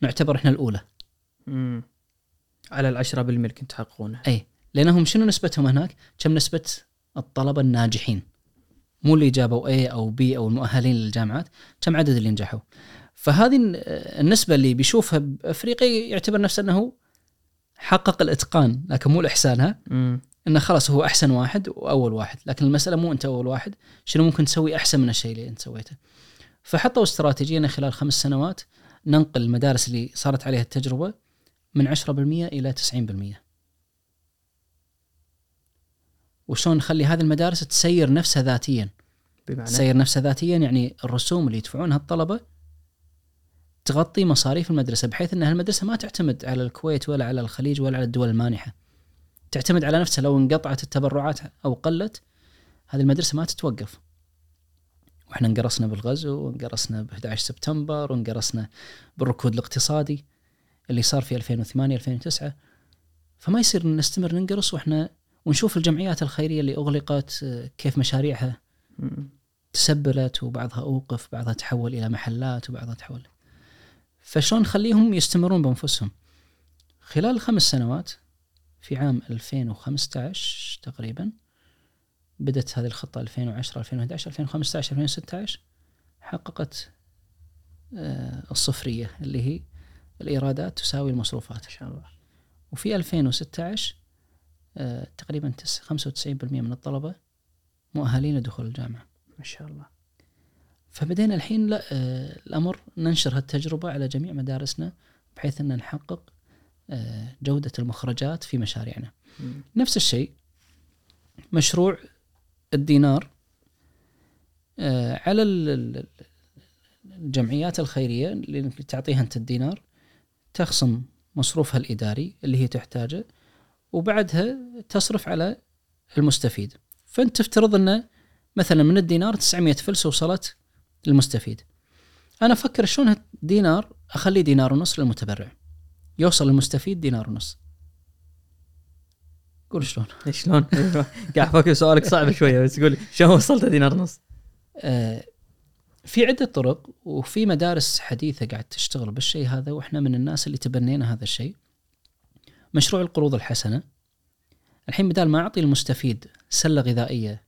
Speaker 1: نعتبر إحنا الأولى،
Speaker 2: امم على العشرة بالمية اللي كنت تحققونه
Speaker 1: أي لأنهم شنو نسبتهم هناك؟ كم نسبة الطلبة الناجحين؟ مو اللي جابوا A أو B أو المؤهلين للجامعات، كم عدد اللي نجحوا؟ فهذه الن- النسبة اللي بيشوفها بأفريقيا يعتبر نفسه أنه حقق الإتقان لكن مو الاحسان ها إنه خلاص هو أحسن واحد وأول واحد لكن المسألة مو أنت أول واحد شنو ممكن تسوي أحسن من الشيء اللي أنت سويته فحطوا استراتيجيه إن خلال خمس سنوات ننقل المدارس اللي صارت عليها التجربة من 10% إلى 90% وشلون نخلي هذه المدارس تسير نفسها ذاتيا
Speaker 2: بمعنى
Speaker 1: تسير نفسها ذاتيا يعني الرسوم اللي يدفعونها الطلبة تغطي مصاريف المدرسة بحيث إن المدرسة ما تعتمد على الكويت ولا على الخليج ولا على الدول المانحة. تعتمد على نفسها لو انقطعت التبرعات أو قلت هذه المدرسة ما تتوقف. وإحنا انقرصنا بالغزو وانقرصنا ب 11 سبتمبر وانقرصنا بالركود الاقتصادي اللي صار في 2008 2009 فما يصير نستمر ننقرص وإحنا ونشوف الجمعيات الخيرية اللي أغلقت آه، كيف مشاريعها. تسبلت وبعضها أوقف بعضها تحول إلى محلات وبعضها تحول. فشلون نخليهم يستمرون بأنفسهم؟ خلال الخمس سنوات في عام 2015 تقريبا بدت هذه الخطة 2010 2011 2015 2016 حققت آه، الصفرية اللي هي الإيرادات تساوي المصروفات
Speaker 2: ما شاء الله
Speaker 1: وفي 2016 آه، تقريبا تس- 95% من الطلبة مؤهلين لدخول الجامعة
Speaker 2: ما شاء الله
Speaker 1: فبدينا الحين لا آه، الأمر ننشر هالتجربة على جميع مدارسنا بحيث أن نحقق آه، جودة المخرجات في مشاريعنا.
Speaker 2: مم.
Speaker 1: نفس الشيء مشروع الدينار على ال- ال- الجمعيات الخيرية اللي تعطيها أنت الدينار تخصم مصروفها الإداري اللي هي تحتاجه وبعدها تصرف على المستفيد. فأنت تفترض أنه مثلا من الدينار 900 فلس وصلت للمستفيد. أنا أفكر شلون دينار اخليه دينار ونص للمتبرع. يوصل للمستفيد دينار ونص. قول شلون؟
Speaker 2: شلون؟ قاعد أفكر سؤالك صعب شوية بس قول شلون وصلت دينار ونص؟
Speaker 1: آه، في عدة طرق وفي مدارس حديثة قاعد تشتغل بالشيء هذا وإحنا من الناس اللي تبنينا هذا الشيء. مشروع القروض الحسنة. الحين بدال ما أعطي المستفيد سلة غذائية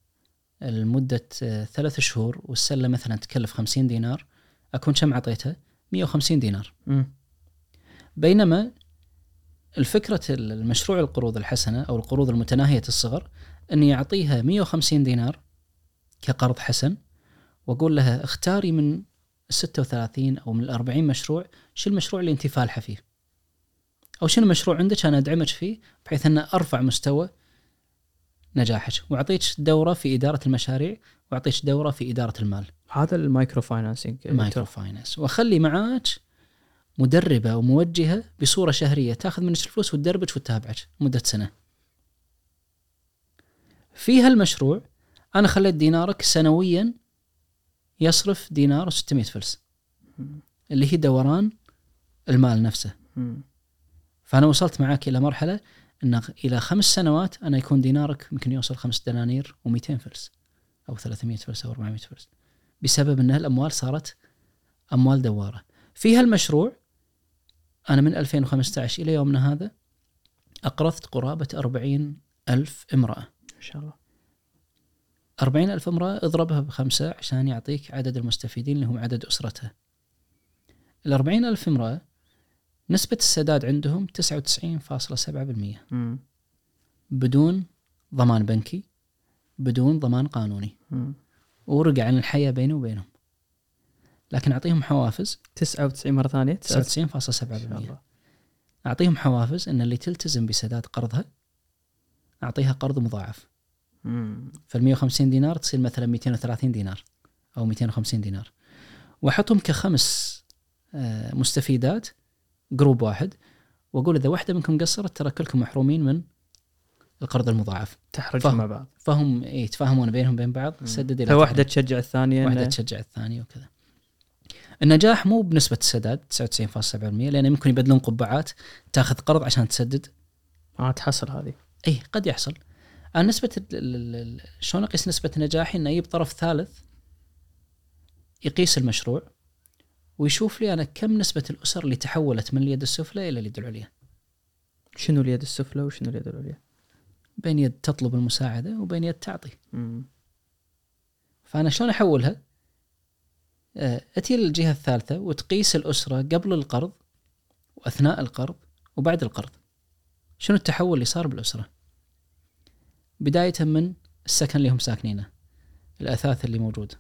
Speaker 1: لمدة آه، ثلاث شهور والسلة مثلا تكلف 50 دينار أكون كم اعطيته؟ 150 دينار
Speaker 2: مم.
Speaker 1: بينما الفكرة المشروع القروض الحسنة أو القروض المتناهية الصغر أني يعطيها 150 دينار كقرض حسن وأقول لها اختاري من 36 أو من 40 مشروع شو المشروع اللي أنت فالحة فيه؟ أو شنو المشروع عندك أنا أدعمك فيه بحيث أن أرفع مستوى نجاحك؟ وأعطيك دورة في إدارة المشاريع وأعطيك دورة في إدارة المال.
Speaker 2: هذا ال micro
Speaker 1: financing micro finance واخلي معاك مدربة وموجهه بصورة شهرية تأخذ منك الفلوس وتدربك وتتابعك مدة سنة. في هالمشروع أنا خليت دينارك سنويا يصرف دينار و600 فلس اللي هي دوران المال نفسه. فأنا وصلت معاك إلى مرحلة إن إلى خمس سنوات أنا يكون دينارك يمكن يوصل خمس دنانير و200 فلس أو 300 فلس أو 400 فلس بسبب إن الاموال صارت أموال دوارة. في هالمشروع أنا من 2015 إلى يومنا هذا أقرضت قرابة 40 ألف امرأة.
Speaker 2: ان شاء الله
Speaker 1: 40 ألف امرأة اضربها بخمسة عشان يعطيك عدد المستفيدين اللي هم عدد أسرتها. ال 40 ألف امرأة نسبة السداد عندهم 99.7%
Speaker 2: مم.
Speaker 1: بدون ضمان بنكي بدون ضمان قانوني. ورقع عن الحياة بيني وبينهم. لكن أعطيهم حوافز
Speaker 2: 99 مرة ثانية؟
Speaker 1: 99.7%
Speaker 2: إن شاء الله.
Speaker 1: أعطيهم حوافز أن اللي تلتزم بسداد قرضها أعطيها قرض مضاعف.
Speaker 2: مم.
Speaker 1: فال 150 دينار تصير مثلا 230 دينار أو 250 دينار. وأحطهم كخمس آه، مستفيدات جروب واحد. وأقول إذا واحدة منكم قصرت ترى كلكم محرومين من القرض المضاعف.
Speaker 2: تحرجهم
Speaker 1: فهم.
Speaker 2: مع بعض.
Speaker 1: فهم إيه، يتفاهمون بينهم وبين بعض. سدد إلى
Speaker 2: فواحده. تشجع الثانية
Speaker 1: واحدة
Speaker 2: إنه-
Speaker 1: تشجع الثانية وكذا. النجاح مو بنسبة السداد 99.7% لأن يمكن يبدلون قبعات تاخذ قرض عشان تسدد.
Speaker 2: آه تحصل هذه.
Speaker 1: إي قد يحصل. أنا نسبة شلون أقيس نسبة نجاحي؟ إنه يجيب طرف ثالث يقيس المشروع ويشوف لي أنا كم نسبة الأسر اللي تحولت من اليد السفلى إلى اليد العليا.
Speaker 2: شنو اليد السفلى وشنو اليد العليا؟
Speaker 1: بين يد تطلب المساعدة وبين يد تعطي.
Speaker 2: مم.
Speaker 1: فأنا شلون أحولها؟ آه، أتي للجهه الثالثة وتقيس الأسرة قبل القرض وأثناء القرض وبعد القرض. شنو التحول اللي صار بالأسرة؟ بدايه من السكن اللي هم ساكنينه الأثاث اللي موجود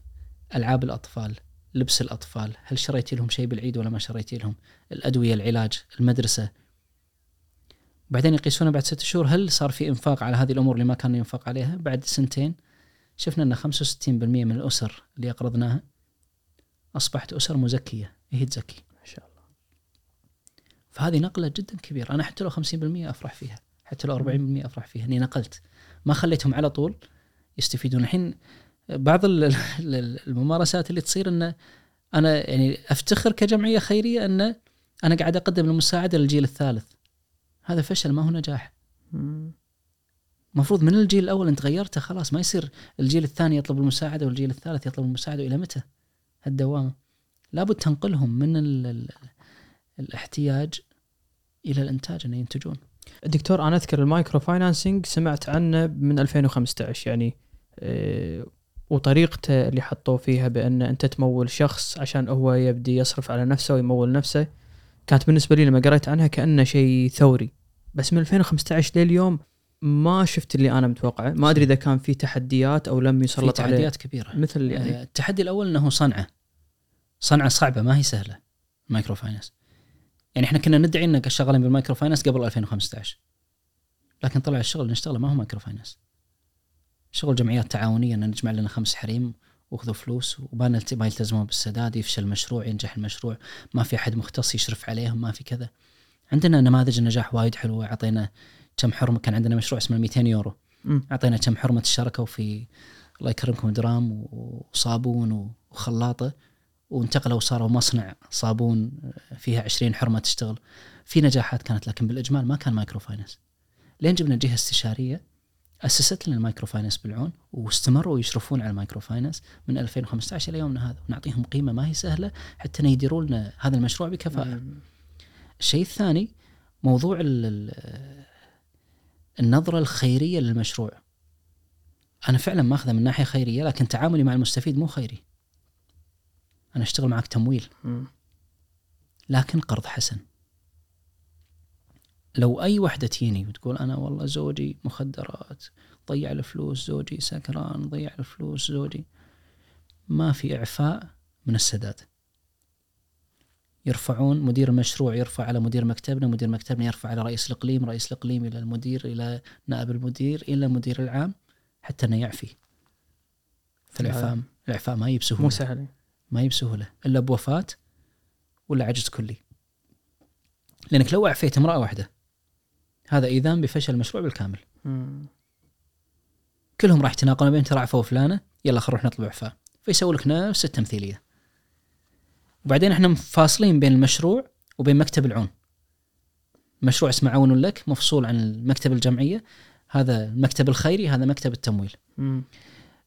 Speaker 1: ألعاب الأطفال لبس الأطفال هل شريتي لهم شيء بالعيد ولا ما شريتي لهم؟ الأدوية العلاج المدرسة. بعدين يقيسونه بعد ست شهور هل صار في إنفاق على هذه الأمور اللي ما كان ينفق عليها؟ بعد سنتين شفنا إن 65% من الأسر اللي أقرضناها أصبحت أسر مزكية هي تزكي.
Speaker 2: ما شاء الله.
Speaker 1: فهذه نقلة جدا كبيرة. أنا حتى لو 50% أفرح فيها حتى لو 40% أفرح فيها إني نقلت. ما خليتهم على طول يستفيدون الحين بعض ال- ال- الممارسات اللي تصير انه أنا يعني أفتخر كجمعية خيرية إن أنا قاعد أقدم المساعدة للجيل الثالث هذا فشل ما هو نجاح. المفروض من الجيل الأول أنت غيرته خلاص ما يصير الجيل الثاني يطلب المساعدة والجيل الثالث يطلب المساعدة إلى متى؟ هالدوامة لابد تنقلهم من ال ال الاحتياج إلى الإنتاج إنه ينتجون
Speaker 2: دكتور أنا أذكر ال microfinancing سمعت عنه من 2015 يعني آه، وطريقته اللي حطوه فيها بأن أنت تمول شخص عشان هو يبدي يصرف على نفسه ويمول نفسه كانت بالنسبة لي لما قريت عنها كأنه شيء ثوري. بس من 2015 لليوم ما شفت اللي أنا متوقعه ما أدري إذا كان في تحديات أو لم يسلط عليه.
Speaker 1: تحديات كبيرة.
Speaker 2: مثل يعني.
Speaker 1: آه، التحدي الأول إنه صنعه. صنعة صعبة ما هي سهلة. microfinance. يعني إحنا كنا ندعي انك شغالين بال microfinance قبل 2015 لكن طلع الشغل اللي نشتغله ما هو microfinance شغل جمعيات تعاونية إن نجمع لنا خمس حريم واخذوا فلوس وما ما يلتزمون بالسداد يفشل المشروع ينجح المشروع. ما في أحد مختص يشرف عليهم ما في كذا. عندنا نماذج النجاح وايد حلوة أعطينا كم حرمة كان عندنا مشروع اسمه 200 يورو. أعطينا كم حرمة اشتركوا في الله يكرمكم درام وصابون وخلاطة. وانتقلوا وصاروا مصنع صابون فيها 20 حرمة تشتغل. في نجاحات كانت لكن بالإجمال ما كان microfinance لين جبنا جهة استشارية أسست لنا ال microfinance بالعون واستمروا يشرفون على ال microfinance من 2015 إلى يومنا هذا. ونعطيهم قيمة ما هي سهلة حتى إن يديرون لنا هذا المشروع بكفاءة.
Speaker 2: مم.
Speaker 1: الشيء الثاني موضوع ال- ال- النظرة الخيرية للمشروع. أنا فعلا ماخذه من ناحية خيرية لكن تعاملي مع المستفيد مو خيري. أنا أشتغل معك تمويل. لكن قرض حسن. لو أي وحدة تجيني وتقول أنا والله زوجي مخدرات ضيع الفلوس زوجي سكران ضيع الفلوس زوجي. ما في إعفاء من السداد. يرفعون مدير المشروع يرفع على مدير مكتبنا مدير مكتبنا يرفع على رئيس الإقليم رئيس الإقليم إلى المدير إلى نائب المدير إلى المدير العام حتى إنه يعفي. فالإعفاء الإعفاء ما يجي بسهوله
Speaker 2: مو سهل.
Speaker 1: ما هي بسهولة إلا بوفاة ولا عجز كلي. لأنك لو اعفيت امرأة واحدة هذا ايذان بفشل المشروع بالكامل.
Speaker 2: مم.
Speaker 1: كلهم راح يتناقلون بين ترى عفوا فلانه يلا خلينا نروح نطلب اعفاء فيسوي لك نفس التمثيلية. وبعدين إحنا فاصلين بين المشروع وبين مكتب العون. مشروع اسمه عون لك مفصول عن المكتب الجمعية هذا المكتب الخيري هذا مكتب التمويل.
Speaker 2: مم.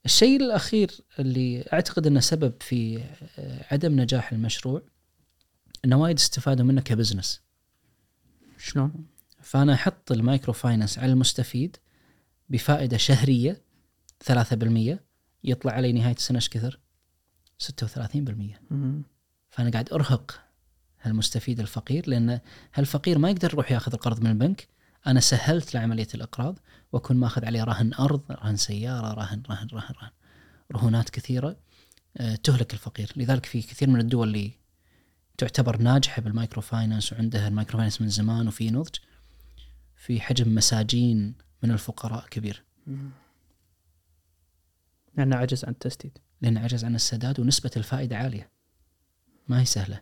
Speaker 1: الشيء الأخير اللي أعتقد أنه سبب في آه، عدم نجاح المشروع أنه وايد استفادوا منه ك business
Speaker 2: شلون؟
Speaker 1: فأنا أحط ال microfinance على المستفيد بفائدة شهرية 3% يطلع علي نهاية السنة إيش كثر؟ 36%
Speaker 2: مم.
Speaker 1: فأنا قاعد أرهق هالمستفيد الفقير لأن هالفقير ما يقدر يروح ياخذ القرض من البنك أنا سهلت له عملية الإقراض وأكون ماخذ عليه رهن أرض رهن سيارة رهن رهن رهن رهن. رهونات كثيرة آه، تهلك الفقير. لذلك في كثير من الدول اللي تعتبر ناجحة بال microfinance وعندها ال microfinance من زمان وفي نضج في حجم مساجين من الفقراء كبير.
Speaker 2: لأنه عجز عن التسديد.
Speaker 1: لأن عجز عن السداد ونسبة الفائدة عالية. ما هي سهلة.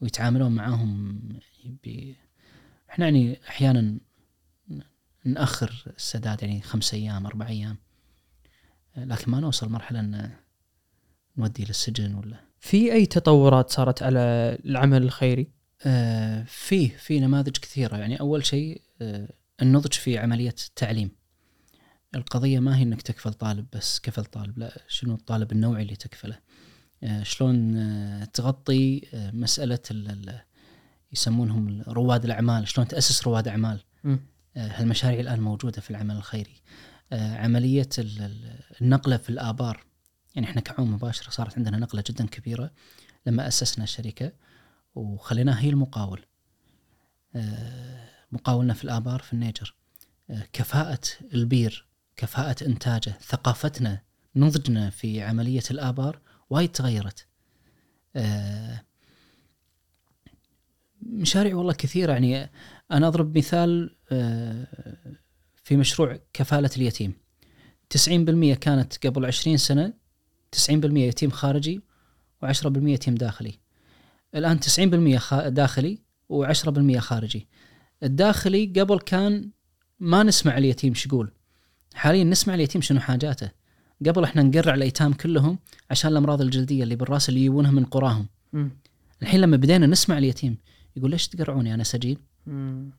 Speaker 1: ويتعاملون معاهم ب... إحنا يعني أحيانا نأخر السداد يعني خمس أيام أربع أيام لكن ما نوصل مرحلة أن نودي للسجن ولا.
Speaker 2: في أي تطورات صارت على العمل الخيري؟
Speaker 1: آه، في في نماذج كثيرة. يعني أول شيء آه، النضج في عملية التعليم. القضية ما هي أنك تكفل طالب بس كفل طالب لا شنو الطالب النوعي اللي تكفله؟ آه، شلون آه، تغطي آه، مسألة ال- ال- يسمونهم رواد الأعمال. شلون تأسس رواد أعمال؟
Speaker 2: مم.
Speaker 1: آه، هالمشاريع الآن موجودة في العمل الخيري. آه، عملية ال- ال- النقلة في الآبار. يعني إحنا كعون مباشرة صارت عندنا نقلة جدا كبيرة لما أسسنا الشركة وخليناها هي المقاول. آه، مقاولنا في الآبار في النيجر. كفاءة البير كفاءة إنتاجه ثقافتنا نضجنا في عملية الآبار وايد تغيرت. مشاريع والله كثيرة. يعني أنا أضرب مثال آه، في مشروع كفالة اليتيم. 90% كانت قبل 20 سنة 90% يتيم خارجي و10% يتيم داخلي. الآن 90% خا- داخلي و10% خارجي. الداخلي قبل كان ما نسمع اليتيم شو يقول. حاليا نسمع اليتيم شنو حاجاته. قبل إحنا نقرع الأيتام كلهم عشان الأمراض الجلدية اللي بالرأس اللي يجونها من قراهم. الحين لما بدينا نسمع اليتيم يقول ليش تقرعوني أنا سجين؟
Speaker 2: مم.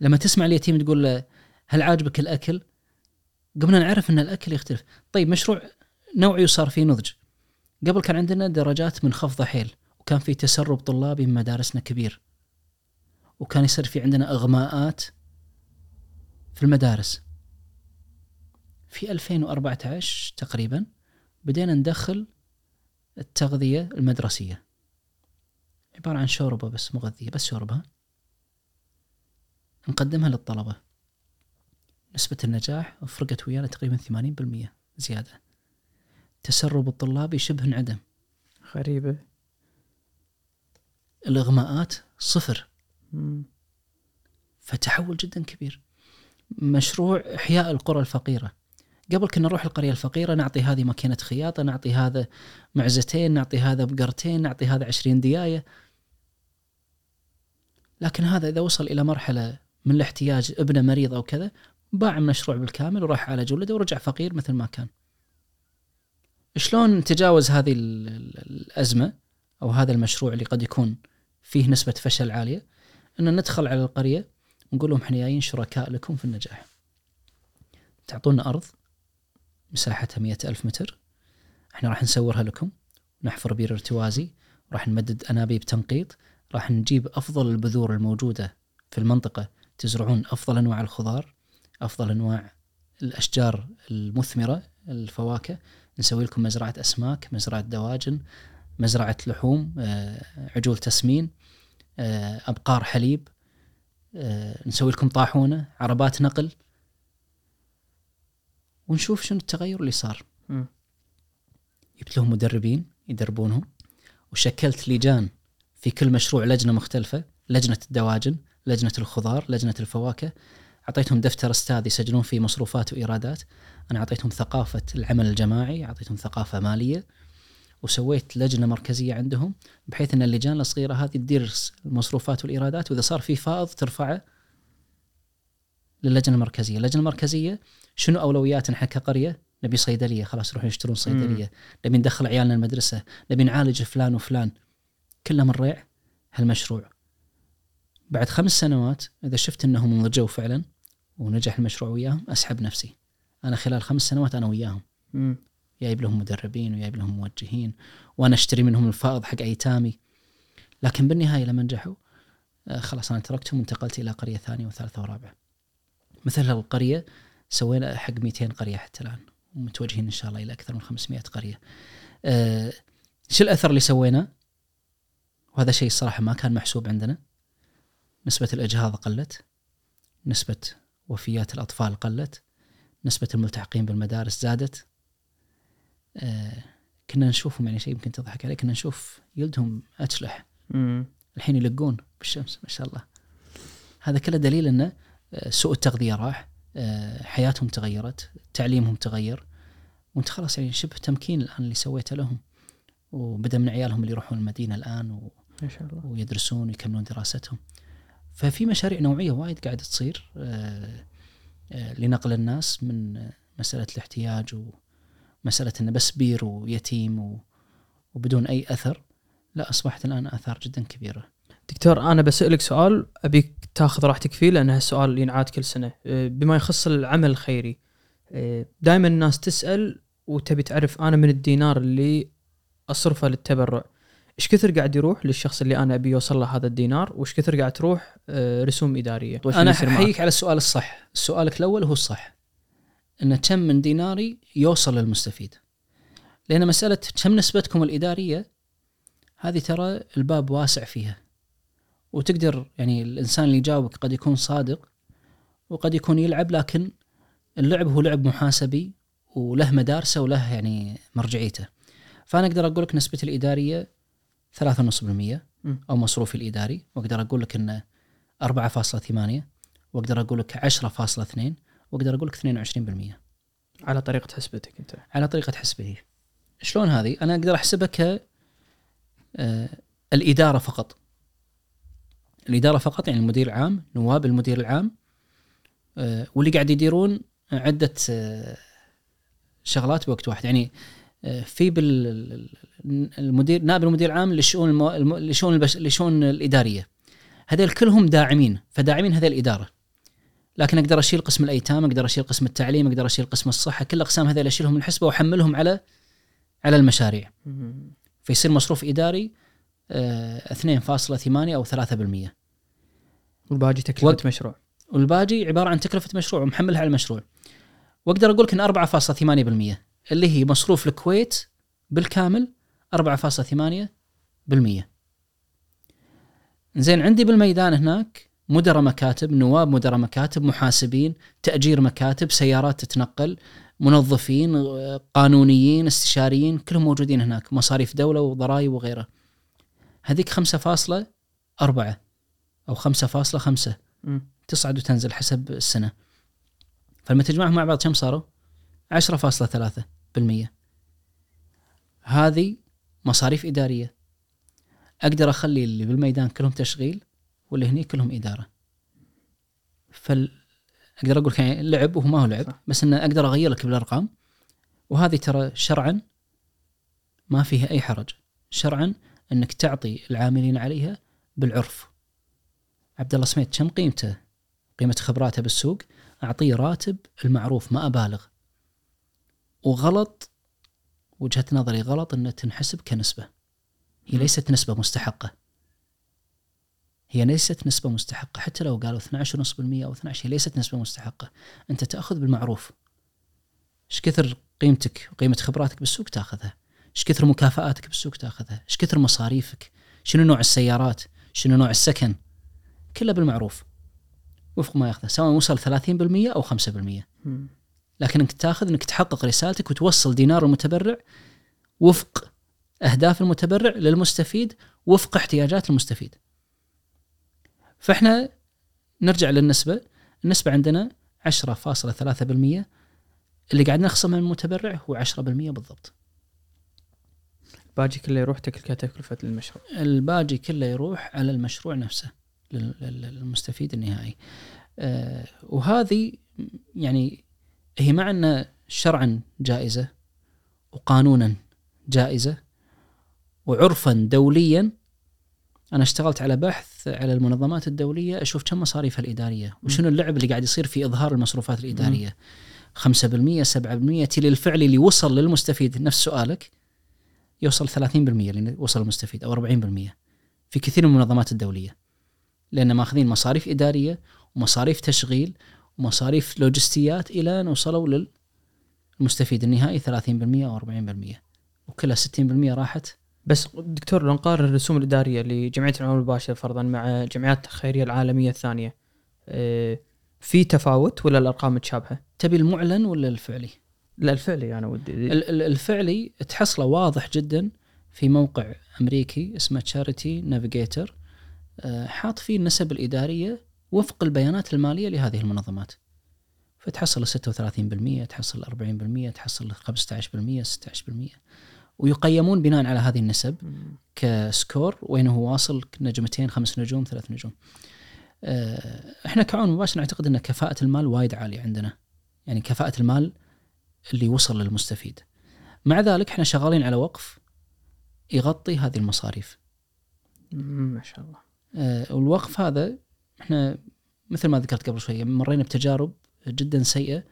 Speaker 1: لما تسمع اليتيم تقول له هل عاجبك الأكل؟ قمنا نعرف أن الأكل يختلف. طيب مشروع نوعي وصار فيه نضج. قبل كان عندنا درجات منخفضه حيل وكان في تسرب طلابي من مدارسنا كبير. وكان يصير في عندنا أغماءات في المدارس. في 2014 تقريبا بدينا ندخل التغذية المدرسية. عبارة عن شوربة بس مغذية بس شوربة. نقدمها للطلبة. نسبة النجاح فرقت ويانا تقريبا 80% زيادة. تسرب الطلابي شبه انعدم.
Speaker 2: غريبة.
Speaker 1: الإغماءات صفر.
Speaker 2: مم.
Speaker 1: فتحول جدا كبير. مشروع إحياء القرى الفقيرة. قبل كنا نروح القرية الفقيرة نعطي هذه ماكينة خياطة نعطي هذا معزتين نعطي هذا بقرتين نعطي هذا عشرين دياية لكن هذا إذا وصل إلى مرحلة من الاحتياج ابنه مريض أو كذا باع المشروع بالكامل وراح عالج ولده ورجع فقير مثل ما كان. شلون نتجاوز هذه ال- ال- الأزمة أو هذا المشروع اللي قد يكون فيه نسبة فشل عالية؟ أن ندخل على القرية ونقول لهم إحنا جايين شركاء لكم في النجاح. تعطونا أرض مساحتها مئة ألف متر. إحنا راح نسورها لكم نحفر بير ارتوازي راح نمدد أنابيب تنقيط راح نجيب أفضل البذور الموجودة في المنطقة. تزرعون أفضل أنواع الخضار أفضل أنواع الأشجار المثمرة الفواكه. نسوي لكم مزرعة أسماك مزرعة دواجن مزرعة لحوم آه، عجول تسمين آه، أبقار حليب آه، نسوي لكم طاحونة عربات نقل. ونشوف شنو التغير اللي صار. جبت لهم مدربين يدربونهم. وشكلت لجان في كل مشروع لجنة مختلفة لجنة الدواجن لجنة الخضار لجنة الفواكه. أعطيتهم دفتر أستاذ يسجلون فيه مصروفات وإيرادات. أنا أعطيتهم ثقافة العمل الجماعي أعطيتهم ثقافة مالية. وسويت لجنة مركزية عندهم بحيث أن اللجان الصغيرة هذه تدير المصروفات والإيرادات. وإذا صار في فائض ترفعه للجنة المركزية، اللجنه المركزيه شنو اولوياتنا إحنا كقرية؟ نبي صيدلية خلاص يروحون يشترون صيدلية، نبي ندخل عيالنا المدرسة، نبي نعالج فلان وفلان. كله من ريع هالمشروع. بعد خمس سنوات إذا شفت إنهم نضجوا فعلا ونجح المشروع وياهم أسحب نفسي. أنا خلال خمس سنوات أنا وياهم. جايب لهم مدربين وجايب لهم موجهين وأنا أشتري منهم الفائض حق ايتامي لكن بالنهاية لما نجحوا آه، خلاص أنا تركتهم وانتقلت إلى قرية ثانية وثالثة ورابعة. مثل هالقرية سوينا حق 200 قرية حتى الآن ومتوجهين إن شاء الله إلى أكثر من 500 قرية. أه شو الأثر اللي سويناه؟ وهذا شيء الصراحة ما كان محسوب عندنا. نسبة الإجهاض قلت. نسبة وفيات الأطفال قلت. نسبة الملتحقين بالمدارس زادت. آه، كنا نشوفهم يعني شيء يمكن تضحك عليه كنا نشوف يلدهم اتشلح. الحين يلقون بالشمس ما شاء الله هذا كله دليل انه آه، سوء التغذية راح آه، حياتهم تغيرت تعليمهم تغير وانت خلاص يعني شبه تمكين الآن اللي سويته لهم وبدا من عيالهم اللي يروحون المدينة الآن و...
Speaker 2: ما شاء الله.
Speaker 1: ويدرسون ويكملون دراستهم. ففي مشاريع نوعية وايد قاعدة تصير آه، آه، لنقل الناس من آه، مسألة الاحتياج ومسألة إنه بس بير ويتيم وبدون أي أثر. لا أصبحت الآن آثار جدا كبيرة.
Speaker 2: دكتور أنا بسألك سؤال أبيك تاخذ راحتك فيه لأن هالسؤال ينعاد كل سنة. بما يخص العمل الخيري دائما الناس تسأل وتبي تعرف أنا من الدينار اللي أصرفه للتبرع. إيش كثر قاعد يروح للشخص اللي أنا أبي يوصل له هذا الدينار؟ وإيش كثر قاعد تروح أه، رسوم إدارية؟ اللي أنا؟
Speaker 1: أحييك على السؤال الصح. سؤالك الأول هو الصح إن كم من ديناري يوصل للمستفيد. لأن مسألة كم نسبتكم الإدارية هذه ترى الباب واسع فيها. وتقدر يعني الإنسان اللي يجاوبك قد يكون صادق وقد يكون يلعب لكن اللعب هو لعب محاسبي وله مدارسه وله يعني مرجعيته. فأنا أقدر أقول لك نسبتي الإدارية 3.5%
Speaker 2: مم.
Speaker 1: أو مصروفي الإداري. وأقدر أقول لك إنه 4.8 وأقدر أقول لك 10.2 وأقدر أقول لك 22%
Speaker 2: على طريقة حسبتك أنت.
Speaker 1: على طريقة حسبه شلون هذه؟ أنا أقدر أحسبها ك آه، الإدارة فقط. الإدارة فقط يعني المدير العام نواب المدير العام آه، واللي قاعد يديرون عدة آه، شغلات بوقت واحد. يعني في بال المدير نائب المدير العام للشؤون المو... الم- للشؤون البش... للشؤون الإدارية. هذول كلهم داعمين فداعمين هذه الإدارة. لكن أقدر أشيل قسم الأيتام أقدر أشيل قسم التعليم أقدر أشيل قسم الصحة كل الاقسام هذول أشيلهم من الحسبه وأحملهم على على المشاريع. فيصير مصروف إداري آه، 2.8 أو 3%
Speaker 2: والباقي تكلفة
Speaker 1: وقت-
Speaker 2: مشروع.
Speaker 1: والباقي عبارة عن تكلفة مشروع ومحملها على المشروع. وأقدر أقول لك إن 4.8% اللي هي مصروف الكويت بالكامل 4.8% زين عندي بالميدان هناك مدراء مكاتب نواب مدراء مكاتب محاسبين تأجير مكاتب سيارات تتنقل منظفين آه، قانونيين استشاريين كلهم موجودين هناك مصاريف دولة وضرائب وغيره. هذيك 5.4 أو 5.5
Speaker 2: مم.
Speaker 1: تصعد وتنزل حسب السنة. فلما تجمعهم مع بعض كم صاروا؟ 10.3% هذه مصاريف إدارية. أقدر أخلي اللي بالميدان كلهم تشغيل واللي هني كلهم إدارة. فال أقدر أقول يعني لعب وهو ما هو لعب
Speaker 2: صح.
Speaker 1: بس أن أقدر أغير لك بالأرقام. وهذه ترى شرعا ما فيها أي حرج. شرعا أنك تعطي العاملين عليها بالعرف. عبد الله سميت كم قيمته؟ قيمة خبراته بالسوق. أعطيه راتب المعروف ما أبالغ. وغلط وجهة نظري غلط أنها تنحسب كنسبة. هي. ليست نسبة مستحقة. هي ليست نسبة مستحقة. حتى لو قالوا 12.5% أو 12 هي ليست نسبة مستحقة. أنت تأخذ بالمعروف. إيش كثر قيمتك وقيمة خبراتك بالسوق تأخذها؟ إيش كثر مكافآتك بالسوق تأخذها؟ إيش كثر مصاريفك؟ شنو نوع السيارات؟ شنو نوع السكن؟ كله بالمعروف. وفق ما يأخذه سواء وصل 30% أو 5%
Speaker 2: مم.
Speaker 1: لكن انك تاخذ انك تحقق رسالتك وتوصل دينار المتبرع وفق أهداف المتبرع للمستفيد وفق احتياجات المستفيد. فإحنا نرجع للنسبة، النسبة عندنا 10.3% اللي قاعد نخصمه من المتبرع هو 10% بالضبط.
Speaker 2: باجي كله يروح تكلفة المشروع
Speaker 1: الباقي كله يروح على المشروع نفسه لل- لل- للمستفيد النهائي آه، وهذه يعني هي مع أن شرعا جائزة وقانونا جائزة وعرفا دوليا أنا اشتغلت على بحث على المنظمات الدولية أشوف كم مصاريفها الإدارية وشنو اللعب اللي قاعد يصير في إظهار المصروفات الإدارية. 5% 7% تي للفعل اللي وصل للمستفيد نفس سؤالك يوصل 30% اللي وصل المستفيد أو 40% في كثير من المنظمات الدولية. لأن ماخذين مصاريف إدارية ومصاريف تشغيل ومصاريف لوجستيات إلى أن وصلوا للمستفيد النهائي 30% أو 40% وكلها 60% راحت
Speaker 2: بس دكتور لو نقارن الرسوم الإدارية لجمعية العمل المباشر فرضا مع جمعيات الخيرية العالمية الثانية آه، في تفاوت ولا الأرقام متشابهة؟
Speaker 1: تبي المعلن ولا الفعلي؟
Speaker 2: لا الفعلي أنا ودي
Speaker 1: ال- ال- الفعلي تحصله واضح جدا في موقع أمريكي اسمه تشاريتي نافيجيتر حاط فيه النسب الإدارية وفق البيانات المالية لهذه المنظمات. فتحصل 36% تحصل 40% تحصل 15% 16% ويقيمون بناء على هذه النسب كسكور وين هو واصل؟ نجمتين خمس نجوم ثلاث نجوم. آه، إحنا كعون مباشر نعتقد إن كفاءة المال وايد عالية عندنا. يعني كفاءة المال اللي وصل للمستفيد. مع ذلك إحنا شغالين على وقف يغطي هذه المصاريف.
Speaker 2: ما شاء الله.
Speaker 1: آه، والوقف هذا إحنا مثل ما ذكرت قبل شوية مرينا بتجارب جدا سيئة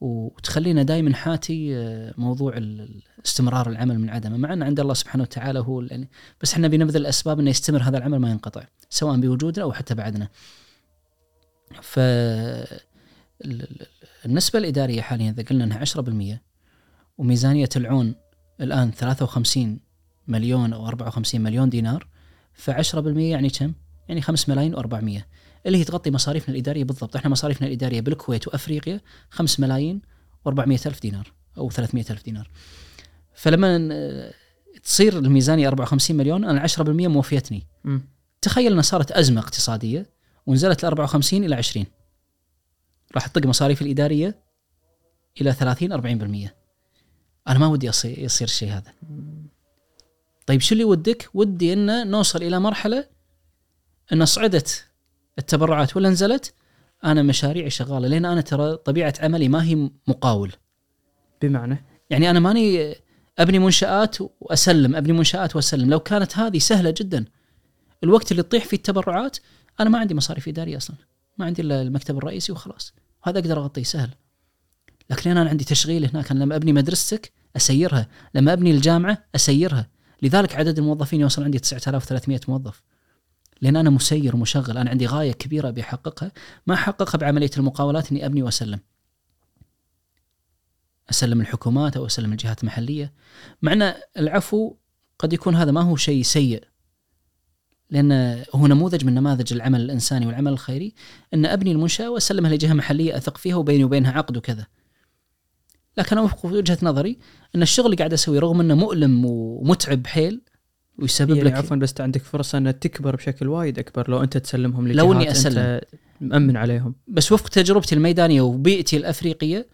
Speaker 1: وتخلينا دائما حاتي آه، موضوع استمرار العمل من عدمه مع إن عند الله سبحانه وتعالى هو يعني بس إحنا بنبذل الأسباب إنه يستمر هذا العمل ما ينقطع سواء بوجودنا أو حتى بعدنا. ف ال- ال- النسبة الإدارية حاليا إذا قلنا إنها 10% وميزانية العون الآن 53 مليون أو 54 مليون دينار ف 10% يعني كم؟ يعني 5 ملايين و400 اللي هي تغطي مصاريفنا الإدارية بالضبط، إحنا مصاريفنا الإدارية بالكويت وأفريقيا 5 ملايين و400 ألف دينار أو 300 ألف دينار. فلما تصير الميزانية 54 مليون أنا 10% موفيتني. تخيل إنها صارت أزمة اقتصادية ونزلت ال 54 إلى 20 راح تطق مصاريف الإدارية إلى 30 40% أنا ما ودي يصير, الشيء هذا. طيب شو اللي ودك؟ ودي ان نوصل إلى مرحلة إن صعدت التبرعات ولا نزلت أنا مشاريعي شغالة لأن أنا ترى طبيعة عملي ما هي مقاول.
Speaker 2: بمعنى؟
Speaker 1: يعني أنا ماني أبني منشآت وأسلم أبني منشآت وأسلم. لو كانت هذه سهلة جدا الوقت اللي تطيح فيه التبرعات أنا ما عندي مصاريف إدارية أصلا. ما عندي إلا المكتب الرئيسي وخلاص. هذا أقدر أغطيه سهل. لكن أنا عندي تشغيل هناك أنا لما أبني مدرستك أسيرها لما أبني الجامعة أسيرها. لذلك عدد الموظفين يوصل عندي 9300 موظف. لأن أنا مسير ومشغل. أنا عندي غاية كبيرة أبي أحققها. ما أحققها بعملية المقاولات إني أبني وأسلم. أسلم الحكومات أو أسلم الجهات المحلية. مع أن العفو قد يكون هذا ما هو شيء سيء. لأن هو نموذج من نماذج العمل الإنساني والعمل الخيري. أن أبني المنشأة وأسلمها لجهة محلية أثق فيها وبيني وبينها عقد وكذا. لكن أنا وجهة نظري أن الشغل اللي قاعد أسويه رغم أنه مؤلم ومتعب حيل ويسبب
Speaker 2: يعني
Speaker 1: لك
Speaker 2: عفوا بس عندك فرصة أنها تكبر بشكل وايد أكبر لو أنت تسلمهم لجهات
Speaker 1: لو إني أسلم.
Speaker 2: انت مأمن عليهم.
Speaker 1: بس وفق تجربتي الميدانية وبيئتي الأفريقية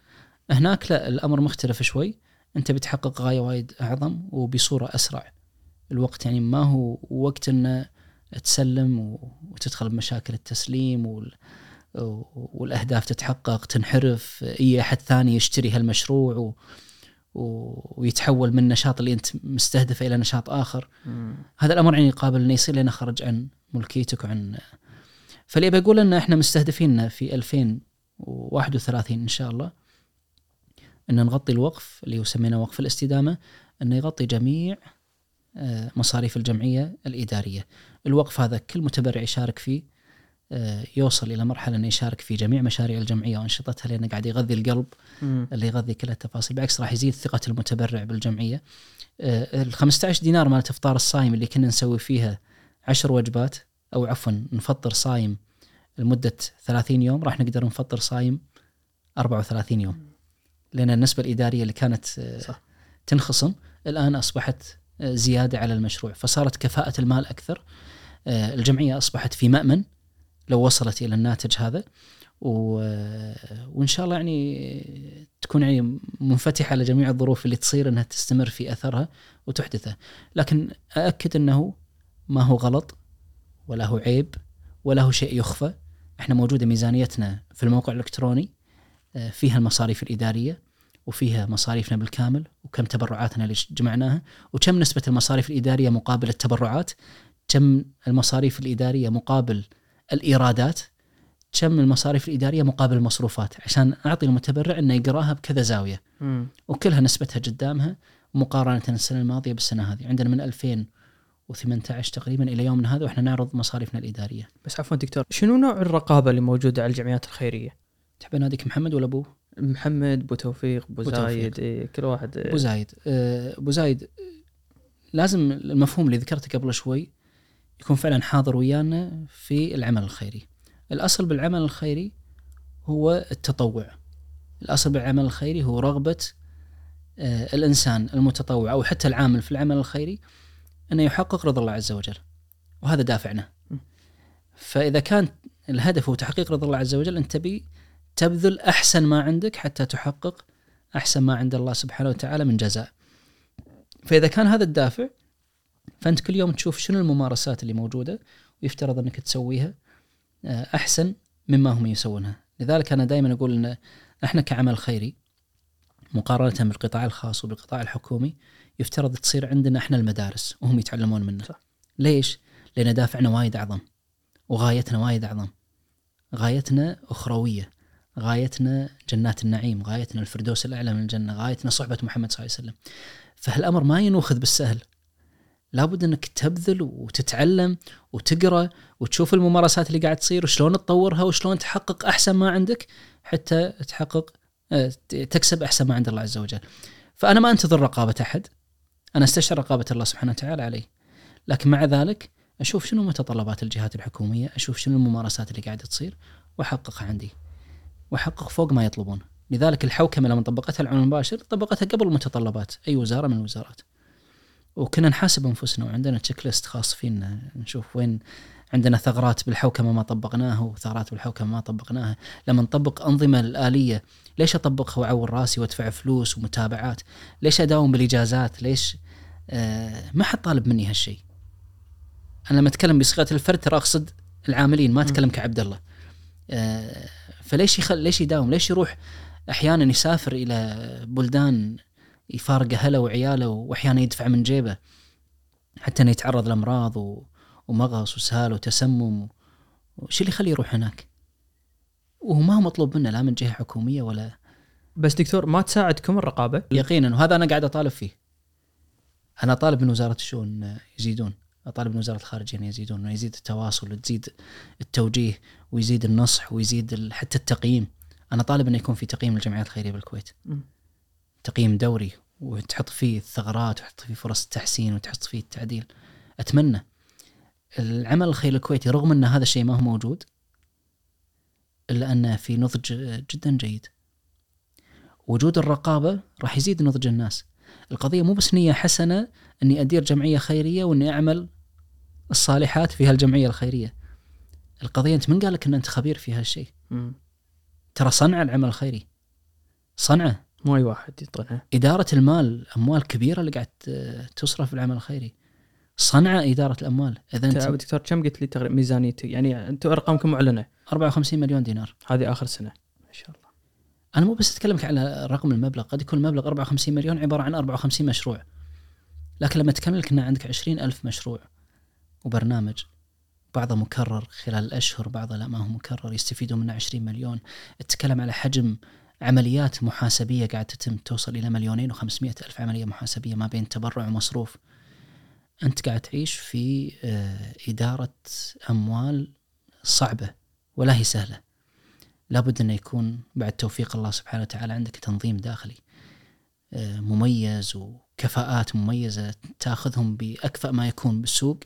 Speaker 1: هناك لا الأمر مختلف شوي. أنت بتحقق غاية وايد أعظم وبصورة أسرع. الوقت يعني ما هو وقت إنه تسلم وتدخل بمشاكل التسليم وال والأهداف تتحقق تنحرف أي أحد ثاني يشتري هالمشروع و- ويتحول من النشاط اللي أنت مستهدفه إلى نشاط آخر هذا الأمر يعني قابل إنه يصير لأنه خرج عن ملكيتك وعن فاللي بقول إن إحنا مستهدفين في 2031 إن شاء الله إن نغطي الوقف اللي سميناه وقف الاستدامة انه يغطي جميع آه، مصاريف الجمعية الإدارية. الوقف هذا كل متبرع يشارك فيه يوصل إلى مرحلة إنه يشارك في جميع مشاريع الجمعية وأنشطتها لأنه قاعد يغذي القلب
Speaker 2: مم.
Speaker 1: اللي يغذي كل التفاصيل. بالعكس راح يزيد ثقه المتبرع بالجمعية. آه، ال 15 دينار مالت إفطار الصايم اللي كنا نسوي فيها عشر وجبات أو عفوا نفطر صايم لمدة 30 يوم راح نقدر نفطر صايم 34 يوم. لأن النسبة الإدارية اللي كانت آه،
Speaker 2: صح.
Speaker 1: تنخصم الآن أصبحت آه، زيادة على المشروع. فصارت كفاءة المال أكثر. آه، الجمعية أصبحت في مأمن لو وصلت إلى الناتج هذا و... وإن شاء الله يعني تكون يعني منفتحة على جميع الظروف اللي تصير إنها تستمر في أثرها وتحدثه، لكن أأكد إنه ما هو غلط ولا هو عيب ولا هو شيء يخفى، إحنا موجودة ميزانيتنا في الموقع الإلكتروني آه، فيها المصاريف الإدارية وفيها مصاريفنا بالكامل وكم تبرعاتنا اللي جمعناها وكم نسبة المصاريف الإدارية مقابل التبرعات كم المصاريف الإدارية مقابل الإيرادات كم المصاريف الإدارية مقابل المصروفات عشان أعطي المتبرع إنه يقراها بكذا
Speaker 2: زاوية.
Speaker 1: وكلها نسبتها قدامها مقارنة السنة الماضية بالسنة هذه عندنا من 2018 تقريبا إلى يومنا هذا وإحنا نعرض مصاريفنا الإدارية
Speaker 2: بس عفوا دكتور شنو نوع الرقابة اللي موجودة على الجمعيات الخيرية؟
Speaker 1: تحب اناديك محمد ولا ابوه؟
Speaker 2: محمد أبو توفيق
Speaker 1: أبو
Speaker 2: زايد إيه كل واحد
Speaker 1: أبو زايد آه، أبو زايد آه، لازم المفهوم اللي ذكرته قبل شوي يكون فعلا حاضر ويانا في العمل الخيري. الأصل بالعمل الخيري هو التطوع. الأصل بالعمل الخيري هو رغبة آه، الإنسان المتطوع أو حتى العامل في العمل الخيري أنه يحقق رضا الله عز وجل. وهذا دافعنا.
Speaker 2: م.
Speaker 1: فإذا كان الهدف هو تحقيق رضا الله عز وجل أنت تبي تبذل أحسن ما عندك حتى تحقق أحسن ما عند الله سبحانه وتعالى من جزاء. فإذا كان هذا الدافع فأنت كل يوم تشوف شنو الممارسات اللي موجودة ويفترض أنك تسويها آه، أحسن مما هم يسوونها. لذلك أنا دائما أقول إن إحنا كعمل خيري مقارنة بالقطاع الخاص وبالقطاع الحكومي يفترض تصير عندنا إحنا المدارس وهم يتعلمون منا.
Speaker 2: صح.
Speaker 1: ليش؟ لأن دافعنا وايد أعظم وغايتنا وايد أعظم. غايتنا أخروية. غايتنا جنات النعيم، غايتنا الفردوس الأعلى من الجنة، غايتنا صحبة محمد صلى الله عليه وسلم. فهالأمر ما ينوخذ بالسهل. لابد انك تبذل وتتعلم وتقرأ وتشوف الممارسات اللي قاعد تصير وشلون تطورها وشلون تحقق أحسن ما عندك حتى تحقق آه، تكسب أحسن ما عند الله عز وجل. فأنا ما أنتظر رقابة أحد. أنا أستشعر رقابة الله سبحانه وتعالى علي. لكن مع ذلك أشوف شنو متطلبات الجهات الحكومية، أشوف شنو الممارسات اللي قاعدة تصير وأحققها عندي. وأحقق فوق ما يطلبون. لذلك الحوكمة لما طبقتها العون المباشر طبقتها قبل المتطلبات أي وزارة من الوزارات. وكنا نحاسب أنفسنا وعندنا تشيك ليست خاص فينا نشوف وين عندنا ثغرات بالحوكمة ما طبقناها وثغرات بالحوكمة ما طبقناها، لما نطبق أنظمة الاليه ليش أطبقها واعور رأسي وأدفع فلوس ومتابعات؟ ليش أداوم بالإجازات؟ ليش آه ما حد طالب مني هالشيء. أنا لما أتكلم بصيغة الفرد ترى أقصد العاملين ما أتكلم كعبد الله. آه فليش يخل ليش يداوم؟ ليش يروح أحيانا يسافر إلى بلدان يفارق اهله وعياله وأحيانا يدفع من جيبه حتى إنه يتعرض لأمراض و... ومغص وسهال وتسمم وش اللي يخليه يروح هناك؟ وهو ما هو مطلوب منه لا من جهة حكومية ولا
Speaker 2: بس دكتور ما تساعدكم الرقابة؟
Speaker 1: يقينا وهذا أنا قاعد أطالب فيه. أنا أطالب من وزارة الشؤون يزيدون، أطالب من وزارة الخارجية ان يزيدون، إنه يزيد التواصل وتزيد التوجيه ويزيد النصح ويزيد حتى التقييم. أنا طالب إنه يكون في تقييم للجمعيات الخيرية بالكويت. تقييم دوري وتحط فيه الثغرات وتحط فيه فرص التحسين وتحط فيه التعديل. أتمنى العمل الخيري الكويتي رغم أن هذا الشيء ما هو موجود إلا أنه في نضج جدا جيد. وجود الرقابة راح يزيد نضج الناس. القضية مو بس نية حسنة أني أدير جمعية خيرية وأني أعمل الصالحات في هالجمعية الخيرية. القضية أنت من قال لك ان أنت خبير في هالشيء؟ ترى صنع العمل الخيري. صنعه
Speaker 2: مو أي واحد يطلعها
Speaker 1: إدارة المال أموال كبيرة اللي قاعد آه، تصرف في العمل الخيري. صنع إدارة الأموال. إذا
Speaker 2: انت
Speaker 1: أنت
Speaker 2: دكتور كم قلت لي تقريبا ميزانيتك يعني أنتم أرقامكم معلنة.
Speaker 1: 54 مليون دينار.
Speaker 2: هذه آخر سنة. ما شاء الله.
Speaker 1: أنا مو بس أتكلمك على رقم المبلغ قد يكون المبلغ 54 مليون عبارة عن 54 مشروع. لكن لما تكمل لك أن عندك 20 ألف مشروع وبرنامج بعضه مكرر خلال الأشهر بعضه لا ما هو مكرر يستفيدوا منه 20 مليون. تتكلم على حجم عمليات محاسبية قاعد تتم توصل إلى مليونين وخمسمائة ألف عملية محاسبية ما بين تبرع ومصروف. أنت قاعد تعيش في آه، إدارة أموال صعبة ولا هي سهلة. لابد أنه يكون بعد توفيق الله سبحانه وتعالى عندك تنظيم داخلي آه، مميز وكفاءات مميزة تأخذهم بأكفأ ما يكون بالسوق.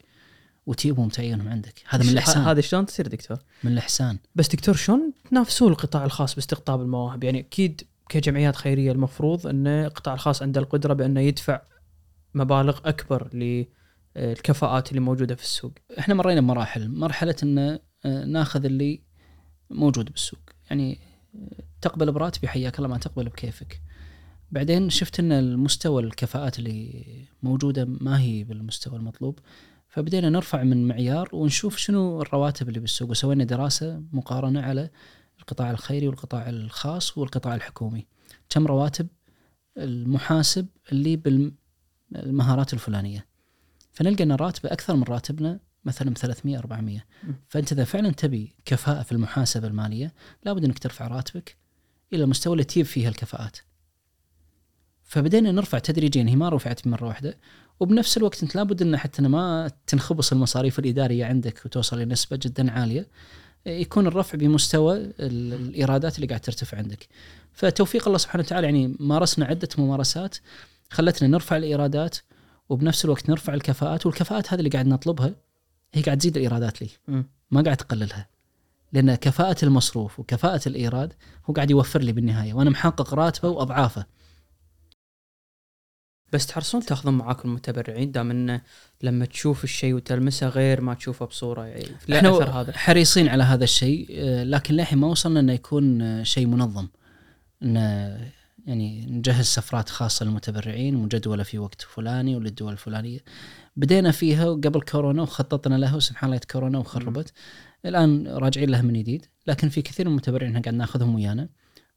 Speaker 1: وتجيبهم تعينهم عندك. هذا من الإحسان.
Speaker 2: هذا شلون تصير دكتور؟
Speaker 1: من الإحسان.
Speaker 2: بس دكتور شلون تنافسون القطاع الخاص باستقطاب المواهب؟ يعني أكيد كجمعيات خيرية المفروض إن القطاع الخاص عنده القدرة بانه يدفع مبالغ أكبر للكفاءات اللي موجودة في السوق.
Speaker 1: إحنا مرينا بمراحل مرحلة إن آه، ناخذ اللي موجود بالسوق. يعني آه، تقبل براتبي حياك الله ما تقبل بكيفك. بعدين شفت إن المستوى الكفاءات اللي موجودة ما هي بالمستوى المطلوب. فبدينا نرفع من معيار ونشوف شنو الرواتب اللي بالسوق وسوينا دراسة مقارنة على القطاع الخيري والقطاع الخاص والقطاع الحكومي. كم رواتب المحاسب اللي بالمهارات الفلانية. فنلقى إن راتبه أكثر من راتبنا مثلا ب 300 400 فأنت إذا فعلا تبي كفاءة في المحاسبة المالية لابد إنك ترفع راتبك إلى المستوى اللي تجيب فيه الكفاءات. فبدينا نرفع تدريجيا هي ما رفعت مره واحدة. وبنفس الوقت انت لابد ان حتى ما تنخبص المصاريف الإدارية عندك وتوصل لنسبة جدا عالية يكون الرفع بمستوى الإيرادات اللي قاعد ترتفع عندك. فتوفيق الله سبحانه وتعالى يعني مارسنا عدة ممارسات خلتنا نرفع الإيرادات وبنفس الوقت نرفع الكفاءات والكفاءات هذه اللي قاعد نطلبها هي قاعد تزيد الإيرادات لي
Speaker 2: م.
Speaker 1: ما قاعد تقللها لأن كفاءة المصروف وكفاءة الإيراد هو قاعد يوفر لي بالنهاية وأنا محقق راتبه وأضعافه
Speaker 2: بس تحرصون تاخذون معاكم المتبرعين دام إنه لما تشوف الشيء وتلمسه غير ما تشوفه بصورة يعني لا
Speaker 1: إحنا
Speaker 2: أثر هذا.
Speaker 1: حريصين على هذا الشيء آه، لكن للحين ما وصلنا إنه يكون آه، شيء منظم. انه يعني نجهز سفرات خاصة للمتبرعين مجدوله في وقت فلاني وللدول الفلانية. بدينا فيها قبل كورونا وخططنا لها وسبحان الله كورونا وخربت. الآن راجعين لها من جديد. لكن في كثير من المتبرعين قاعد ناخذهم ويانا.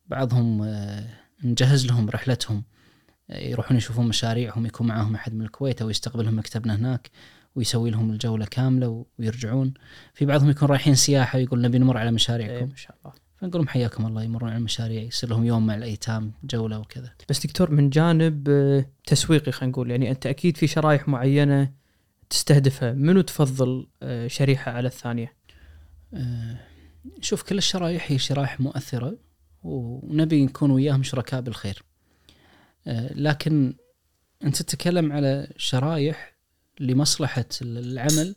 Speaker 1: بعضهم آه، نجهز لهم رحلتهم. يروحون يشوفون مشاريعهم يكون معاهم أحد من الكويت أو يستقبلهم مكتبنا هناك ويسوي لهم الجولة كاملة ويرجعون. في بعضهم يكون رايحين سياحة يقول نبي نمر على مشاريعكم.
Speaker 2: إيه، ما شاء الله.
Speaker 1: فنقول لهم حياكم الله يمرون على المشاريع يصير لهم يوم مع الأيتام جولة وكذا.
Speaker 2: بس دكتور من جانب آه، تسويقي خلينا نقول يعني أنت أكيد في شرائح معينة تستهدفها. منو تفضل آه، شريحة على الثانية؟
Speaker 1: آه، شوف كل الشرائح هي شرائح مؤثرة ونبي نكون وياهم شركاء بالخير. لكن أنت تتكلم على شرايح لمصلحة العمل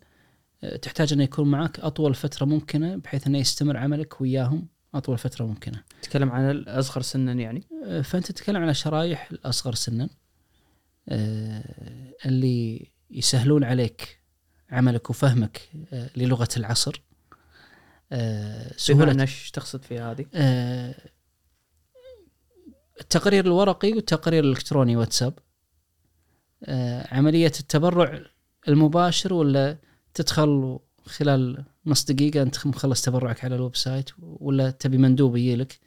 Speaker 1: آه، تحتاج انه يكون معك أطول فترة ممكنة بحيث انه يستمر عملك وياهم أطول فترة ممكنة.
Speaker 2: تتكلم عن الأصغر سنا يعني؟
Speaker 1: آه، فأنت تتكلم على شرايح الأصغر سنا اللي يسهلون عليك عملك وفهمك للغة العصر.
Speaker 2: سهوله إيش تقصد في هذه؟
Speaker 1: التقرير الورقي والتقرير الإلكتروني واتساب. آه عملية التبرع المباشر ولا تدخل خلال نص دقيقة أنت مخلص تبرعك على ال website ولا تبي مندوب يجيلك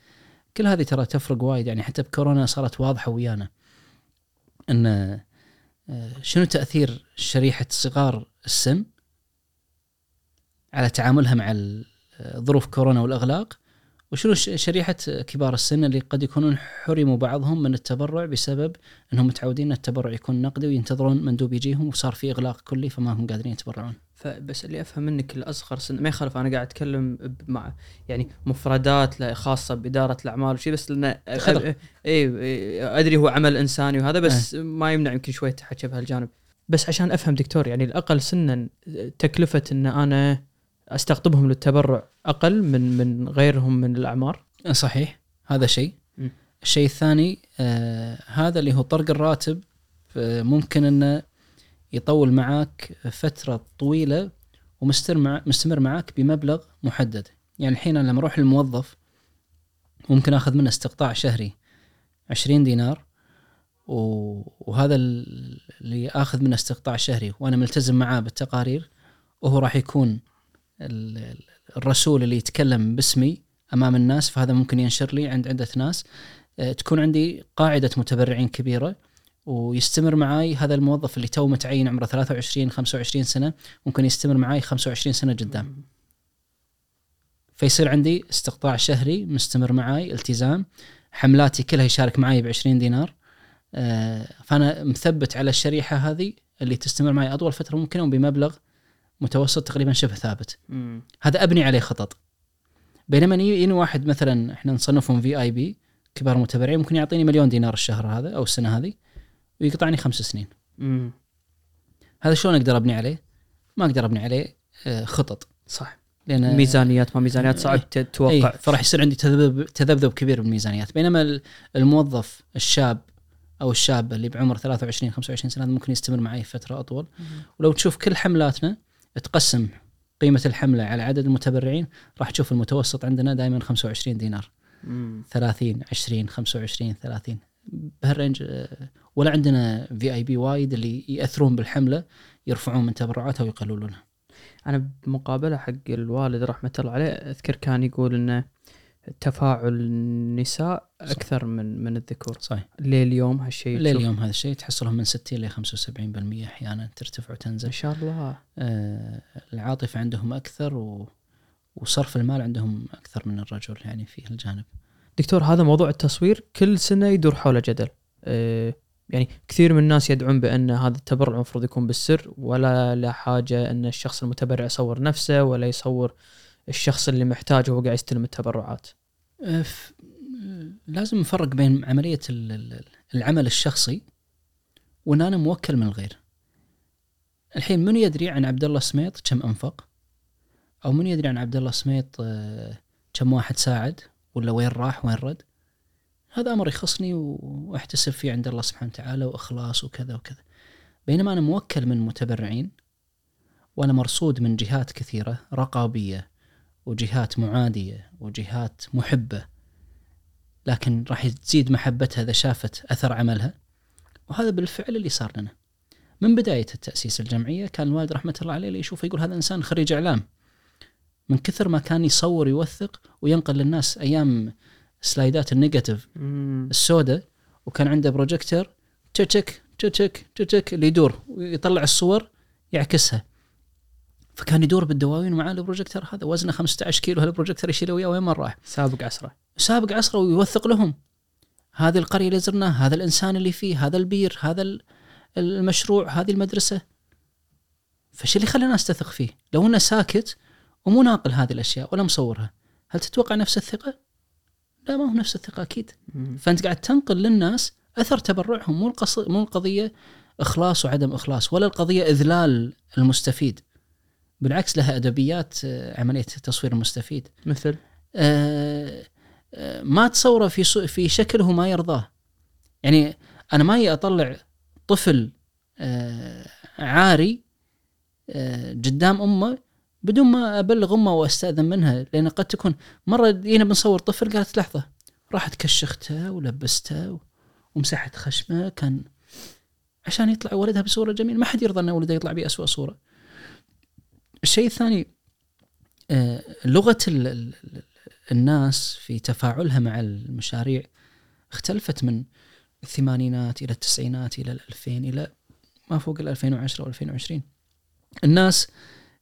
Speaker 1: كل هذه ترى تفرق وايد يعني حتى بكورونا صارت واضحة ويانا إن آه شنو تأثير شريحة صغار السن على تعاملها مع ظروف كورونا والأغلاق؟ وشنو شريحة كبار السن اللي قد يكونون حرموا بعضهم من التبرع بسبب أنهم متعودين أن التبرع يكون نقدي وينتظرون مندوب يجيهم وصار في إغلاق كلي فما هم قادرين يتبرعون.
Speaker 2: فبس اللي أفهم منك الأصغر سن ما يخالف أنا قاعد أتكلم مع يعني مفردات خاصة بإدارة الأعمال وشي بس لأن إي أدري هو عمل إنساني وهذا بس أه. ما يمنع يمكن شوية تحكي بهالجانب. بس عشان أفهم دكتور يعني الأقل سنا تكلفة إن أنا أستقطبهم للتبرع أقل من من غيرهم من الأعمار.
Speaker 1: صحيح هذا شيء. الشيء الثاني آه هذا اللي هو طرق الراتب. آه ممكن إنه يطول معك فترة طويلة ومستمر مع مستمر معك بمبلغ محدد. يعني الحين أنا لما أروح للموظف ممكن آخذ منه استقطاع شهري 20 دينار وهذا اللي آخذ منه استقطاع شهري وأنا ملتزم معاه بالتقارير وهو راح يكون الرسول اللي يتكلم باسمي أمام الناس فهذا ممكن ينشر لي عند عدة ناس. آه، تكون عندي قاعدة متبرعين كبيرة ويستمر معي هذا الموظف اللي تو متعين عمره 23 25 سنة ممكن يستمر معي 25 سنة قدام. فيصير عندي استقطاع شهري مستمر معي التزام. حملاتي كلها يشارك معي ب 20 دينار. آه، فأنا مثبت على الشريحة هذه اللي تستمر معي أطول فترة ممكنة وبمبلغ متوسط تقريبا شبه ثابت.
Speaker 2: مم.
Speaker 1: هذا أبني عليه خطط. بينما يجي يجيني واحد مثلا إحنا نصنفهم في اي بي كبار متبرعين ممكن يعطيني مليون دينار الشهر هذا أو السنة هذه ويقطعني خمس سنين.
Speaker 2: مم.
Speaker 1: هذا شلون أقدر أبني عليه؟ ما أقدر أبني عليه آه، خطط.
Speaker 2: صح.
Speaker 1: لأن
Speaker 2: ميزانيات ما ميزانيات صعب تتوقع
Speaker 1: أي فراح يصير عندي تذبذب تذبذب كبير بالميزانيات. بينما ال- الموظف الشاب أو الشاب اللي بعمر 23 25 سنة هذا ممكن يستمر معي فترة أطول. ولو تشوف كل حملاتنا تقسم قيمة الحملة على عدد المتبرعين راح تشوف المتوسط عندنا دائما 25 دينار.
Speaker 2: مم.
Speaker 1: 30 20 25 30 بهال range آه، ولا عندنا VIP وايد اللي يأثرون بالحملة يرفعون من تبرعاتها ويقللونها.
Speaker 2: أنا بمقابلة حق الوالد رحمة الله عليه أذكر كان يقول إنه تفاعل النساء أكثر من من الذكور.
Speaker 1: صحيح.
Speaker 2: لليوم هالشيء؟
Speaker 1: لليوم هذا الشيء تحصلهم من 60 ل 75% أحيانا ترتفع وتنزل.
Speaker 2: ما شاء الله.
Speaker 1: آه، العاطفة عندهم أكثر و... وصرف المال عندهم أكثر من الرجل يعني في الجانب
Speaker 2: دكتور هذا موضوع التصوير كل سنة يدور حوله جدل. أه يعني كثير من الناس يدعون بأن هذا التبرع المفروض يكون بالسر ولا لا حاجة أن الشخص المتبرع يصور نفسه ولا يصور الشخص اللي محتاج وهو قاعد يستلم التبرعات.
Speaker 1: لازم نفرق بين عملية ال- ال- العمل الشخصي وإن أنا موكل من الغير. الحين من يدري عن عبد الله سميط كم أنفق؟ أو من يدري عن عبد الله سميط آه، كم واحد ساعد؟ ولا وين راح؟ وين رد؟ هذا أمر يخصني وأحتسب فيه عند الله سبحانه وتعالى وإخلاص وكذا وكذا. بينما أنا موكل من متبرعين وأنا مرصود من جهات كثيرة رقابية وجهات معادية وجهات محبة لكن راح تزيد محبتها إذا شافت أثر عملها. وهذا بالفعل اللي صار لنا. من بداية التأسيس الجمعية كان الوالد رحمة الله عليه اللي يشوفه يقول هذا إنسان خريج إعلام. من كثر ما كان يصور يوثق وينقل للناس أيام سلايدات ال negative السوداء وكان عنده بروجيكتور تشك تشك تشك اللي يدور ويطلع الصور يعكسها. فكان يدور بالدواوين ومعاه البروجيكتور هذا. وزنه 15 كيلو هالبروجيكتور يشيله وياه وين ما راح
Speaker 2: سابق عصره.
Speaker 1: سابق عصره ويوثق لهم. هذه القرية اللي زرناها هذا الإنسان اللي فيه هذا البير هذا ال- المشروع هذه المدرسة. فش اللي خلى الناس تثق فيه؟ لو إنه ساكت ومو ناقل هذه الأشياء ولا مصورها هل تتوقع نفس الثقة؟ لا ما هو نفس الثقة أكيد. فأنت قاعد تنقل للناس أثر تبرعهم مو القص... مو القضية إخلاص وعدم إخلاص ولا القضية إذلال المستفيد. بالعكس لها أدبيات آه، عملية تصوير المستفيد.
Speaker 2: مثل؟
Speaker 1: آه، آه، ما تصوره في في شكله ما يرضاه. يعني أنا ما أطلع طفل آه، عاري آه، قدام أمه بدون ما أبلغ أمه وأستأذن منها لأن قد تكون مرة جينا بنصور طفل قالت لحظة راحت كشخته ولبسته و- ومسحت خشمه كان عشان يطلع ولدها بصورة جميلة. ما حد يرضى إن ولده يطلع بأسوأ صورة. الشيء الثاني آه، لغة ال- ال- ال- الناس في تفاعلها مع المشاريع اختلفت من الثمانينات إلى التسعينات إلى الألفين إلى ما فوق ال 2010 و 2020 الناس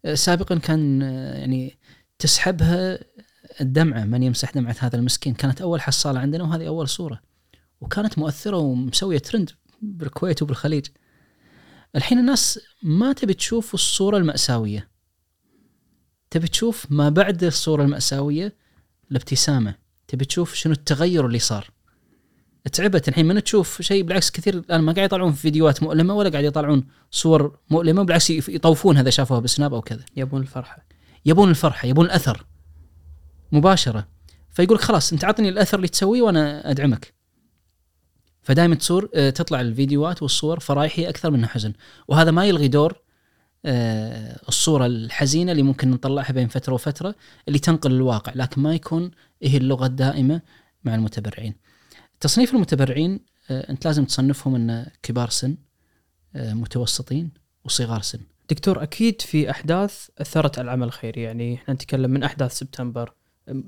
Speaker 1: آه، سابقا كان آه، يعني تسحبها الدمعة من يمسح دمعة هذا المسكين. كانت أول حصالة عندنا وهذه أول صورة. وكانت مؤثرة ومسوية ترند بالكويت وبالخليج. الحين الناس ما تبي تشوف الصورة المأساوية. تبي تشوف ما بعد الصورة المأساوية الابتسامه تبي تشوف شنو التغير اللي صار. تعبت الحين من تشوف شيء بالعكس كثير الآن ما قاعد يطلعون فيديوهات مؤلمة ولا قاعد يطلعون صور مؤلمة بالعكس يطوفون هذا شافوها بسناب أو كذا.
Speaker 2: يبون الفرحة.
Speaker 1: يبون الفرحة يبون الأثر. مباشرة. فيقول خلاص أنت عطني الأثر اللي تسويه وأنا أدعمك. فدائما تصور آه، تطلع الفيديوهات والصور فرايحيه أكثر منها حزن. وهذا ما يلغي دور آه، الصورة الحزينة اللي ممكن نطلعها بين فترة وفترة اللي تنقل الواقع لكن ما يكون هي اللغة الدائمة مع المتبرعين. تصنيف المتبرعين آه، أنت لازم تصنفهم أن كبار سن آه، متوسطين وصغار سن.
Speaker 2: دكتور أكيد في أحداث أثرت على العمل الخيري. يعني إحنا نتكلم من أحداث سبتمبر.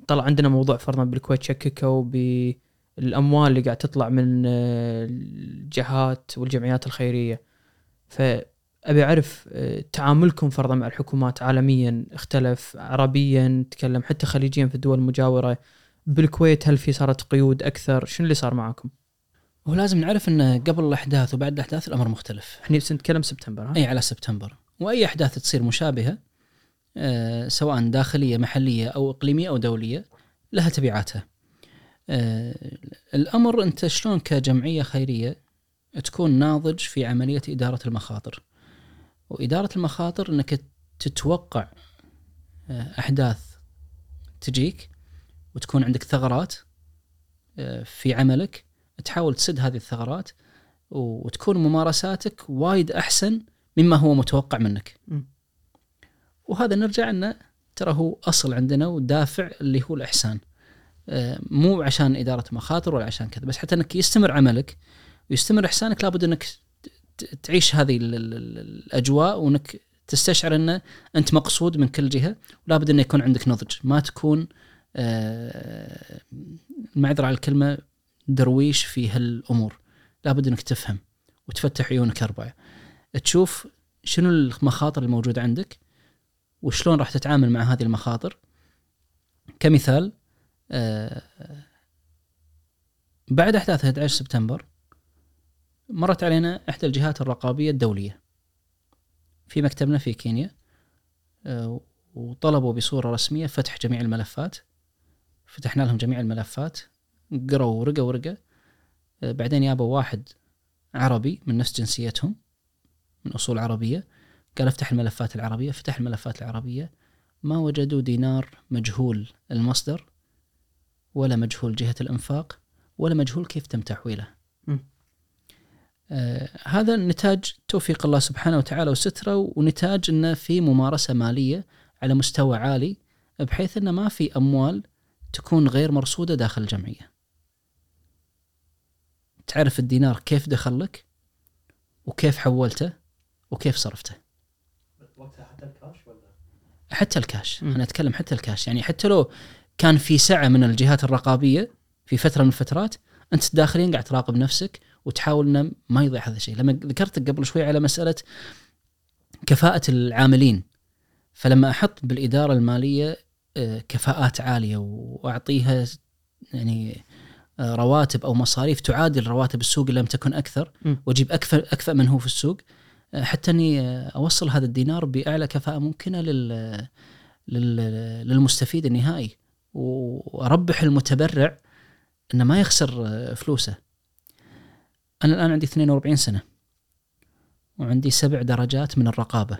Speaker 2: طلع عندنا موضوع فرضا بالكويت شككوا بالأموال اللي قاعد تطلع من الجهات والجمعيات الخيرية. فابي أعرف آه، تعاملكم فرضا مع الحكومات عالميا اختلف عربيا نتكلم حتى خليجيا في الدول المجاورة بالكويت هل في صارت قيود أكثر شنو اللي صار معاكم؟
Speaker 1: ولازم نعرف إن قبل الأحداث وبعد الأحداث الأمر مختلف
Speaker 2: إحنا بس نتكلم سبتمبر ها؟
Speaker 1: إي على سبتمبر وأي أحداث تصير مشابهة آه، سواء داخلية محلية أو إقليمية أو دولية لها تبعاتها. آه، الأمر أنت شلون كجمعية خيرية تكون ناضج في عملية إدارة المخاطر. وإدارة المخاطر إنك تتوقع آه، أحداث تجيك وتكون عندك ثغرات آه، في عملك تحاول تسد هذه الثغرات وتكون ممارساتك وايد أحسن مما هو متوقع منك.
Speaker 2: م.
Speaker 1: وهذا نرجع انه ترى هو أصل عندنا ودافع اللي هو الإحسان. آه، مو عشان إدارة مخاطر ولا عشان كذا بس حتى إنك يستمر عملك ويستمر إحسانك لابد إنك ت- تعيش هذه ال- ال- ال- الأجواء وإنك تستشعر إنه أنت مقصود من كل جهة ولابد إنه يكون عندك نضج. ما تكون آه، معذرة على الكلمة درويش في هالأمور. لابد إنك تفهم وتفتح عيونك اربعه تشوف شنو المخاطر الموجودة عندك وشلون راح تتعامل مع هذه المخاطر. كمثال آه، بعد أحداث 11 سبتمبر مرت علينا إحدى الجهات الرقابية الدولية. في مكتبنا في كينيا آه، وطلبوا بصورة رسمية فتح جميع الملفات. فتحنا لهم جميع الملفات قروا ورقة ورقة. آه، بعدين يابوا واحد عربي من نفس جنسيتهم من أصول عربية قال افتح الملفات العربية فتح الملفات العربية. ما وجدوا دينار مجهول المصدر ولا مجهول جهة الإنفاق ولا مجهول كيف تم تحويله. آه هذا نتاج توفيق الله سبحانه وتعالى وستره ونتاج إنه في ممارسة مالية على مستوى عالي بحيث إنه ما في أموال تكون غير مرصودة داخل الجمعية. تعرف الدينار كيف دخل لك وكيف حولته وكيف صرفته.
Speaker 3: وقتها حتى الكاش ولا
Speaker 1: حتى الكاش
Speaker 2: مم.
Speaker 1: أنا أتكلم حتى الكاش يعني حتى لو كان في سعة من الجهات الرقابية في فترة من الفترات أنت داخليا قاعد تراقب نفسك وتحاول إنه ما يضيع هذا الشيء لما ذكرت قبل شوي على مسألة كفاءة العاملين فلما أحط بالإدارة المالية آه، كفاءات عالية وأعطيها يعني آه، رواتب أو مصاريف تعادل رواتب السوق إن لم تكن
Speaker 2: أكثر.
Speaker 1: وأجيب اكفأ اكفأ من هو في السوق آه، حتى إني أوصل هذا الدينار بأعلى كفاءة ممكنة لل لل- للمستفيد النهائي وأربح المتبرع إنه ما يخسر فلوسه. أنا الآن عندي 42 سنة. وعندي سبع درجات من الرقابة.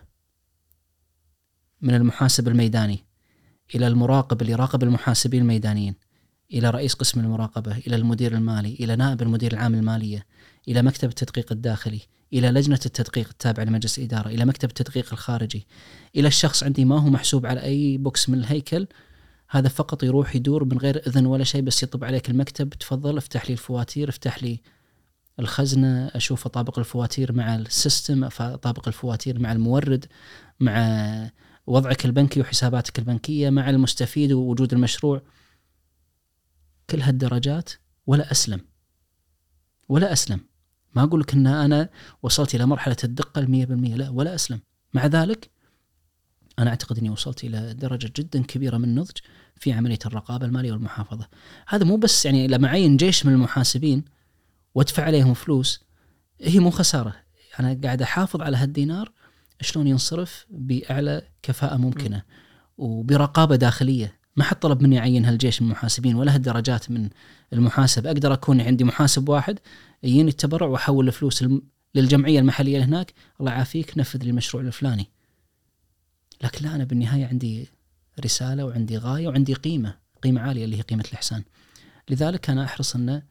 Speaker 1: من المحاسب الميداني إلى المراقب اللي يراقب المحاسبين الميدانيين إلى رئيس قسم المراقبة إلى المدير المالي إلى نائب المدير العام المالية إلى مكتب التدقيق الداخلي إلى لجنة التدقيق التابعة لمجلس الاداره إلى مكتب التدقيق الخارجي. إلى الشخص عندي ما هو محسوب على أي box من الهيكل هذا فقط يروح يدور من غير إذن ولا شيء بس يطب عليك المكتب تفضل افتح لي الفواتير افتح لي الخزنة أشوف اطابق الفواتير مع ال system اطابق الفواتير مع المورد مع وضعك البنكي وحساباتك البنكية مع المستفيد ووجود المشروع. كل هالدرجات ولا أسلم. ولا أسلم. ما أقول لك إن أنا وصلت إلى مرحلة الدقة المية بالمية لا ولا أسلم. مع ذلك أنا أعتقد إني وصلت إلى درجة جدا كبيرة من النضج في عملية الرقابة المالية والمحافظة. هذا مو بس يعني لما اعين جيش من المحاسبين وادفع عليهم فلوس. هي مو خسارة. أنا قاعد أحافظ على هالدينار شلون ينصرف بأعلى كفاءة ممكنة وبرقابة داخلية. ما حد طلب مني أعين هالجيش من المحاسبين ولا هالدرجات من المحاسب. أقدر أكون عندي محاسب واحد يجيني التبرع وأحول الفلوس للجمعية المحلية هناك. الله يعافيك نفذ لي المشروع الفلاني. لكن لا أنا بالنهاية عندي رسالة وعندي غاية وعندي قيمة قيمة عالية اللي هي قيمة الإحسان. لذلك أنا أحرص أن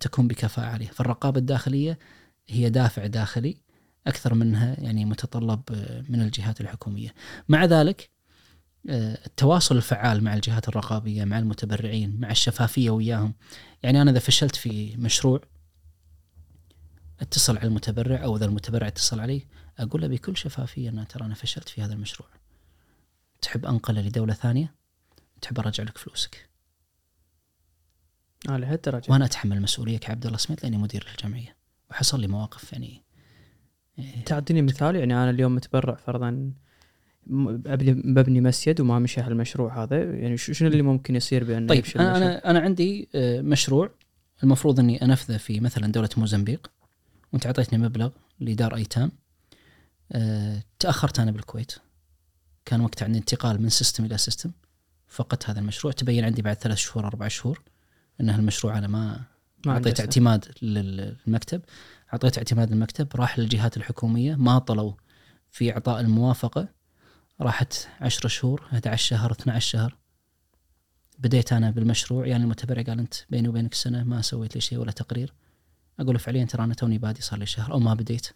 Speaker 1: تكون بكفاءة عالية. فالرقابة الداخلية هي دافع داخلي أكثر منها يعني متطلب من الجهات الحكومية. مع ذلك آه، التواصل الفعال مع الجهات الرقابية مع المتبرعين مع الشفافية وياهم. يعني أنا إذا فشلت في مشروع اتصل على المتبرع أو إذا المتبرع اتصل علي أقول له بكل شفافية أن ترى أنا فشلت في هذا المشروع. تحب أنقلة لدولة ثانية؟ تحب أرجع لك فلوسك.
Speaker 2: آه لهالدرجة.
Speaker 1: وأنا أتحمل المسؤولية كعبد الله سميت لأني مدير الجمعيه وحصل لي مواقف يعني إيه،
Speaker 2: تعطيني مثال يعني أنا اليوم متبرع فرضا أبني ببني مسجد وما مشى هالمشروع هذا. يعني شو- شنو اللي ممكن يصير بانه
Speaker 1: طيب
Speaker 2: أنا؟
Speaker 1: أنا أنا عندي آه، مشروع. المفروض إني أنفذه في مثلا دولة موزمبيق وأنت أعطيتني مبلغ لدار أيتام. أه تأخرت أنا بالكويت. كان وقت عندي انتقال من system إلى system فقدت هذا المشروع. تبين عندي بعد ثلاث شهور أربع شهور. إن هالمشروع أنا ما
Speaker 2: ما أعطيت.
Speaker 1: اعتماد لل- للمكتب. أعطيت اعتماد للمكتب راح للجهات الحكومية. ماطلوا في إعطاء الموافقة. راحت 10 شهور 11 شهر 12 شهر. بديت أنا بالمشروع. يعني المتبرع قال أنت بيني وبينك سنة ما سويت لي شيء ولا تقرير. أقول له فعليا ترى أنا توني بادي صار لي شهر أو ما بديت.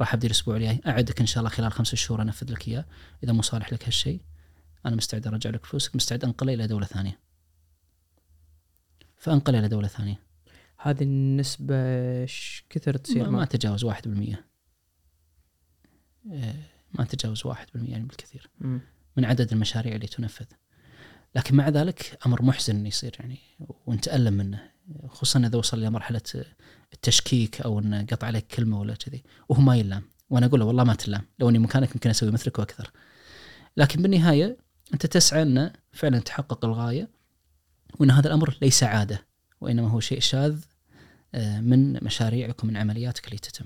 Speaker 1: راح أبدي الأسبوع الجاي. أعدك إن شاء الله خلال خمسة شهور أنفذ لك إياه. إذا مو صالح لك هالشيء أنا مستعد أرجع لك فلوسك. مستعد انقله إلى دولة ثانية. فانقله إلى دولة ثانية.
Speaker 2: هذه النسبة إيش كثر تصير؟
Speaker 1: ما, ما
Speaker 2: ما
Speaker 1: تجاوز 1% إيه، ما تجاوز 1% يعني بالكثير.
Speaker 2: مم.
Speaker 1: من عدد المشاريع اللي تنفذ. لكن مع ذلك أمر محزن إنه يصير يعني ونتألم منه. خصوصا إذا وصل إلى مرحلة التشكيك أو إنه قطع عليك كلمة ولا كذي. وهو ما يلام. وأنا أقول له والله ما تلام. لو إني مكانك يمكن أسوي مثلك وأكثر. لكن بالنهاية أنت تسعى ان فعلا تحقق الغاية. وإن هذا الأمر ليس عادة وإنما هو شيء شاذ آه، من مشاريعك ومن عملياتك اللي تتم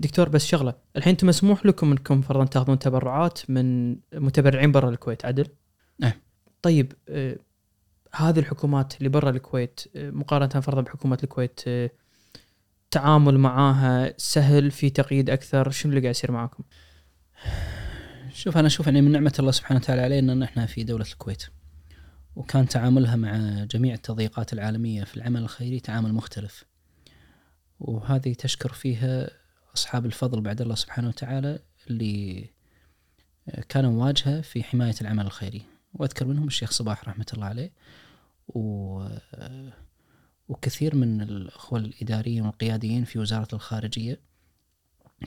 Speaker 2: دكتور بس شغلة الحين أنتم مسموح لكم انكم فرضا تاخذون تبرعات من متبرعين برا الكويت عدل؟
Speaker 1: نعم.
Speaker 2: طيب آه هذه الحكومات اللي برا الكويت آه مقارنة فرضا بحكومة الكويت آه تعامل معاها سهل في تقييد أكثر شنو اللي قاعد يصير معاكم؟
Speaker 1: شوف أنا أشوف يعني من نعمة الله سبحانه وتعالى علينا إن إحنا في دولة الكويت وكان تعاملها مع جميع التضييقات العالمية في العمل الخيري تعامل مختلف. وهذه تشكر فيها أصحاب الفضل بعد الله سبحانه وتعالى اللي كانوا واجهه في حماية العمل الخيري. وأذكر منهم الشيخ صباح رحمة الله عليه و وكثير من الأخوة الإداريين والقياديين في وزارة الخارجية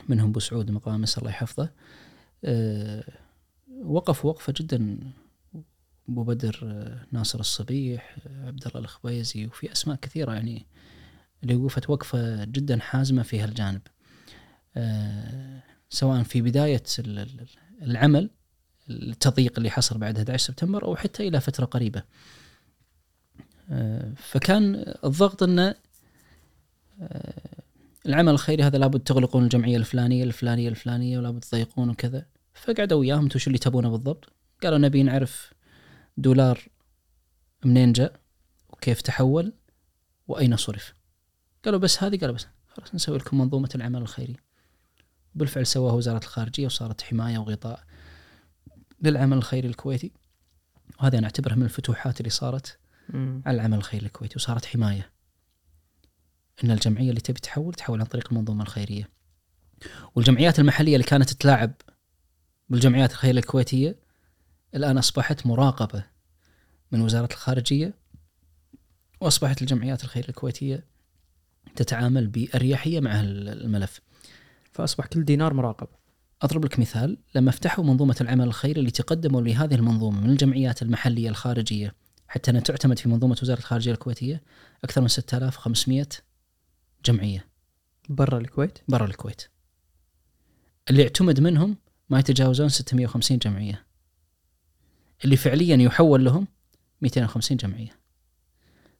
Speaker 1: منهم أبو سعود المقامس الله يحفظه آه، وقف وقفة جدا أبو بدر آه، ناصر الصبيح آه، عبد الله الخبيزي وفي أسماء كثيرة يعني اللي وقفت وقفة جدا حازمة في هالجانب. آه، سواء في ال- العمل التضييق اللي حصل بعد 11 سبتمبر أو حتى إلى فترة قريبة. آه، فكان الضغط آه، العمل الخيري هذا لابد تغلقون الجمعية الفلانية الفلانية الفلانية ولابد تضيقون وكذا. فقعدوا وياهم أنتم شو اللي تبونه بالضبط؟ قالوا نبي نعرف دولار منين جاء وكيف تحول وأين صرف. قالوا بس هذه قالوا بس خلاص نسوي لكم منظومة العمل الخيري. بالفعل سواها وزارة الخارجية وصارت حماية وغطاء للعمل الخيري الكويتي. وهذه أنا اعتبرها من الفتوحات اللي صارت. على العمل الخيري الكويتي وصارت حماية. إن الجمعية اللي تبي تحول تحول عن طريق المنظومة الخيرية. والجمعيات المحلية اللي كانت تتلاعب بالجمعيات الخيرية الكويتية الآن أصبحت مراقبة من وزارة الخارجية وأصبحت الجمعيات الخيريه الكويتية تتعامل بأريحية مع الملف.
Speaker 2: فأصبح كل دينار مراقب
Speaker 1: أضرب لك مثال لما فتحوا منظومة العمل الخيري اللي تقدموا لهذه المنظومة من الجمعيات المحلية الخارجية حتى أنها تعتمد في منظومة وزارة الخارجية الكويتية أكثر من 6500 جمعية
Speaker 2: برا الكويت
Speaker 1: برا الكويت. اللي اعتمد منهم ما يتجاوزون 650 جمعية. اللي فعليا يحول لهم 250 جمعية.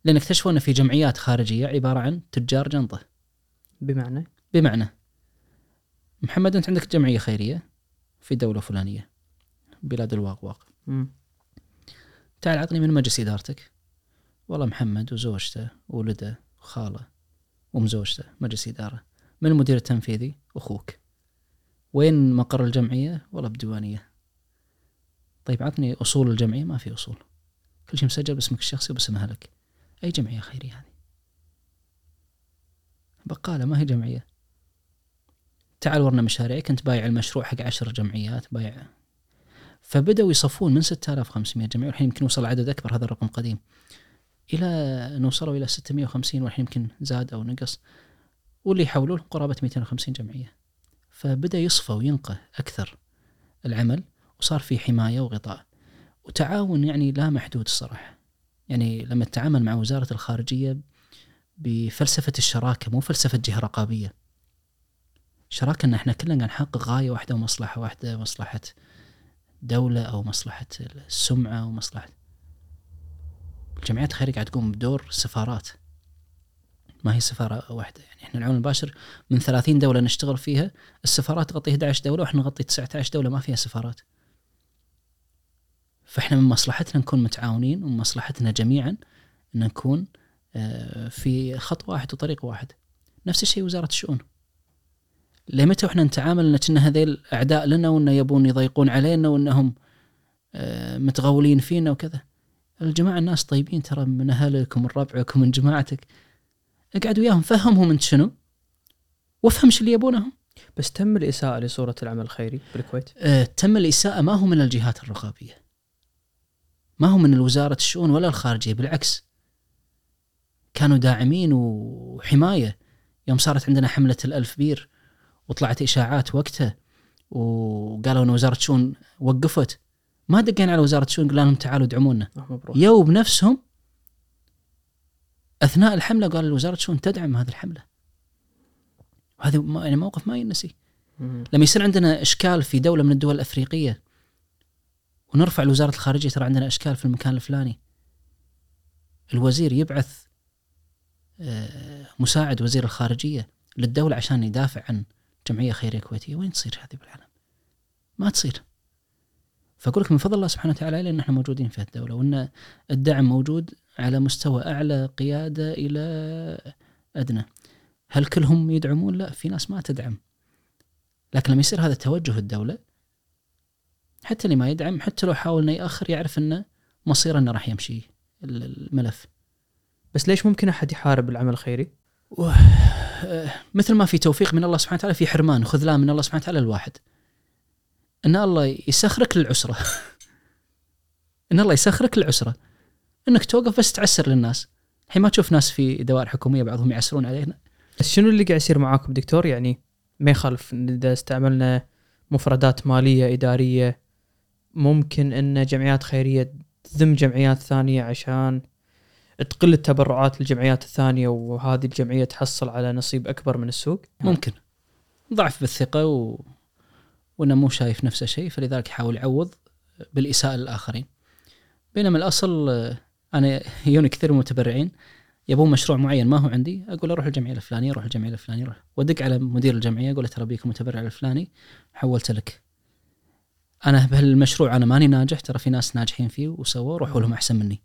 Speaker 1: لأن اكتشفوا ان في جمعيات خارجية عبارة عن تجار جنطة.
Speaker 2: بمعنى؟
Speaker 1: بمعنى محمد أنت عندك جمعية خيرية في دولة فلانية بلاد الواقواق. تعال عطني من مجلس إدارتك. والله محمد وزوجته وولده وخاله وأم زوجته مجلس إدارة. من المدير التنفيذي؟ أخوك. وين مقر الجمعية؟ والله بديوانية. طيب عطني أصول الجمعية. ما في أصول. كل شيء مسجل باسمك الشخصي وباسم أهلك. أي جمعية خيريه هذه بقالة ما هي جمعية. تعال ورنا مشاريعك انت بايع المشروع حق عشر جمعيات بايع. فبدأوا يصفون من 6500 جمعية والحين يمكن وصل عدد أكبر. هذا الرقم قديم. إلى نوصلوا إلى 650 والحين يمكن زاد أو نقص. واللي يحولوا قرابة 250 جمعية. فبدأ يصفى وينقى أكثر العمل. وصار في حماية وغطاء. وتعاون يعني لا محدود الصراحة. يعني لما تتعامل مع وزارة الخارجية بفلسفة الشراكة مو فلسفة جهة رقابية. شراكة إن إحنا كلنا نحقق غاية واحدة ومصلحة واحدة مصلحة دولة أو مصلحة السمعة ومصلحة الجمعيات الخيرية قاعد تقوم بدور سفارات. ما هي سفارة واحدة. يعني إحنا العون المباشر من 30 دولة نشتغل فيها السفارات تغطي 11 دولة وإحنا نغطي 19 دولة ما فيها سفارات. فإحنا من مصلحتنا نكون متعاونين ومن مصلحتنا جميعا إن نكون آه، في خط واحد وطريق واحد. نفس الشيء وزارة الشؤون. لمتى وإحنا نتعامل إن كنا هذيل اعداء لنا وانه يبون يضيقون علينا وإنهم آه، متغولين فينا وكذا؟ الجماعة الناس طيبين ترى من اهلك ومن ربعك ومن جماعتك. اقعد وياهم فهمهم أنت شنو؟ وافهم شو اللي يبونه
Speaker 2: بس تم الإساءة لصورة العمل الخيري بالكويت؟
Speaker 1: آه، تم الإساءة ما هو من الجهات الرقابية. ما هو من وزارة الشؤون ولا الخارجية بالعكس. كانوا داعمين وحماية. يوم صارت عندنا حملة الألف بير وطلعت إشاعات وقتها وقالوا أن وزارة الشؤون وقفت. ما دقينا على وزارة الشؤون قلنا لهم تعالوا ادعمونا.
Speaker 2: آه، مبروك
Speaker 1: يو بنفسهم أثناء الحملة قال وزاره الشؤون تدعم هذه الحملة. وهذا يعني موقف ما ينسي. لما يصير عندنا إشكال في دولة من الدول الأفريقية ونرفع لوزارة الخارجية ترى عندنا أشكال في المكان الفلاني الوزير يبعث آه، مساعد وزير الخارجية للدولة عشان يدافع عن جمعية خيرية كويتية وين تصير هذه بالعالم؟ ما تصير فأقول لك من فضل الله سبحانه وتعالى لأن إحنا موجودين في الدولة وإن الدعم موجود على مستوى أعلى قيادة إلى أدنى. هل كلهم يدعمون؟ لا في ناس ما تدعم. لكن لما يصير هذا توجه الدولة حتى اللي ما يدعم حتى لو حاول إنه يأخر يعرف إنه مصيره إنه راح يمشي ال- الملف.
Speaker 2: بس ليش ممكن أحد يحارب العمل الخيري؟
Speaker 1: آه، مثل ما في توفيق من الله سبحانه وتعالى في حرمان وخذلان من الله سبحانه وتعالى الواحد. إن الله يسخرك للعسرة. إن الله يسخرك للعسرة. إنك توقف بس تعسر للناس. الحين ما تشوف ناس في دوائر حكومية بعضهم يعسرون علينا.
Speaker 2: بس شنو اللي قاعد يصير معاكم دكتور يعني ما يخالف إذا استعملنا مفردات مالية إدارية ممكن إن جمعيات خيرية تذم جمعيات ثانية عشان تقل التبرعات للجمعيات الثانية وهذه الجمعية تحصل على نصيب أكبر من السوق
Speaker 1: ممكن ضعف بالثقة و... وإنه مو شايف نفسه شيء فلذلك يحاول يعوض بالإساءة للآخرين. بينما الأصل آه، أنا يجوني كثير من المتبرعين يبون مشروع معين ما هو عندي أقول أروح الجمعية الفلانية أروح الجمعية الفلانية أروح وأدق على مدير الجمعية أقول له ترى بيك المتبرع الفلاني حولت لك. أنا بهالمشروع أنا ماني ناجح ترى في ناس ناجحين فيه وسووا روحوا لهم أحسن مني.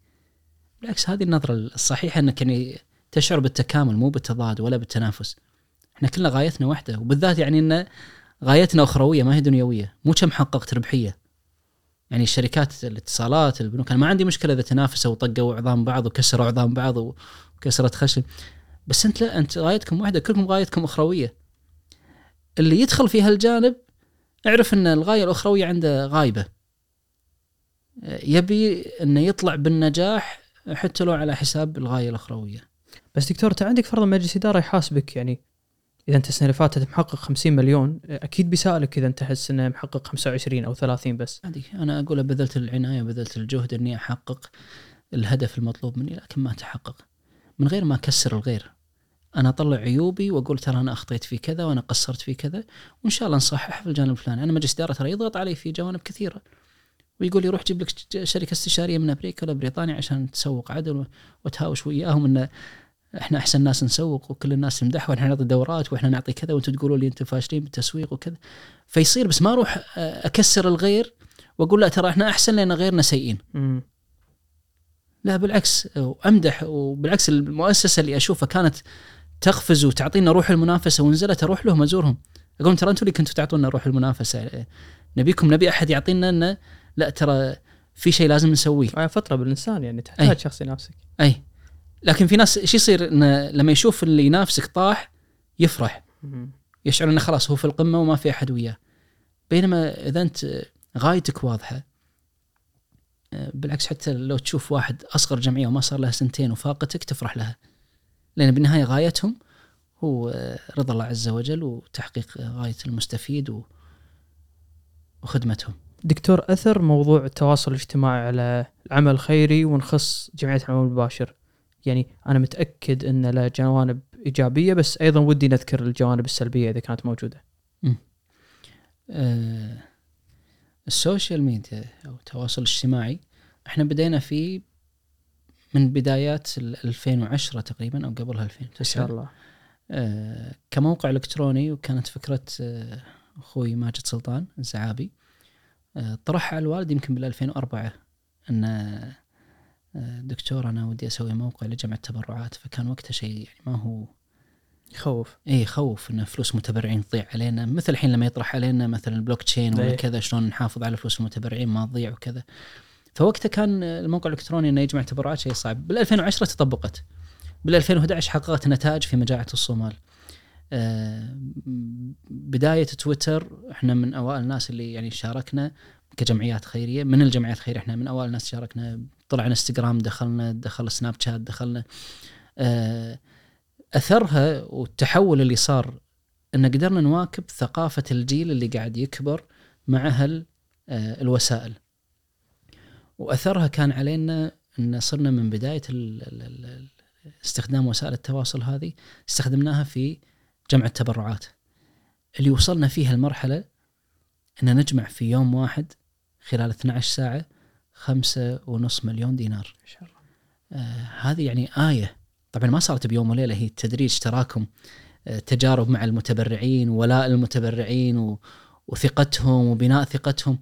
Speaker 1: بالعكس هذه النظرة الصحيحة إنك يعني تشعر بالتكامل مو بالتضاد ولا بالتنافس. إحنا كلنا غايتنا واحدة وبالذات يعني إن غايتنا أخروية ما هي دنيوية مو كم حققت ربحية يعني الشركات الاتصالات البنوك أنا ما عندي مشكلة إذا تنافسوا وطقوا عظام بعض وكسروا عظام بعض وكسرت خشب بس أنت لا أنت غايتكم واحدة كلكم غايتكم أخروية اللي يدخل في هالجانب اعرف إن الغاية الأخروية عنده غايبة. يبي إنه يطلع بالنجاح حتى لو على حساب الغاية الأخروية.
Speaker 2: بس دكتور أنت عندك فرضا مجلس إدارة يحاسبك يعني إذا أنت السنة اللي فاتت محقق 50 مليون أكيد بيسألك إذا أنت تحس إنه محقق 25 أو 30 بس.
Speaker 1: عادي. أنا أقول بذلت العناية بذلت الجهد إني أحقق الهدف المطلوب مني لكن ما تحقق. من غير ما أكسر الغير. أنا أطلع عيوبي وأقول ترى أنا أخطيت في كذا وأنا قصرت في كذا وإن شاء الله نصحح في الجانب الفلاني. أنا مجلس إدارة ترى يضغط علي في جوانب كثيرة. ويقول لي روح جيب لك شركة استشارية من أمريكا ولا بريطانيا عشان تسوق عدل وتهاوش وياهم إن إحنا أحسن ناس نسوق وكل الناس تمدح وإحنا نعطي دورات وإحنا نعطي كذا وأنتم تقولوا لي أنتم فاشلين بالتسويق وكذا. فيصير بس ما أروح أكسر الغير وأقول لا ترى إحنا أحسن لأن غيرنا سيئين. لا بالعكس وامدح وبالعكس المؤسسة اللي أشوفها كانت تقفز وتعطينا روح المنافسة ونزلت أروح لهم ازورهم. أقول لهم ترى أنتم اللي كنتوا تعطونا روح المنافسة نبيكم نبي أحد يعطينا إنه لا ترى في شيء لازم نسويه.
Speaker 2: آه، فتره بالإنسان يعني تحتاج
Speaker 1: أي.
Speaker 2: شخص ينافسك.
Speaker 1: أي. لكن في ناس إيش يصير؟ انه لما يشوف اللي ينافسك طاح يفرح. يشعر إنه خلاص هو في القمة وما في أحد وياه. بينما إذا أنت غايتك واضحة آه، بالعكس حتى لو تشوف واحد أصغر جمعية وما صار لها سنتين وفاقتك تفرح لها. لأن بالنهاية غايتهم هو رضا الله عز وجل وتحقيق غاية المستفيد وخدمتهم.
Speaker 2: دكتور أثر موضوع التواصل الاجتماعي على العمل الخيري ونخص جمعية العمل المباشر. يعني أنا متأكد أن له جوانب إيجابية بس أيضا ودي نذكر الجوانب السلبية إذا كانت موجودة.
Speaker 1: آه، ال social media أو التواصل الاجتماعي إحنا بدينا فيه من بدايات ال 2010 تقريبا أو قبلها 2009
Speaker 2: ما شاء الله.
Speaker 1: آه، كموقع إلكتروني وكانت فكرة آه، أخوي ماجد سلطان الزعابي آه، طرحها على الوالد يمكن بال 2004 إن دكتور أنا ودي أسوي موقع لجمع التبرعات. فكان وقتها شيء يعني ما هو
Speaker 2: يخوف.
Speaker 1: اي يخوف إن فلوس متبرعين تضيع علينا. مثل الحين لما يطرح علينا مثلا البلوك تشين ولا
Speaker 2: إيه.
Speaker 1: كذا شلون نحافظ على فلوس المتبرعين ما تضيع وكذا. فوقتها كان الموقع الإلكتروني إنه يجمع تبرعات شيء صعب. بال 2010 تطبقت. بال 2011 حققت نتائج في مجاعة الصومال. آه، بداية تويتر إحنا من أوائل الناس اللي يعني شاركنا كجمعيات خيرية. من الجمعيات الخيرية إحنا من أوائل الناس شاركنا. طلع إنستغرام دخلنا دخل سناب شات دخلنا. آه، أثرها والتحول اللي صار إن قدرنا نواكب ثقافة الجيل اللي قاعد يكبر مع هال آه، الوسائل. وأثرها كان علينا إن صرنا من بداية استخدام وسائل التواصل هذه استخدمناها في جمع التبرعات. اللي وصلنا فيها المرحلة إن نجمع في يوم واحد خلال 12 ساعة خمسة ونص مليون دينار.
Speaker 2: شاء الله.
Speaker 1: آه هذه يعني آية. طبعا ما صارت بيوم وليلة هي تدريج تراكم آه تجارب مع المتبرعين ولاء المتبرعين و وثقتهم وبناء ثقتهم.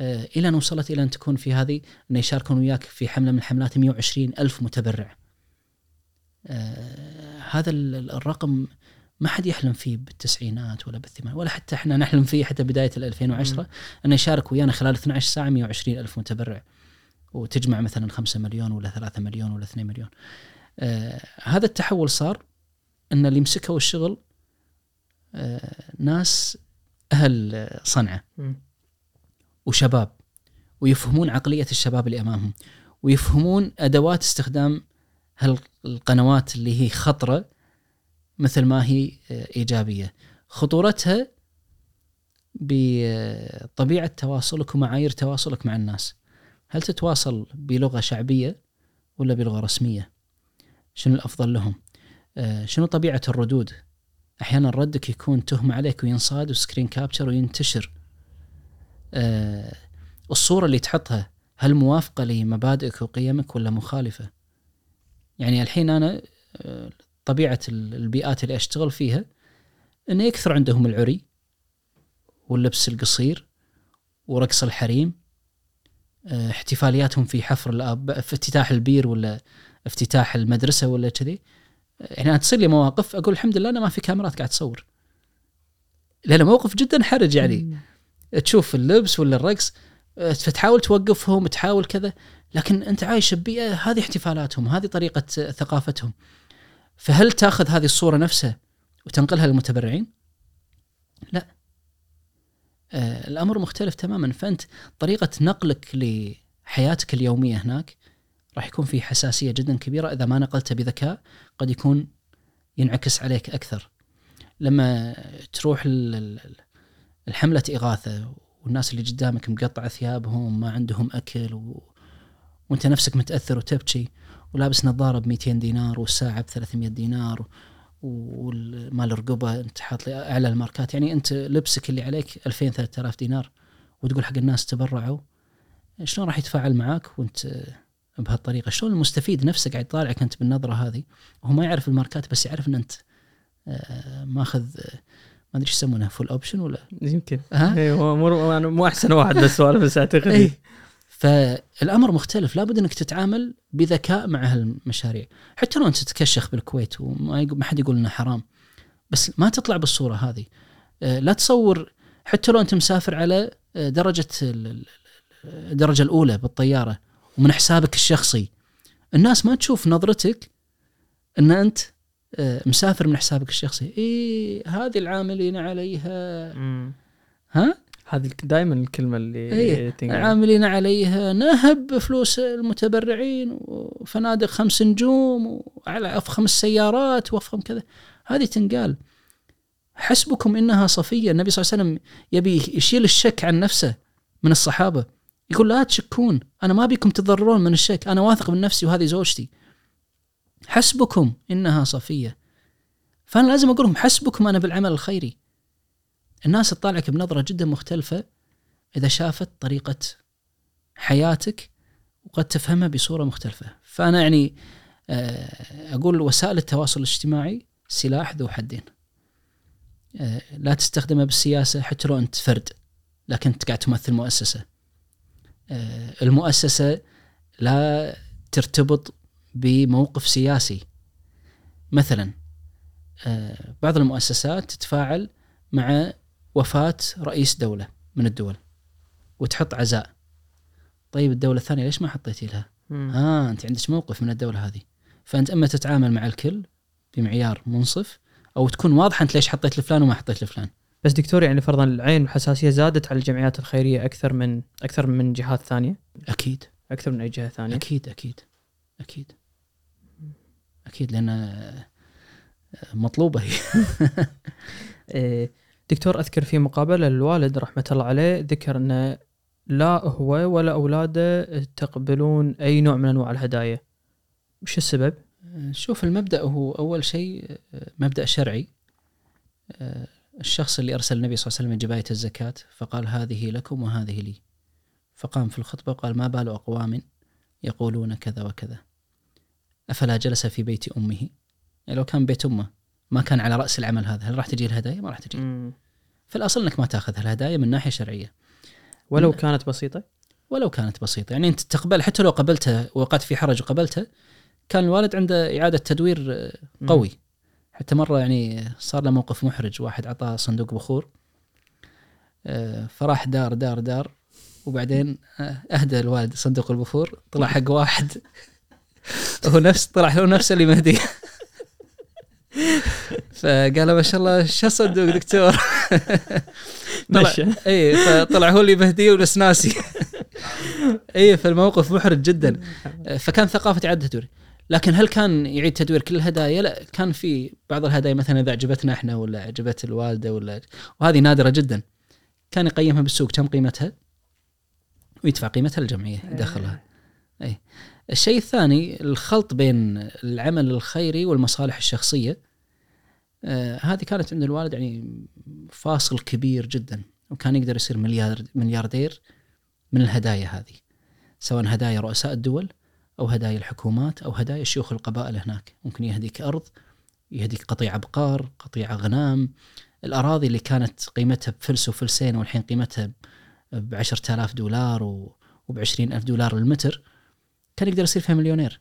Speaker 1: آه إلى أن وصلت إلى أن تكون في هذه أن يشاركون وياك في حملة من الحملات 120 ألف متبرع آه هذا ال- الرقم ما حد يحلم فيه بالتسعينات ولا بالثمانينات ولا حتى إحنا نحلم فيه حتى بداية ال 2010
Speaker 2: مم.
Speaker 1: أنه يشارك ويانا خلال 12 ساعة 120 ألف متبرع وتجمع مثلا 5 مليون ولا 3 مليون ولا 2 مليون آه هذا التحول صار أن اللي مسكوا الشغل آه ناس أهل صنعاء. وشباب ويفهمون عقلية الشباب اللي أمامهم ويفهمون أدوات استخدام هالقنوات اللي هي خطرة مثل ما هي آه، إيجابية. خطورتها بطبيعة تواصلك ومعايير تواصلك مع الناس. هل تتواصل بلغة شعبية ولا بلغة رسمية؟ شنو الأفضل لهم؟ آه، شنو طبيعة الردود؟ أحيانا ردك يكون تهمه عليك وينصاد وسكرين كابتشر وينتشر. آه، الصورة اللي تحطها هل موافقة لمبادئك وقيمك ولا مخالفة؟ يعني الحين أنا آه، طبيعة ال- البيئات اللي أشتغل فيها انه يكثر عندهم العري واللبس القصير ورقص الحريم آه، احتفالياتهم في حفر الاب في افتتاح البير ولا افتتاح المدرسة ولا كذي يعني أنا تصير لي مواقف أقول الحمد لله أنا ما في كاميرات قاعد تصور لأنه موقف جدا حرج يعني. تشوف اللبس ولا الرقص آه، فتحاول توقفهم تحاول كذا لكن أنت عايش ببيئة هذه احتفالاتهم هذه طريقة آه، ثقافتهم. فهل تأخذ هذه الصورة نفسها وتنقلها للمتبرعين؟ لا. آه الأمر مختلف تماما. فأنت طريقة نقلك لحياتك اليومية هناك راح يكون في حساسية جدا كبيرة. إذا ما نقلته بذكاء قد يكون ينعكس عليك أكثر. لما تروح ال- ال- الحملة إغاثة والناس اللي قدامك مقطعه ثيابهم ما عندهم أكل و... وأنت نفسك متأثر وتبكي ولابس نظارة ب 200 دينار والساعة ب 300 دينار ومال الرقبه أنت حاط لي أعلى الماركات. يعني أنت لبسك اللي عليك 2000 3000 دينار وتقول حق الناس تبرعوا شلون راح يتفاعل معاك وأنت بهالطريقة؟ شلون المستفيد نفسه قاعد يطالعك أنت بالنظرة هذه؟ وهو ما يعرف الماركات بس يعرف إن أنت آه، ماخذ ما أدري إيش يسمونه full option ولا؟
Speaker 2: يمكن.
Speaker 1: ها؟
Speaker 2: إيه، هو مو أنا مو أحسن واحد بالسوالف بس أعتقد.
Speaker 1: اي فالأمر مختلف لابد إنك تتعامل بذكاء مع هالمشاريع. حتى لو أنت تتكشخ بالكويت وما حد يقول إنه حرام بس ما تطلع بالصورة هذه. آه، لا تصور حتى لو أنت مسافر على آه، درجة ال- ال- الدرجه الأولى بالطيارة ومن حسابك الشخصي الناس ما تشوف نظرتك إن أنت مسافر من حسابك الشخصي. اي هذه العاملين عليها.
Speaker 2: مم.
Speaker 1: ها؟
Speaker 2: هذه دائما الكلمة اللي
Speaker 1: إيه، عاملين عليها. نهب فلوس المتبرعين وفنادق خمس نجوم وعلى افخم السيارات وافخم كذا. هذه تنقال. حسبكم إنها صفية. النبي صلى الله عليه وسلم يبي يشيل الشك عن نفسه من الصحابة. يقول لا تشكون. أنا ما بيكم تضررون من الشك. أنا واثق من نفسي وهذه زوجتي. حسبكم إنها صفية. فأنا لازم أقول لهم حسبكم أنا بالعمل الخيري. الناس تطالعك بنظرة جدا مختلفة إذا شافت طريقة حياتك وقد تفهمها بصورة مختلفة. فأنا يعني آه، أقول وسائل التواصل الاجتماعي سلاح ذو حدين. آه، لا تستخدمه بالسياسة حتى لو أنت فرد لكن أنت قاعد تمثل مؤسسة. آه، المؤسسة لا ترتبط بموقف سياسي. مثلا آه، بعض المؤسسات تتفاعل مع وفاة رئيس دولة من الدول وتحط عزاء. طيب الدولة الثانية ليش ما حطيتي لها؟
Speaker 2: مم.
Speaker 1: ها أنت عندك موقف من الدولة هذه. فأنت أما تتعامل مع الكل بمعيار منصف أو تكون واضحة أنت ليش حطيت لفلان وما حطيت لفلان.
Speaker 2: بس دكتور يعني فرضا العين والحساسية زادت على الجمعيات الخيرية أكثر من أكثر من جهات ثانية؟
Speaker 1: أكيد.
Speaker 2: أكثر من أي جهة ثانية؟
Speaker 1: أكيد أكيد أكيد. أكيد لأن آه، مطلوبة هي.
Speaker 2: إيه، دكتور أذكر في مقابله للوالد رحمة الله عليه ذكر انه لا هو ولا أولاده تقبلون أي نوع من أنواع الهدايا. وش السبب؟
Speaker 1: شوف المبدأ هو أول شيء آه، مبدأ شرعي. آه، الشخص اللي أرسل النبي صلى الله عليه وسلم جباية الزكاة فقال هذه لكم وهذه لي. فقام في الخطبة وقال ما بال أقوام يقولون كذا وكذا. أفلا جلس في بيت أمه يعني لو كان بيت أمه ما كان على رأس العمل هذا هل راح تجي الهدايا ما راح تجي
Speaker 2: مم.
Speaker 1: في الأصل إنك ما تأخذ الهدايا من ناحية شرعية
Speaker 2: ولو
Speaker 1: لا.
Speaker 2: كانت بسيطة؟
Speaker 1: ولو كانت بسيطة يعني أنت تقبل حتى لو قبلتها وقعت في حرج وقبلتها كان الوالد عنده إعادة تدوير آه،
Speaker 2: مم.
Speaker 1: قوي حتى مرة يعني صار له موقف محرج واحد اعطاه صندوق بخور آه، فراح دار دار دار وبعدين آه، أهدى الوالد صندوق البخور طلع حق واحد هو نفس طلع هو نفسه اللي مهدي. فقال ما شاء الله شو صندوق دكتور؟ طلع
Speaker 2: مشى.
Speaker 1: اي فطلع هو اللي مهدي ناسي. اي فالموقف محرج جدا. فكان ثقافة اعاده تدوير لكن هل كان يعيد تدوير كل الهدايا؟ لا كان في بعض الهدايا مثلا إذا عجبتنا إحنا ولا عجبت الوالدة ولا وهذه نادرة جدا. كان يقيمها بالسوق كم قيمتها؟ ويدفع قيمتها للجمعيه يدخلها اي الشيء الثاني الخلط بين العمل الخيري والمصالح الشخصية. آه هذه كانت عند الوالد يعني فاصل كبير جدا وكان يقدر يصير مليار ملياردير من الهدايا هذه سواء هدايا رؤساء الدول أو هدايا الحكومات أو هدايا شيوخ القبائل هناك. ممكن يهديك أرض يهديك قطيع بقار قطيع غنام الأراضي اللي كانت قيمتها بفلس وفلسين والحين قيمتها ب 10000 دولار وب 20000 دولار المتر كان يقدر يصير فيها مليونير.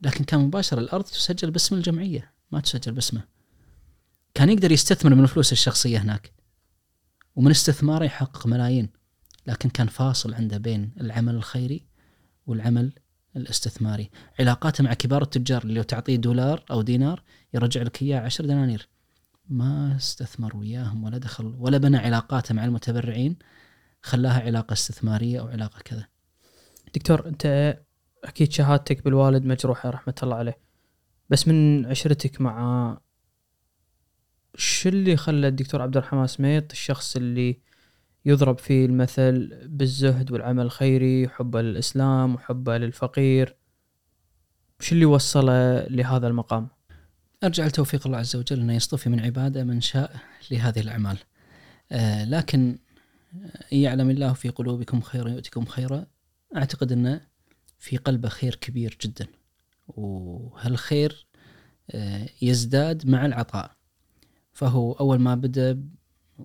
Speaker 1: لكن كان مباشرة الأرض تسجل باسم الجمعية ما تسجل باسمه. كان يقدر يستثمر من فلوسه الشخصية هناك ومن استثماره يحقق ملايين. لكن كان فاصل عنده بين العمل الخيري والعمل الاستثماري. علاقاته مع كبار التجار اللي لو تعطيه دولار أو دينار يرجع لك إياه عشر دنانير. ما استثمر وياهم ولا دخل ولا بنى علاقاته مع المتبرعين خلاها علاقة استثمارية أو علاقة كذا.
Speaker 2: دكتور انت أكيد شهادتك بالوالد مجروحة رحمة الله عليه. بس من عشرتك مع شو اللي خلى الدكتور عبد الرحمن سميط؟ الشخص اللي يضرب فيه المثل بالزهد والعمل الخيري وحبه للاسلام وحبه للفقير. شو اللي وصله لهذا المقام؟
Speaker 1: أرجع لتوفيق الله عز وجل أنه يصطفي من عباده من شاء لهذه الأعمال. آه لكن يعلم الله في قلوبكم خيرا يؤتكم خيرا. أعتقد أنه في قلبه خير كبير جدا. وهالخير آه يزداد مع العطاء. فهو أول ما بدأ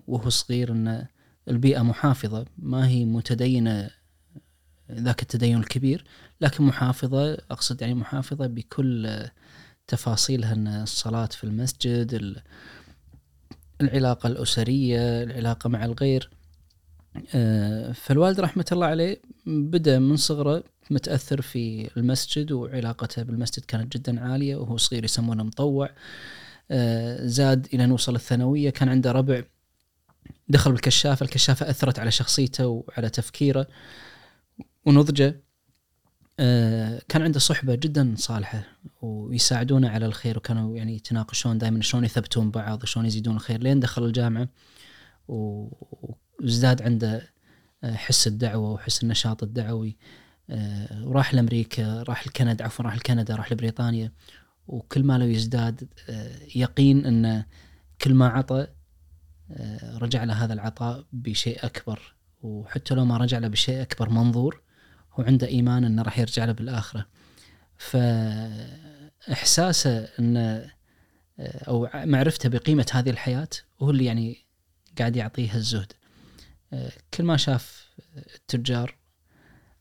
Speaker 1: وهو صغير أن البيئة محافظة. ما هي متدينة ذاك التدين الكبير لكن محافظة أقصد يعني محافظة بكل آه، تفاصيلها. إن الصلاة في المسجد ال- العلاقة الأسرية العلاقة مع الغير. آه، فالوالد رحمة الله عليه بدأ من صغره متأثر في المسجد وعلاقته بالمسجد كانت جدا عالية وهو صغير يسمونه مطوع. آه، زاد إلى أن وصل الثانوية كان عنده ربع دخل بالكشافه الكشافة أثرت على شخصيته وعلى تفكيره ونضجه. آه، كان عنده صحبة جدا صالحة ويساعدونه على الخير وكانوا يعني يتناقشون دائما شلون يثبتون بعض شلون يزيدون الخير. لين دخل الجامعة و- وازداد عنده آه، حس الدعوة وحس النشاط الدعوي. آه، وراح لأمريكا راح لكندا عفوا راح لكندا راح لبريطانيا. وكل ما له يزداد آه، يقين إن كل ما عطى آه، رجع له هذا العطاء بشيء أكبر. وحتى لو ما رجع له بشيء أكبر منظور هو عنده إيمان إنه راح يرجع له بالآخرة. فإحساسه انه أو معرفته بقيمة هذه الحياة هو اللي يعني قاعد يعطيها الزهد. كل ما شاف التجار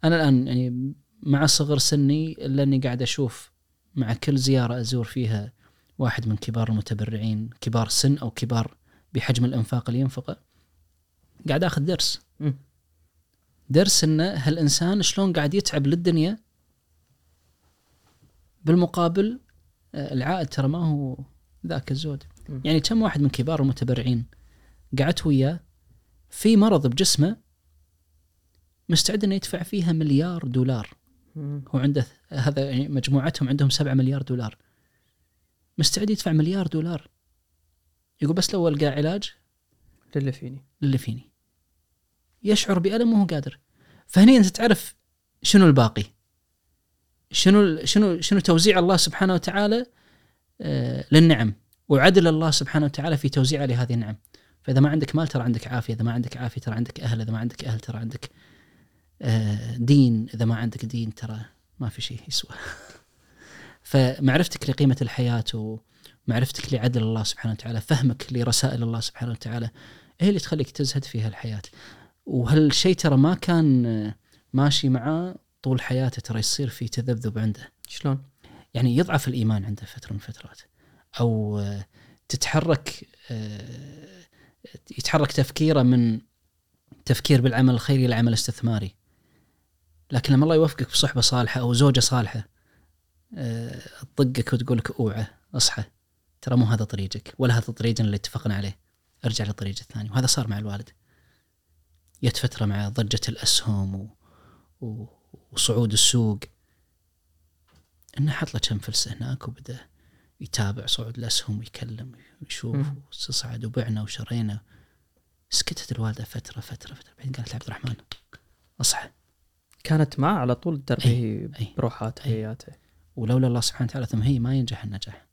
Speaker 1: أنا الآن يعني مع صغر سني الا اني قاعد أشوف مع كل زيارة أزور فيها واحد من كبار المتبرعين كبار سن أو كبار بحجم الأنفاق اللي ينفقه قاعد آخذ درس. درس ان هالإنسان شلون قاعد يتعب للدنيا بالمقابل آه، العائد ترى ما هو ذاك الزود. يعني كم واحد من كبار المتبرعين قعدت وياه في مرض بجسمه مستعد إنه يدفع فيها مليار دولار. هو عنده هذا يعني مجموعتهم عندهم 7 مليار دولار. مستعد يدفع مليار دولار. يقول بس لو ألقى علاج
Speaker 2: للي فيني.
Speaker 1: للي فيني. يشعر بألم وهو قادر. فهني أنت تعرف شنو الباقي. شنو شنو شنو توزيع الله سبحانه وتعالى؟ آه، للنعم. وعدل الله سبحانه وتعالى في توزيعه لهذه النعم. فإذا ما عندك مال ترى عندك عافية إذا ما عندك عافية ترى عندك أهل إذا ما عندك أهل ترى عندك آه، دين إذا ما عندك دين ترى ما في شيء يسوى. فمعرفتك لقيمة الحياة ومعرفتك لعدل الله سبحانه وتعالى فهمك لرسائل الله سبحانه وتعالى هي اللي تخليك تزهد في هالحياة؟ وهالشيء ترى ما كان آه، ماشي معاه طول حياته ترى يصير في تذبذب عنده؟
Speaker 2: شلون؟
Speaker 1: يعني يضعف الإيمان عنده فترة من الفترات أو آه، تتحرك يتحرك تفكيره من تفكير بالعمل الخيري إلى عمل استثماري. لكن لما الله يوفقك بصحبة صالحة أو زوجة صالحة آه، تطقك وتقول لك أوعى اصحى. ترى مو هذا طريقك ولا هذا طريقنا اللي اتفقنا عليه. ارجع للطريق الثاني. وهذا صار مع الوالد. جت فترة مع ضجة الأسهم و... و... وصعود السوق. إنه حط له كم فلسة هناك وبدأ يتابع صعود الأسهم ويكلم ويشوف. وتصعد وبعنا وشرينا. سكتت الوالدة فترة فترة فترة. بعدين قالت عبد الرحمن أصحى.
Speaker 2: كانت معه على طول تربيه
Speaker 1: أي. أي.
Speaker 2: هياته
Speaker 1: ولولا الله سبحانه وتعالى ثم هي ما ينجح النجاح.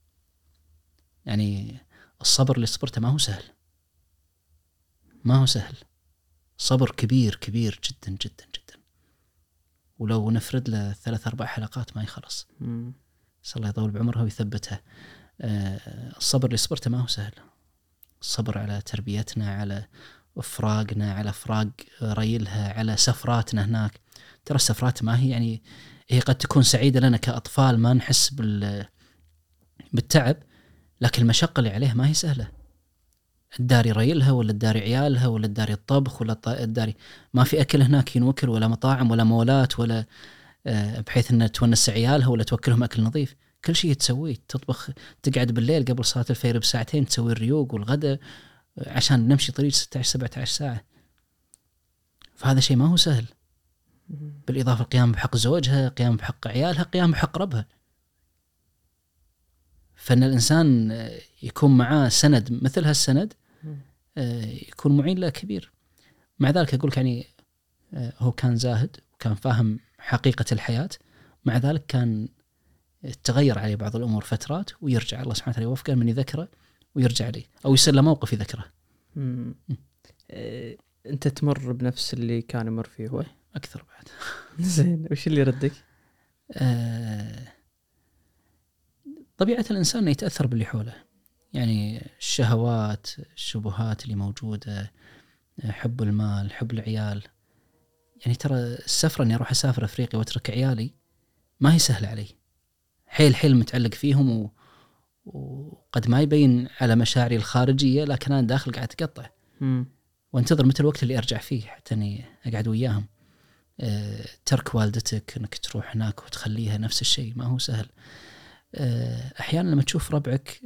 Speaker 1: يعني الصبر اللي صبرته ما هو سهل. ما هو سهل. صبر كبير كبير جدا جدا جدا. ولو نفرد له ثلاث أربع حلقات ما يخلص. نسال الله يطول بعمرها ويثبتها. آه، الصبر اللي صبرته ما هو سهل. الصبر على تربيتنا على أفراقنا على أفراق ريلها على سفراتنا هناك. ترى السفرات ما هي يعني هي قد تكون سعيدة لنا كأطفال ما نحس بال بالتعب لكن المشقة اللي عليها ما هي سهلة. الداري ريلها ولا الداري عيالها ولا الداري الطبخ ولا الداري ما في أكل هناك ينوكل ولا مطاعم ولا مولات ولا بحيث انها تونس عيالها ولا توكلهم أكل نظيف. كل شيء تسويه تطبخ تقعد بالليل قبل صلاة الفجر بساعتين تسوي الريوق والغداء آه، عشان نمشي طريق 16 17 ساعة. فهذا شيء ما هو سهل. بالإضافة القيام بحق زوجها قيام بحق عيالها قيام بحق ربها. فإن الإنسان آه، يكون معاه سند مثل هالسند آه، يكون معين له كبير. مع ذلك أقول لك يعني آه، هو كان زاهد وكان فاهم حقيقة الحياة. مع ذلك كان تغير عليه بعض الأمور فترات ويرجع. الله سبحانه وتعالى يوفقه من يذكره ويرجع لي أو يصير له موقف يذكره.
Speaker 2: مم. إيه، أنت تمر بنفس اللي كان يمر فيه هو؟
Speaker 1: أكثر بعد.
Speaker 2: زين وش اللي يردك؟
Speaker 1: آه، طبيعة الإنسان إنه يتأثر باللي حوله. يعني الشهوات الشبهات اللي موجودة حب المال حب العيال يعني ترى السفرة إني أروح أسافر أفريقيا وأترك عيالي ما هي سهلة علي. حيل حيل متعلق فيهم و... وقد ما يبين على مشاعري الخارجية لكن أنا داخل قاعد أتقطع.
Speaker 2: مم.
Speaker 1: وأنتظر متى الوقت اللي أرجع فيه حتى إني أقعد وياهم. أه ترك والدتك إنك تروح هناك وتخليها نفس الشيء ما هو سهل. أه أحيانا لما تشوف ربعك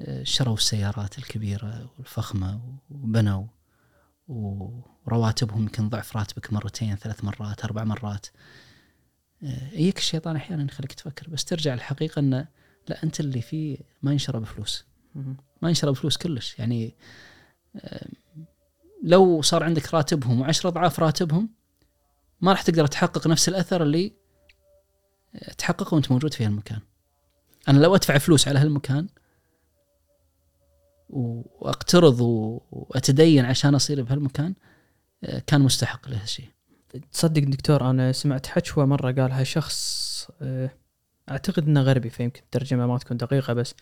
Speaker 1: أه شروا السيارات الكبيرة والفخمة وبنوا ورواتبهم يمكن ضعف راتبك مرتين ثلاث مرات أربع مرات. أه يجيك الشيطان أحيانا يخليك تفكر بس ترجع الحقيقة انه لا أنت اللي فيه ما ينشرى بفلوس. ما ينشرى بفلوس كلش. يعني آم، لو صار عندك راتبهم وعشرة أضعاف راتبهم ما راح تقدر تحقق نفس الأثر اللي آه، تحققه وأنت موجود في هالمكان. أنا لو أدفع فلوس على هالمكان وأقترض و- وأتدين عشان أصير بهالمكان آه، كان مستحق لهالشيء
Speaker 2: تصدق دكتور أنا سمعت حشوه مرة قالها شخص آه، أعتقد إنه غربي فيمكن الترجمة ما تكون دقيقة بس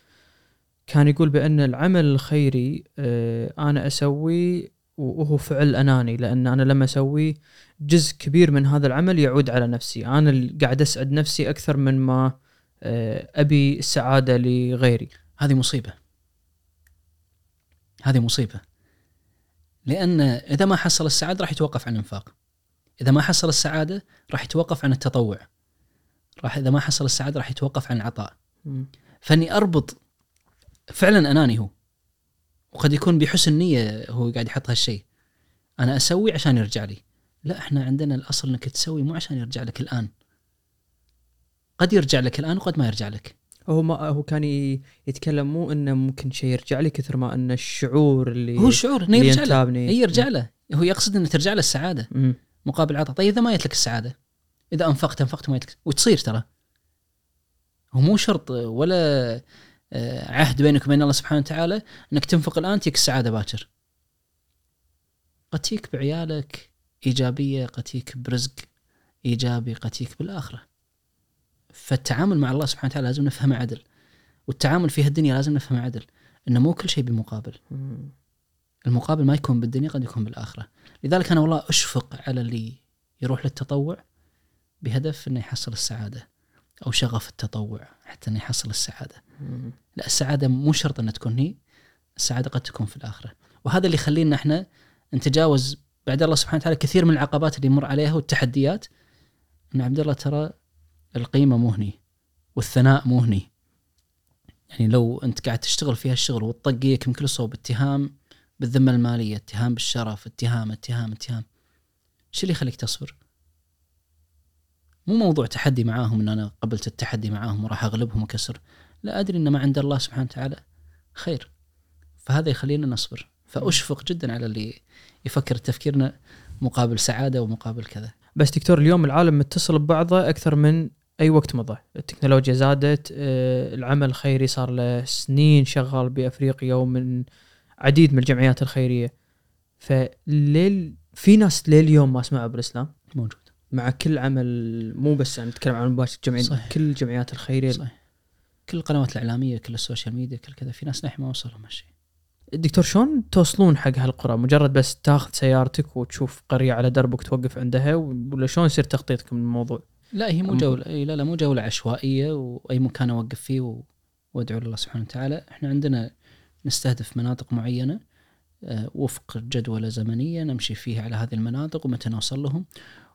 Speaker 2: كان يقول بأن العمل الخيري آه، أنا اسويه وهو فعل أناني لأن أنا لما اسويه جزء كبير من هذا العمل يعود على نفسي. أنا اللي قاعد أسعد نفسي أكثر من ما آه، أبي السعاده لغيري.
Speaker 1: هذه مصيبة. هذه مصيبة. لأن إذا ما حصل السعادة راح يتوقف عن الإنفاق. إذا ما حصل السعادة راح يتوقف عن التطوع. راح إذا ما حصل السعادة راح يتوقف عن العطاء. فإني أربط فعلا أناني هو. وقد يكون بحسن نية هو قاعد يحط هالشيء. أنا أسوي عشان يرجع لي. لا إحنا عندنا الأصل إنك تسوي مو عشان يرجع لك الآن. قد يرجع لك الآن وقد ما يرجع لك.
Speaker 2: هو ما هو كان يتكلم مو إنه ممكن شيء يرجع لي كثر ما إنه الشعور اللي
Speaker 1: هو الشعور
Speaker 2: إنه
Speaker 1: يرجع له. هي يرجع له. هو يقصد إنه ترجع له السعادة.
Speaker 2: مم.
Speaker 1: مقابل عطاء. طيب إذا ما جت لك السعادة إذا أنفقت أنفقت ما جتلك وتصير ترى. هو مو شرط ولا آه، عهد بينك وبين الله سبحانه وتعالى إنك تنفق الآن تجيك السعاده باكر. قد تجيك بعيالك إيجابية قد تجيك برزق إيجابي قد تجيك بالآخرة. فالتعامل مع الله سبحانه وتعالى لازم نفهمه عدل. والتعامل في هالدنيا لازم نفهمه عدل. إنه مو كل شيء بمقابل. المقابل ما يكون بالدنيا قد يكون بالآخرة. لذلك أنا والله أشفق على اللي يروح للتطوع بهدف أنه يحصل السعادة أو شغف التطوع حتى أنه يحصل السعادة.
Speaker 2: مم.
Speaker 1: لا السعادة مو شرط أنها تكون هي السعادة قد تكون في الآخرة. وهذا اللي يخلينا إحنا نتجاوز بعد الله سبحانه وتعالى كثير من العقبات اللي يمر عليها والتحديات. أن عبد الله ترى القيمة مو هني والثناء مو هني. يعني لو أنت قاعد تشتغل في هالشغل وتطقيك من كل صوب اتهام بالذمة المالية اتهام بالشرف اتهام اتهام اتهام إيش اللي يخليك تصبر؟ مو موضوع تحدي معاهم إن أنا قبلت التحدي معاهم وراح أغلبهم وأكسر. لا أدري ان ما عند الله سبحانه وتعالى. خير. فهذا يخلينا نصبر. فأشفق جدا على اللي يفكر تفكيرنا مقابل سعادة ومقابل كذا.
Speaker 2: بس دكتور اليوم العالم متصل ببعضه أكثر من أي وقت مضى. التكنولوجيا زادت آه، العمل الخيري صار له سنين شغال بأفريقيا ومن عديد من الجمعيات الخيرية. فليل في ناس لليوم ما سمعوا بالإسلام.
Speaker 1: موجود.
Speaker 2: مع كل عمل مو بس أنا نتكلم عن مباشر جمعية
Speaker 1: صحيح.
Speaker 2: كل الجمعيات الخيرية.
Speaker 1: صحيح. كل القنوات الإعلامية كل ال social media كل كذا في ناس للحين ما وصلهم هالشيء
Speaker 2: دكتور شلون توصلون حق هالقرى؟ مجرد بس تاخذ سيارتك وتشوف قرية على دربك توقف عندها ولا شلون يصير تخطيطكم للموضوع؟
Speaker 1: لا هي مو
Speaker 2: أم-
Speaker 1: أي لا لا مو جولة عشوائية وأي مكان أوقف فيه و- وأدعو لله سبحانه وتعالى. إحنا عندنا نستهدف مناطق معينة آه، وفق جدولة زمنية نمشي فيها على هذه المناطق ومتى نوصل لهم.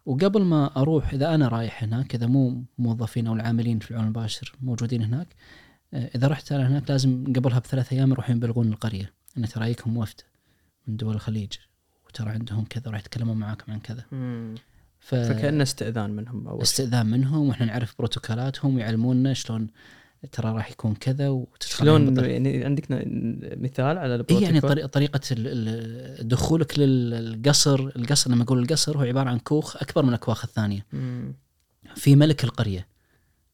Speaker 1: وقبل ما أروح إذا أنا رايح هناك إذا مو موظفين أو العاملين في العون المباشر موجودين هناك آه، إذا رحت أنا هناك لازم قبلها بثلاث أيام يروحون يبلغون القرية. أن ترى يجيكم وفد من دول الخليج وترى عندهم كذا راح يتكلمون معاكم عن كذا. ف...
Speaker 2: فكأنه استئذان منهم أول.
Speaker 1: استئذان منهم وإحنا نعرف بروتوكولاتهم ويعلموننا شلون ترى راح يكون كذا وتدخل
Speaker 2: شلون يعني عندك مثال على
Speaker 1: إي
Speaker 2: البروتوكول؟
Speaker 1: يعني طريقة طريقه دخولك للقصر القصر لما أقول القصر هو عبارة عن كوخ أكبر من الأكواخ الثانية.
Speaker 2: مم.
Speaker 1: في ملك القرية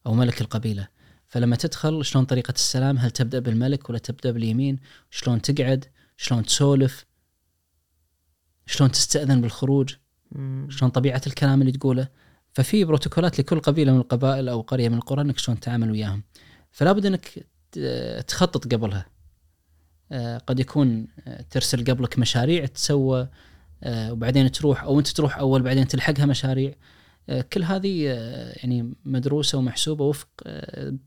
Speaker 1: أو ملك القبيلة. فلما تدخل شلون طريقة السلام؟ هل تبدأ بالملك ولا تبدأ باليمين؟ شلون تقعد؟ شلون تسولف؟ شلون تستأذن بالخروج. شلون طبيعة الكلام اللي تقوله. ففي بروتوكولات لكل قبيلة من القبائل أو قرية من القرى إنك شلون تتعامل وياهم. فلا بد إنك تخطط قبلها. آه، قد يكون آه، ترسل قبلك مشاريع تسوى آه، وبعدين تروح أو أنت تروح أول بعدين تلحقها مشاريع. كل هذه يعني مدروسة ومحسوبة وفق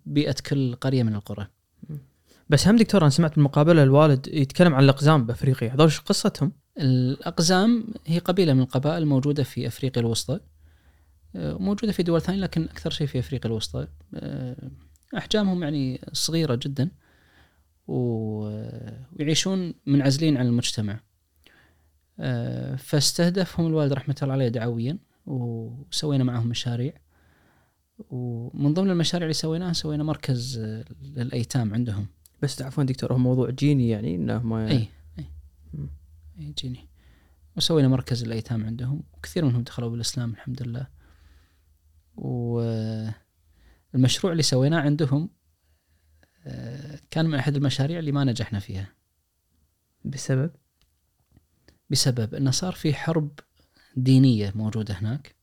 Speaker 1: بيئة كل قرية من القرى.
Speaker 2: بس هم دكتور أنا سمعت بالمقابلة الوالد يتكلم عن الأقزام بأفريقيا. هذول إيش قصتهم؟
Speaker 1: الأقزام هي قبيلة من القبائل موجودة في أفريقيا الوسطى آه، وموجودة في دول ثانية لكن أكثر شيء في أفريقيا الوسطى. آه، أحجامهم يعني صغيرة جدا و- ويعيشون منعزلين عن المجتمع. آه، فاستهدفهم الوالد رحمة الله عليه دعويا وسوينا معهم مشاريع. ومن ضمن المشاريع اللي سويناها سوينا مركز آه، للأيتام عندهم.
Speaker 2: بس عفوا دكتور هو موضوع جيني يعني إنه ما
Speaker 1: اي اي
Speaker 2: مم.
Speaker 1: اي جيني وسوينا مركز الأيتام عندهم. وكثير منهم دخلوا بالإسلام الحمد لله. والمشروع اللي سويناه عندهم آه، كان من أحد المشاريع اللي ما نجحنا فيها.
Speaker 2: بسبب؟
Speaker 1: بسبب إنه صار في حرب دينية موجودة هناك.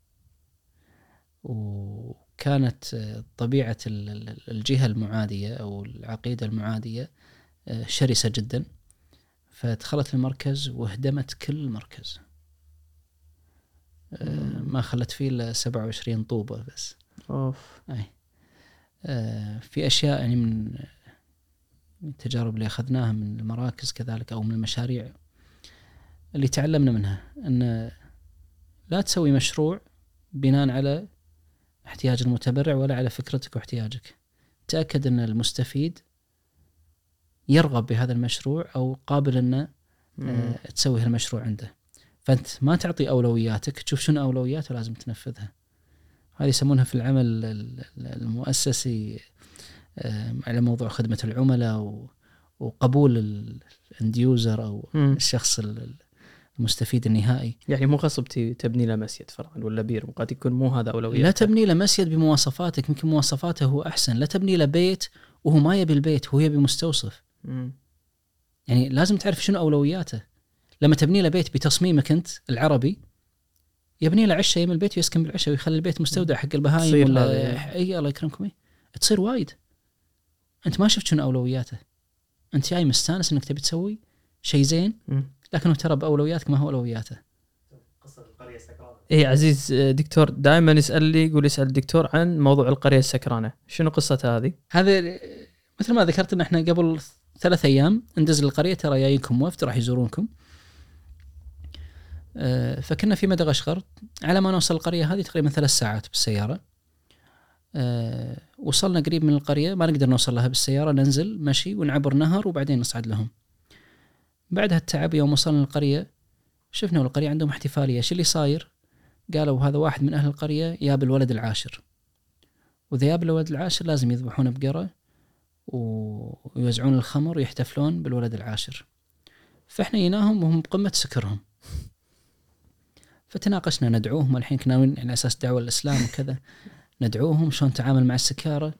Speaker 1: وكانت آه، طبيعة ال- ال- الجهة المعادية أو العقيدة المعادية آه، شرسة جدا. فدخلت المركز وهدمت كل المركز آه، ما خلت فيه إلا 27 طوبة بس.
Speaker 2: أوف.
Speaker 1: أي. آه، في أشياء يعني من من التجارب اللي أخذناها من المراكز كذلك أو من المشاريع اللي تعلمنا منها أن لا تسوي مشروع بناء على احتياج المتبرع ولا على فكرتك واحتياجك. تأكد أن المستفيد يرغب بهذا المشروع أو قابل إنه آه، تسوي هالمشروع عنده. فأنت ما تعطي أولوياتك تشوف شنو أولوياته لازم تنفذها. هذه يسمونها في العمل ال- ال- المؤسسي آه، على موضوع خدمة العملاء وقبول ال end user أو
Speaker 2: مم.
Speaker 1: الشخص ال- المستفيد النهائي.
Speaker 2: يعني مو غصب تبني له مسجد فرضا ولا بير قد يكون مو هذا اولويات
Speaker 1: لا تبني له مسجد بمواصفاتك يمكن مواصفاته هو أحسن. لا تبني له بيت وهو ما يبي البيت هو يبي مستوصف. يعني لازم تعرف شنو أولوياته لما تبني له بيت بتصميمك أنت العربي يبني له عشه يم البيت ويسكن بالعشه ويخلي البيت مستودع حق البهايم
Speaker 2: تصير
Speaker 1: ولا. اي الله يكرمكم إيه؟ تصير وايد أنت ما شفت شنو أولوياته أنت جاي مستانس إنك تبي تسوي شيء زين. لكنه ترى بأولوياتك ما هو أولوياته
Speaker 3: قصة القرية السكرانة
Speaker 2: اي عزيز آه، دكتور دائما يسأل لي يقول يسأل الدكتور عن موضوع القرية السكرانة شنو قصتها هذه؟
Speaker 1: هذا مثل ما ذكرت إن إحنا قبل ثلاث أيام. ندز للقريه ترى جايكم وفد راح يزورونكم. آه، فكنا في مدغشقر على ما نوصل القرية هذه تقريبا ثلاث ساعات بالسيارة. آه، وصلنا قريب من القرية ما نقدر نوصل لها بالسيارة ننزل مشي ونعبر نهر وبعدين نصعد لهم. بعد هالتعب يوم وصلنا القرية شفنا القرية عندهم احتفالية. إيش اللي صاير؟ قالوا هذا واحد من أهل القرية جاب الولد العاشر. وإذا الولد العاشر لازم يذبحونه بقرة. ويوزعون الخمر ويحتفلون بالولد العاشر. فإحنا جيناهم وهم بقمة سكرهم. فتناقشنا ندعوهم. الحين كنا ناويين على أساس دعوة الإسلام وكذا ندعوهم شلون نتعامل مع السكارة.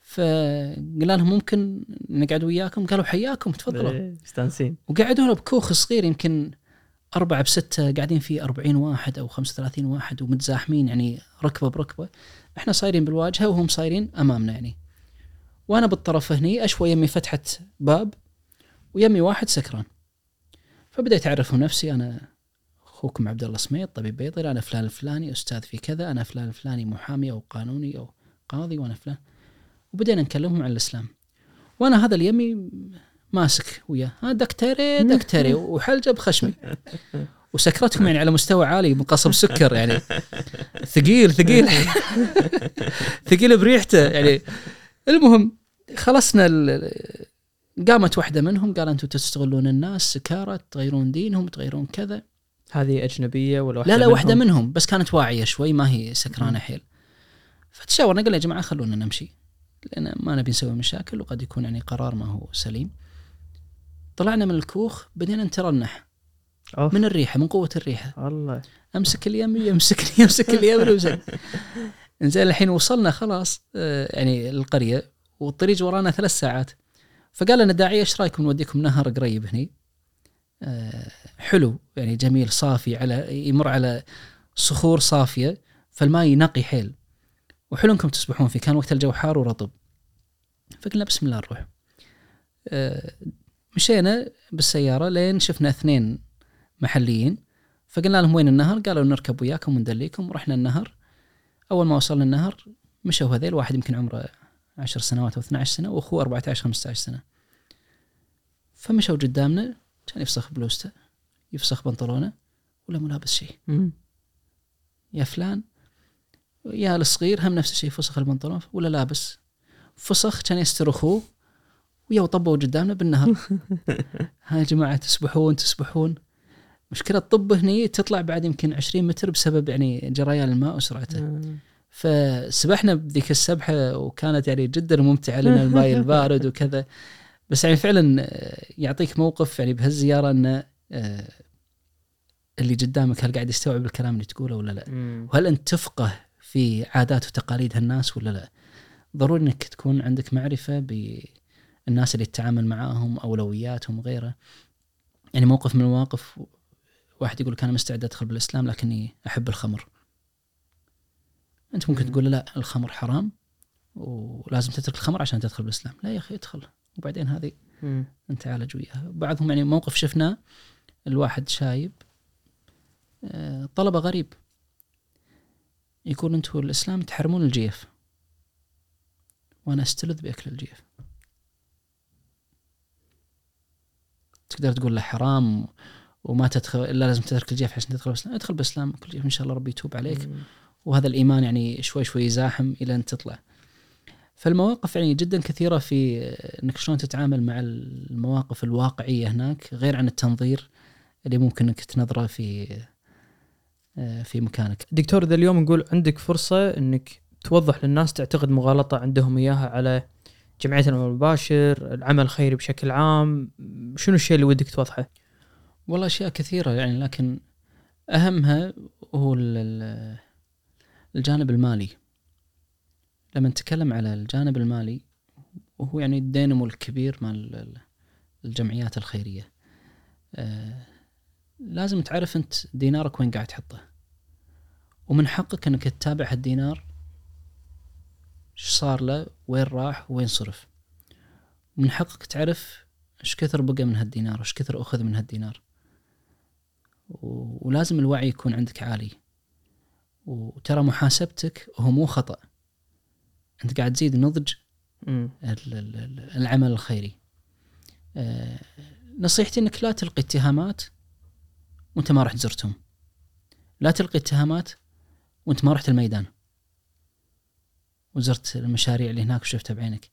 Speaker 1: فقلنا لهم ممكن نقعد وياكم؟ قالوا حياكم تفضلوا.
Speaker 2: إيه، مستانسين.
Speaker 1: وقعدونا بكوخ صغير يمكن أربعة بستة قاعدين فيه 40 واحد أو 35 واحد ومتزاحمين يعني ركبة بركبة. إحنا صايرين بالواجهة وهم صايرين أمامنا يعني. وأنا بالطرف هني أشوى يمي فتحة باب ويمي واحد سكران. فبديت أعرفهم نفسي أنا أخوكم عبد الله سميط طبيب بيطري أنا فلان الفلاني أستاذ في كذا أنا فلان الفلاني محامي أو قانوني أو قاضي وأنا فلان. وبدينا نكلمهم عن الإسلام. وأنا هذا اليمي ماسك وياه. ها دكتوري دكتوري. وحلجه بخشمي وسكرتهم يعني على مستوى عالي من قصب سكر يعني ثقيل ثقيل. ثقيل بريحته يعني المهم خلصنا قامت واحدة منهم قال أنتم تستغلون الناس سكارى تغيرون دينهم تغيرون كذا.
Speaker 2: هذه أجنبية ولا واحدة
Speaker 1: لا لا
Speaker 2: منهم؟
Speaker 1: واحدة منهم بس كانت واعية شوي ما هي سكرانة حيل. فتشاورنا قال يا جماعة خلونا نمشي لأن ما نبي نسوي مشاكل وقد يكون يعني قرار ما هو سليم. طلعنا من الكوخ بدينا نترنح
Speaker 2: أوف.
Speaker 1: من الريحة من قوة الريحة.
Speaker 2: الله.
Speaker 1: أمسك اليمين يمسكني يمسك اليمين يمسك. إنزين الحين وصلنا خلاص آه، يعني القرية والطريق ورانا ثلاث ساعات. فقال لنا داعي إيش رأيكم نوديكم نهر قريب هني؟ آه، حلو يعني جميل صافي على يمر على صخور صافية فالماء ينقي حيل. وحلو انكم تسبحون فيه كان وقت الجو حار ورطب. فقلنا بسم الله نروح. آه، مشينا بالسيارة لين شفنا اثنين محليين. فقلنا لهم وين النهر؟ قالوا نركب وياكم وندليكم ورحنا النهر. أول ما وصلنا النهر مشوا هذيل واحد يمكن عمره 10 سنوات أو 12 سنة وأخوه 14 15 سنة. فمشوا قدامنا كان يفسخ بلوزته يفسخ بنطلونه ولا مو لابس شيء. يا فلان يا الصغير هم نفس الشيء فسخ البنطلون ولا لابس. فسخ كان يستر أخوه ويا طبوا قدامنا بالنهر. ها يا جماعة تسبحون تسبحون. مشكلة الطب هني تطلع بعد يمكن 20 متر بسبب يعني جريان الماء وسرعته.
Speaker 2: آه.
Speaker 1: فسبحنا بذيك السبحة وكانت يعني جدا ممتعة لنا الماء البارد وكذا. بس يعني فعلا يعطيك موقف يعني بهالزيارة إنه آه، اللي قدامك هل قاعد يستوعب الكلام اللي تقوله ولا لا؟
Speaker 2: مم.
Speaker 1: وهل أنت تفقه في عادات وتقاليد هالناس ولا لا؟ ضروري إنك تكون عندك معرفة بالناس اللي تتعامل معاهم أولوياتهم وغيره يعني موقف من المواقف واحد يقول لك أنا مستعد أدخل بالإسلام لكني أحب الخمر. أنت ممكن
Speaker 2: مم.
Speaker 1: تقول لا الخمر حرام ولازم تترك الخمر عشان تدخل بالإسلام. لا يا أخي ادخل. وبعدين هذه
Speaker 2: مم.
Speaker 1: أنت عالج وياها بعضهم يعني موقف شفناه الواحد شايب آه، طلبه غريب. يقول أنتم الإسلام تحرمون الجيف. وأنا أستلذ بأكل الجيف. تقدر تقول له حرام وما تدخل إلا لازم تترك الجيف عشان تدخل بالإسلام ادخل بالإسلام وكل جيف إن شاء الله ربي يتوب عليك
Speaker 2: مم.
Speaker 1: وهذا الإيمان يعني شوي شوي يزاحم إلى أن تطلع. فالمواقف يعني جدا كثيرة في إنك شلون تتعامل مع المواقف الواقعية هناك غير عن التنظير اللي ممكن إنك تنظره في في مكانك.
Speaker 2: دكتور ذا اليوم نقول عندك فرصة إنك توضح للناس تعتقد مغالطة عندهم إياها على جمعية العمل المباشر، العمل الخيري بشكل عام، شنو الشيء اللي ودك توضحه؟
Speaker 1: والله أشياء كثيرة يعني لكن أهمها هو ال- ال- الجانب المالي. لما نتكلم على الجانب المالي وهو يعني الدينامو الكبير مال ال- الجمعيات الخيرية. آه، لازم تعرف أنت دينارك وين قاعد تحطه. ومن حقك أنك تتابع هالدينار إيش صار له وين راح وين صرف من حقك تعرف إيش كثر بقى من هالدينار وإيش كثر أخذ من هالدينار ولازم الوعي يكون عندك عالي. وترى محاسبتك هو مو خطأ. أنت قاعد تزيد نضج العمل الخيري. آه، نصيحتي إنك لا تلقي اتهامات وأنت ما رحت زرتهم لا تلقي اتهامات وأنت ما رحت الميدان وزرت المشاريع اللي هناك وشفتها بعينك.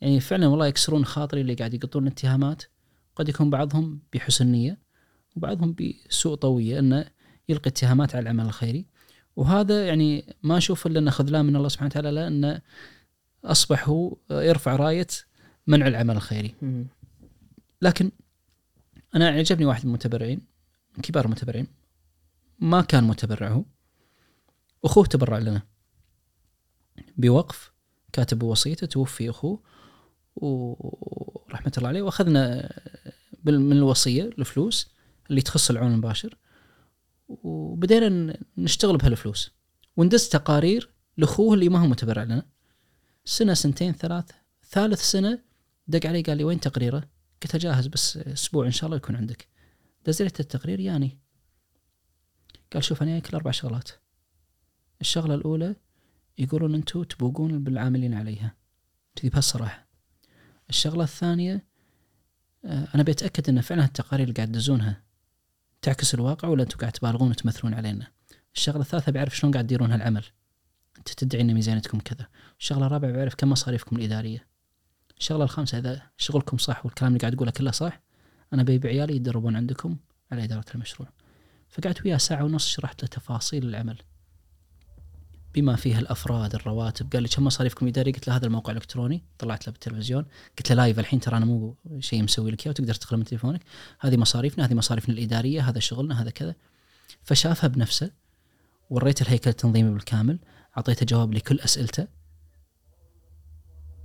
Speaker 1: يعني فعلا والله يكسرون خاطري اللي قاعد يقطون اتهامات. قد يكون بعضهم بحسن نية. وبعضهم بسوء طوية انه يلقي اتهامات على العمل الخيري. وهذا يعني ما أشوف إلا انه خذلان من الله سبحانه وتعالى لأنه اصبح هو يرفع راية منع العمل الخيري. لكن أنا عجبني واحد من المتبرعين من كبار المتبرعين. ما كان متبرع هو أخوه تبرع لنا. بوقف كاتب وصيته توفي أخوه. ورحمه الله عليه. وأخذنا من الوصية الفلوس. اللي تخص العون المباشر. وبدينا نشتغل بهالفلوس. وندز تقارير لأخوه اللي ما هو متبرع لنا. سنة سنتين ثلاث. ثالث سنة دق علي قال لي وين تقريره؟ قلت له جاهز بس أسبوع إن شاء الله يكون عندك. دزيت التقرير ياني قال شوف أنا جايك أربع شغلات. الشغلة الأولى يقولون أنتم تبوقون بالعاملين عليها. كذي بهالصراحة. الشغلة الثانية آه، أنا بتاكد إن فعلا التقارير اللي قاعد تدزونها. تعكس الواقع ولا أنتم قاعد تبالغون وتمثلون علينا؟ الشغلة الثالثة بعرف شلون قاعد تديرون هالعمل. انت تدعي ان ميزانيتكم كذا. الشغلة الرابعة بعرف كم مصاريفكم الإدارية. الشغلة الخامسة إذا شغلكم صح والكلام اللي قاعد تقوله كله صح أنا بيبي عيالي يتدربون عندكم على إدارة المشروع. فقعدت وياه ساعة ونص شرحت له تفاصيل العمل. بما فيها الأفراد الرواتب. قال لي كم مصاريفكم؟ الاداريه قلت له هذا الموقع الإلكتروني. طلعت له بالتلفزيون. قلت له لايف الحين ترى أنا مو شيء مسوي لك إياه وتقدر تدخل من تليفونك. هذه مصاريفنا هذه مصاريفنا الإدارية هذا شغلنا هذا كذا. فشافها بنفسه وريته الهيكل التنظيمي بالكامل. أعطيته جواب لكل أسئلته.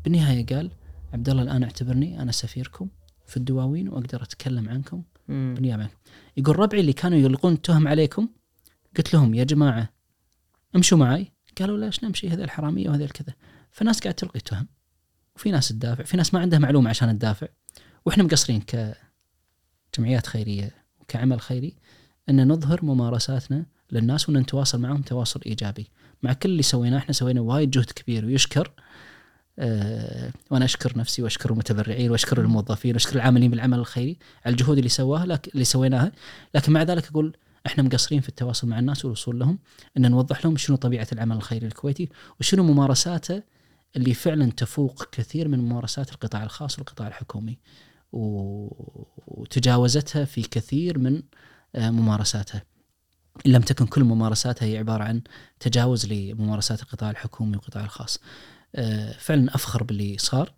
Speaker 1: بالنهاية قال عبد الله الآن اعتبرني أنا سفيركم في الدواوين وأقدر أتكلم عنكم. بالنيابة عنكم. يقول ربعي اللي كانوا يلقون التهم عليكم؟ قلت لهم يا جماعة امشوا معي قالوا ليش نمشي؟ هذا الحرامية وهذا الكذا. فناس قاعد تلقي تهم وفي ناس تدافع في ناس ما عندها معلومة عشان تدافع. وإحنا مقصرين كجمعيات خيرية وكعمل خيري إن نظهر ممارساتنا للناس وإن نتواصل معهم تواصل إيجابي. مع كل اللي سويناه إحنا سوينا وايد جهد كبير ويشكر أه وأنا أشكر نفسي وأشكر المتبرعين وأشكر الموظفين وأشكر العاملين بالعمل الخيري على الجهود اللي سواها لك اللي سويناها. لكن مع ذلك أقول إحنا مقصرين في التواصل مع الناس والوصول لهم إن نوضح لهم شنو طبيعة العمل الخيري الكويتي وشنو ممارساته اللي فعلا تفوق كثير من ممارسات القطاع الخاص والقطاع الحكومي. وتجاوزتها في كثير من آه، ممارساتها إن لم تكن كل ممارساتها هي عبارة عن تجاوز لممارسات القطاع الحكومي والقطاع الخاص. آه، فعلا أفخر باللي صار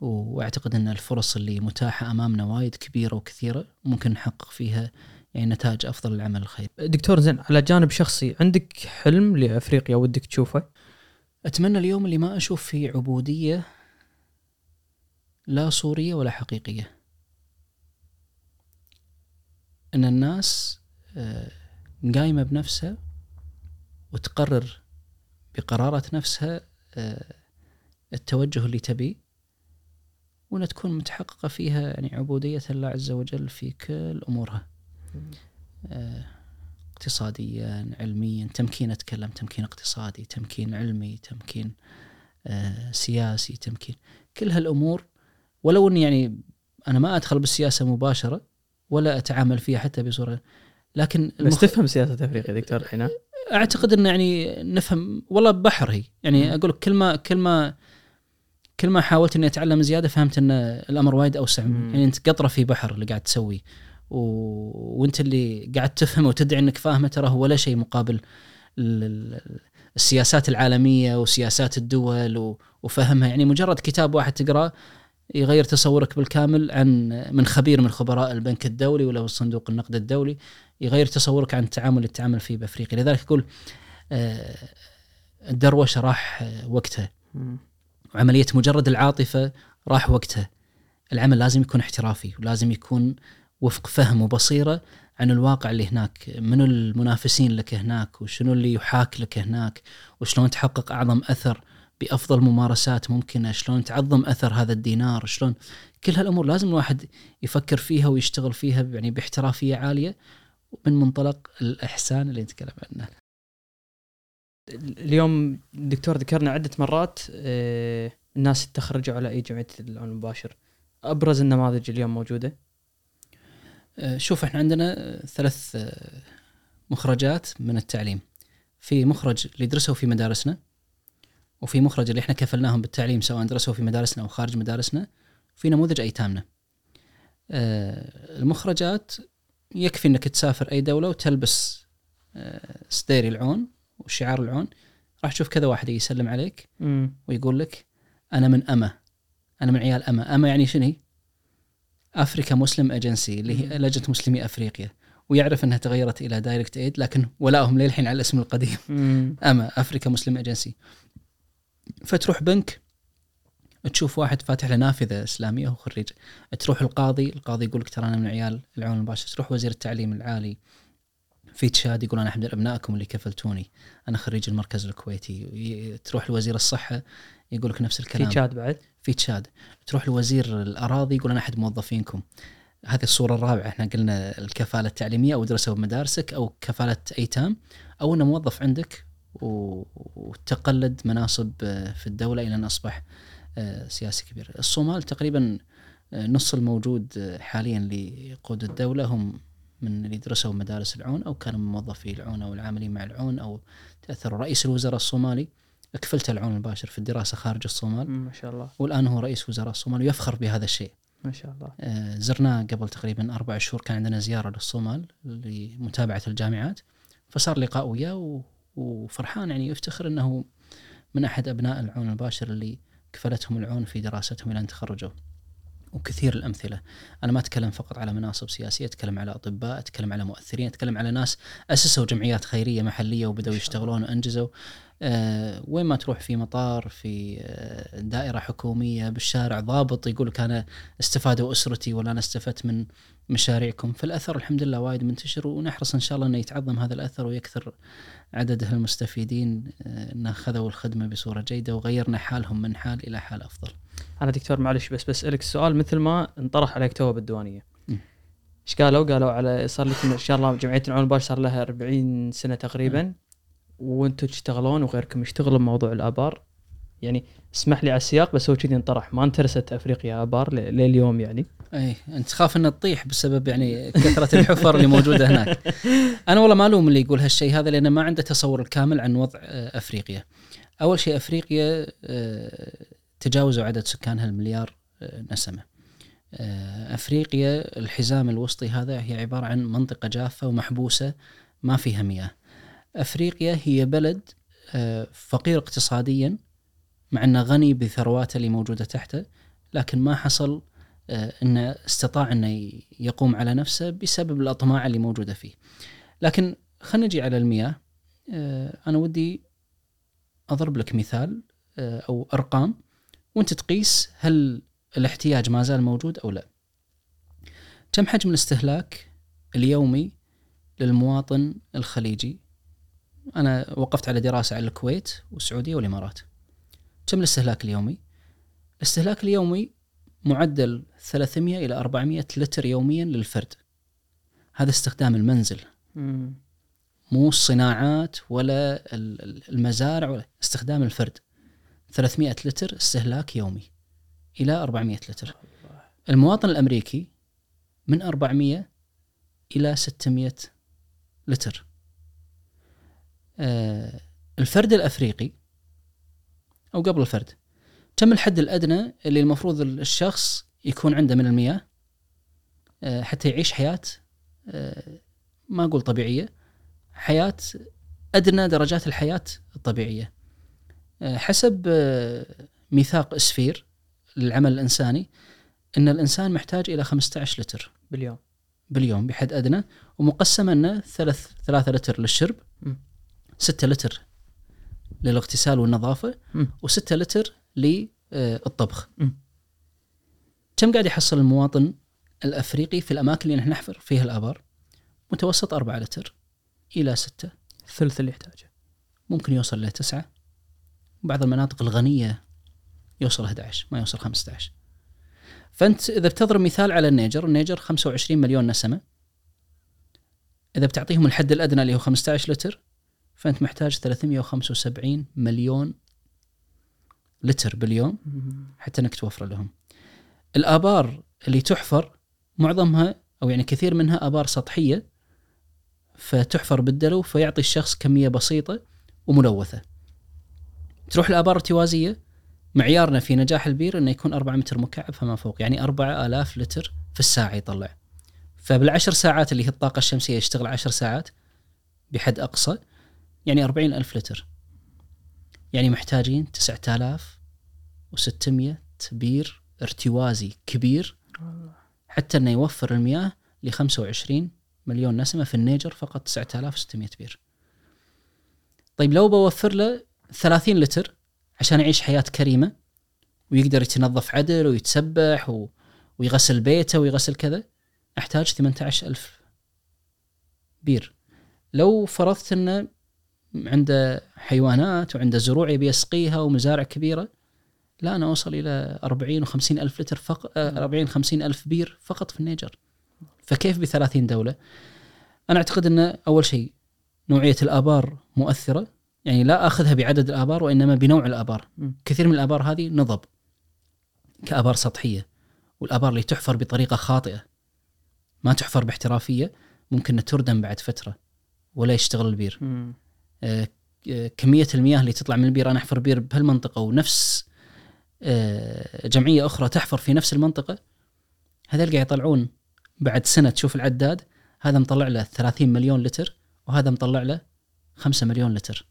Speaker 1: وأعتقد أن الفرص اللي متاحة أمامنا وايد كبيرة وكثيرة ممكن نحقق فيها نتائج أفضل للعمل الخيري
Speaker 2: دكتور زين على جانب شخصي عندك حلم لأفريقيا ودك تشوفه؟
Speaker 1: أتمنى اليوم اللي ما أشوف فيه عبودية لا صورية ولا حقيقية أن الناس آه، قايمة بنفسها وتقرر بقرارات نفسها آه، التوجه اللي تبيه وإنها تكون متحققة فيها يعني عبودية الله عز وجل في كل أمورها. آه، اقتصاديا علميا تمكين أتكلم تمكين اقتصادي تمكين علمي تمكين آه، سياسي تمكين كل هالأمور ولو إني يعني أنا ما أدخل بالسياسة مباشرة ولا أتعامل فيها حتى بصورة لكن
Speaker 2: بس
Speaker 1: المخ...
Speaker 2: تفهم سياسة أفريقيا دكتور الحين ها؟
Speaker 1: أعتقد إن يعني نفهم والله بحر هي يعني
Speaker 2: مم.
Speaker 1: أقول لك كل ما كل ما كل ما حاولت إني أتعلم زيادة فهمت إن الأمر وايد أوسع
Speaker 2: مم.
Speaker 1: يعني أنت قطرة في بحر اللي قاعد تسويه و... وانت اللي قاعد تفهمه وتدعي انك فاهمه ترى هو ولا شيء مقابل ال- ال- السياسات العالمية وسياسات الدول و... وفهمها. يعني مجرد كتاب واحد تقرأه يغير تصورك بالكامل عن من خبير من خبراء البنك الدولي ولا صندوق النقد الدولي يغير تصورك عن التعامل اللي تتعامل فيه بأفريقيا. لذلك أقول آه، الدروشه راح وقتها.
Speaker 2: مم.
Speaker 1: وعمليه مجرد العاطفة راح وقتها. العمل لازم يكون احترافي ولازم يكون وفق فهم وبصيرة عن الواقع اللي هناك منو المنافسين لك هناك وشنو اللي يحاك لك هناك وشلون تحقق أعظم أثر بأفضل ممارسات ممكنة شلون تعظم أثر هذا الدينار شلون كل هالأمور لازم الواحد يفكر فيها ويشتغل فيها يعني باحترافية عالية من منطلق الإحسان اللي نتكلم عنه.
Speaker 2: اليوم الدكتور ذكرنا عدة مرات آه، الناس تخرجوا على أي جمعية العون المباشر أبرز النماذج اليوم
Speaker 1: موجودة. شوف إحنا عندنا آه، ثلاث آه، مخرجات من التعليم في مخرج اللي درسوا في مدارسنا وفي مخرج اللي إحنا كفلناهم بالتعليم سواء درسوا في مدارسنا أو خارج مدارسنا في نموذج أيتامنا آه، المخرجات يكفي إنك تسافر أي دولة وتلبس آه، سديري العون وشعار العون راح تشوف كذا واحد يسلم عليك
Speaker 2: مم.
Speaker 1: ويقول لك أنا من أما أنا من عيال أما أما يعني شنو؟ Africa Muslims Agency اللي هي. لجنة مسلمي أفريقيا ويعرف إنها تغيرت إلى Direct Aid لكن ولاهم للحين على الاسم القديم.
Speaker 2: مم.
Speaker 1: أما Africa Muslims Agency فتروح بنك تشوف واحد فاتح له نافذة إسلامية وهو خريج. تروح القاضي القاضي يقول لك ترى أنا من عيال العون المباشر. تروح وزير التعليم العالي في تشاد يقول أنا احد أبنائكم اللي كفلتوني. أنا خريج المركز الكويتي. تروح لوزير الصحة يقول لك نفس
Speaker 2: في
Speaker 1: الكلام
Speaker 2: تشاد بعد؟
Speaker 1: في تشاد تروح لوزير الأراضي يقول أنا أحد موظفينكم. هذه الصورة الرابعة. إحنا قلنا الكفالة التعليمية أو درسوا بمدارسك أو كفالة ايتام أو أنه موظف عندك وتقلد مناصب آه، في الدولة إلى أن أصبح آه، سياسي كبير. الصومال تقريبا آه، نص الموجود حاليا لقود الدولة. هم من اللي درسوا مدارس العون أو كانوا موظفي العون أو العاملين مع العون أو تأثروا. رئيس الوزراء الصومالي اكفلت العون المباشر في الدراسة خارج الصومال.
Speaker 2: ما شاء الله
Speaker 1: والآن هو رئيس وزراء الصومال ويفخر بهذا الشيء.
Speaker 2: ما شاء الله
Speaker 1: آه، زرناه قبل تقريبا أربع شهور كان عندنا زيارة للصومال لمتابعة الجامعات فصار لقاء وياه و- وفرحان يعني يفتخر إنه من أحد أبناء العون المباشر اللي كفلتهم العون في دراستهم إلى أن تخرجوا. وكثير الأمثلة، أنا ما أتكلم فقط على مناصب سياسية، أتكلم على أطباء، أتكلم على مؤثرين، أتكلم على ناس أسسوا جمعيات
Speaker 2: خيرية محلية وبدأوا.
Speaker 1: يشتغلون وأنجزوا. آه وين ما تروح في مطار في آه دائرة حكومية بالشارع ضابط يقول لك أنا استفادوا أسرتي ولا أنا استفدت من مشاريعكم فالاثر الحمد لله وايد منتشر ونحرص إن شاء الله إنه يتعظم هذا الأثر ويكثر عدد المستفيدين آه، إنه خذوا الخدمة بصورة جيدة وغيرنا حالهم من حال إلى حال أفضل.
Speaker 2: أنا دكتور معلش بس بسالك السؤال مثل ما انطرح عليك تو
Speaker 1: بالديوانية.
Speaker 2: إيش قالوا؟ قالوا على صار لكم إن شاء الله جمعية العون صار لها 40 سنة تقريبا وأنتم تشتغلون وغيركم يشتغلوا بموضوع الآبار يعني اسمح لي على السياق بس هو كذي انطرح ما انترست أفريقيا آبار لليوم يعني
Speaker 1: اي أنت تخاف إنها تطيح بسبب يعني كثرة الحفر اللي موجودة هناك. أنا والله ما ألوم اللي يقول هالشيء هذا لأنه ما عنده تصور الكامل عن وضع آه، أفريقيا. أول شيء أفريقيا آه، تجاوزوا عدد سكانها المليار آه، نسمة. أفريقيا الحزام الوسطي هذا هي عبارة عن منطقة جافة ومحبوسة ما فيها مياه. أفريقيا هي بلد آه، فقير اقتصاديا مع أنه غني بثرواته اللي موجودة تحته لكن ما حصل آه، أنه استطاع أنه يقوم على نفسه بسبب الأطماع اللي موجودة فيه. لكن خلينا نجي على المياه آه، أنا ودي أضرب لك مثال أو أرقام وأنت تقيس هل الاحتياج ما زال موجود أو لا. كم حجم الاستهلاك اليومي للمواطن الخليجي أنا وقفت على دراسة على الكويت والسعودية والإمارات. كم الاستهلاك اليومي؟ الاستهلاك اليومي معدل 300 إلى 400 لتر يوميا للفرد. هذا استخدام المنزل.
Speaker 2: مم.
Speaker 1: مو الصناعات ولا ال- ال- المزارع ولا استخدام الفرد. 300 لتر استهلاك يومي إلى 400 لتر. المواطن الأمريكي من 400 إلى 600 لتر. الفرد الأفريقي أو قبل الفرد كم الحد الأدنى اللي المفروض الشخص يكون عنده من المياه؟ آه، حتى يعيش حياة آه، ما أقول طبيعية حياة أدنى درجات الحياة الطبيعية. آه، حسب آه، ميثاق اسفير للعمل الإنساني إن الإنسان محتاج إلى 15 لتر
Speaker 2: باليوم.
Speaker 1: باليوم بحد أدنى ومقسمه أنه ثلاث ثلاثة لتر للشرب.
Speaker 2: مم.
Speaker 1: ستة لتر للاغتسال والنظافة
Speaker 2: مم.
Speaker 1: وستة لتر للطبخ. كم قاعد يحصل المواطن الأفريقي في الأماكن اللي نحن نحفر فيها الآبار متوسط أربعة لتر إلى ستة
Speaker 2: الثلث اللي يحتاجه
Speaker 1: ممكن يوصل ل 9 بعض المناطق الغنية يوصل 11 ما يوصل 15 فأنت إذا بتضرب مثال على النيجر النيجر 25 مليون نسمة إذا بتعطيهم الحد الأدنى اللي هو 15 لتر فأنت محتاج 375 مليون لتر باليوم. حتى إنك توفر لهم. الآبار اللي تحفر معظمها أو يعني كثير منها آبار سطحية فتحفر بالدلو فيعطي الشخص كمية بسيطة وملوثة. تروح الابار ارتوازيه معيارنا في نجاح البير إنه يكون 4 متر مكعب فما فوق يعني 4000 لتر في الساعة يطلع. فبالعشر ساعات اللي هي الطاقة الشمسية يشتغل 10 ساعات بحد أقصى يعني 40 ألف لتر. يعني محتاجين 9600 بير ارتوازي كبير حتى إنه يوفر المياه ل 25 مليون نسمة في النيجر فقط 9600 بير. طيب لو بوفر له 30 لتر عشان يعيش حياة كريمة ويقدر يتنظف عدل ويتسبح و... ويغسل بيته ويغسل كذا احتاج 18000 بير. لو فرضت إنه عنده حيوانات وعنده زروع يبي يسقيها ومزارع كبيرة لا أنا أوصل إلى 40 و50 ألف لتر فقط 40 50 ألف بير فقط في النيجر فكيف ب 30 دولة؟ أنا أعتقد إن أول شيء نوعية الآبار مؤثرة يعني لا أخذها بعدد الآبار وإنما بنوع
Speaker 2: الآبار.
Speaker 1: كثير من الآبار هذه نضب كآبار سطحية والآبار اللي تحفر بطريقة خاطئة ما تحفر باحترافية ممكن تردم بعد فترة ولا يشتغل البير. كمية المياه اللي تطلع من البير. أنا أحفر بير بهالمنطقة ونفس آه، جمعية أخرى تحفر في نفس المنطقة. هذول قاعد يطلعون بعد سنة. تشوف العداد هذا مطلع له 30 مليون لتر وهذا مطلع له 5 مليون لتر.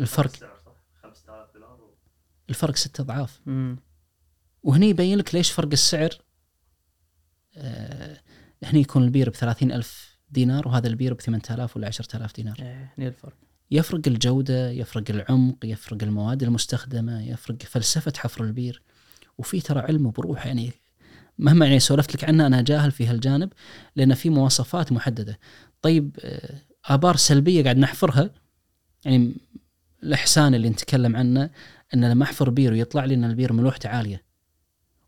Speaker 1: الفرق
Speaker 3: السعر صح؟ 5000 دولار و-
Speaker 1: الفرق ست
Speaker 2: أضعاف.
Speaker 1: وهني يبين لك ليش فرق السعر. آه هني يكون البير ب 30 ألف دينار وهذا البير ب 8000 ولا 10000 دينار.
Speaker 2: إيه الفرق.
Speaker 1: يفرق الجودة يفرق العمق يفرق المواد المستخدمة يفرق فلسفة حفر البير. وفي ترى علم وبحور يعني مهما يعني سولفت لك عنه أنا جاهل في هالجانب لأن في مواصفات محددة. طيب آه، آبار سلبية قاعد نحفرها؟ يعني الإحسان اللي نتكلم عنه أن لما أحفر بير ويطلع لي أن البير ملوحته عالية.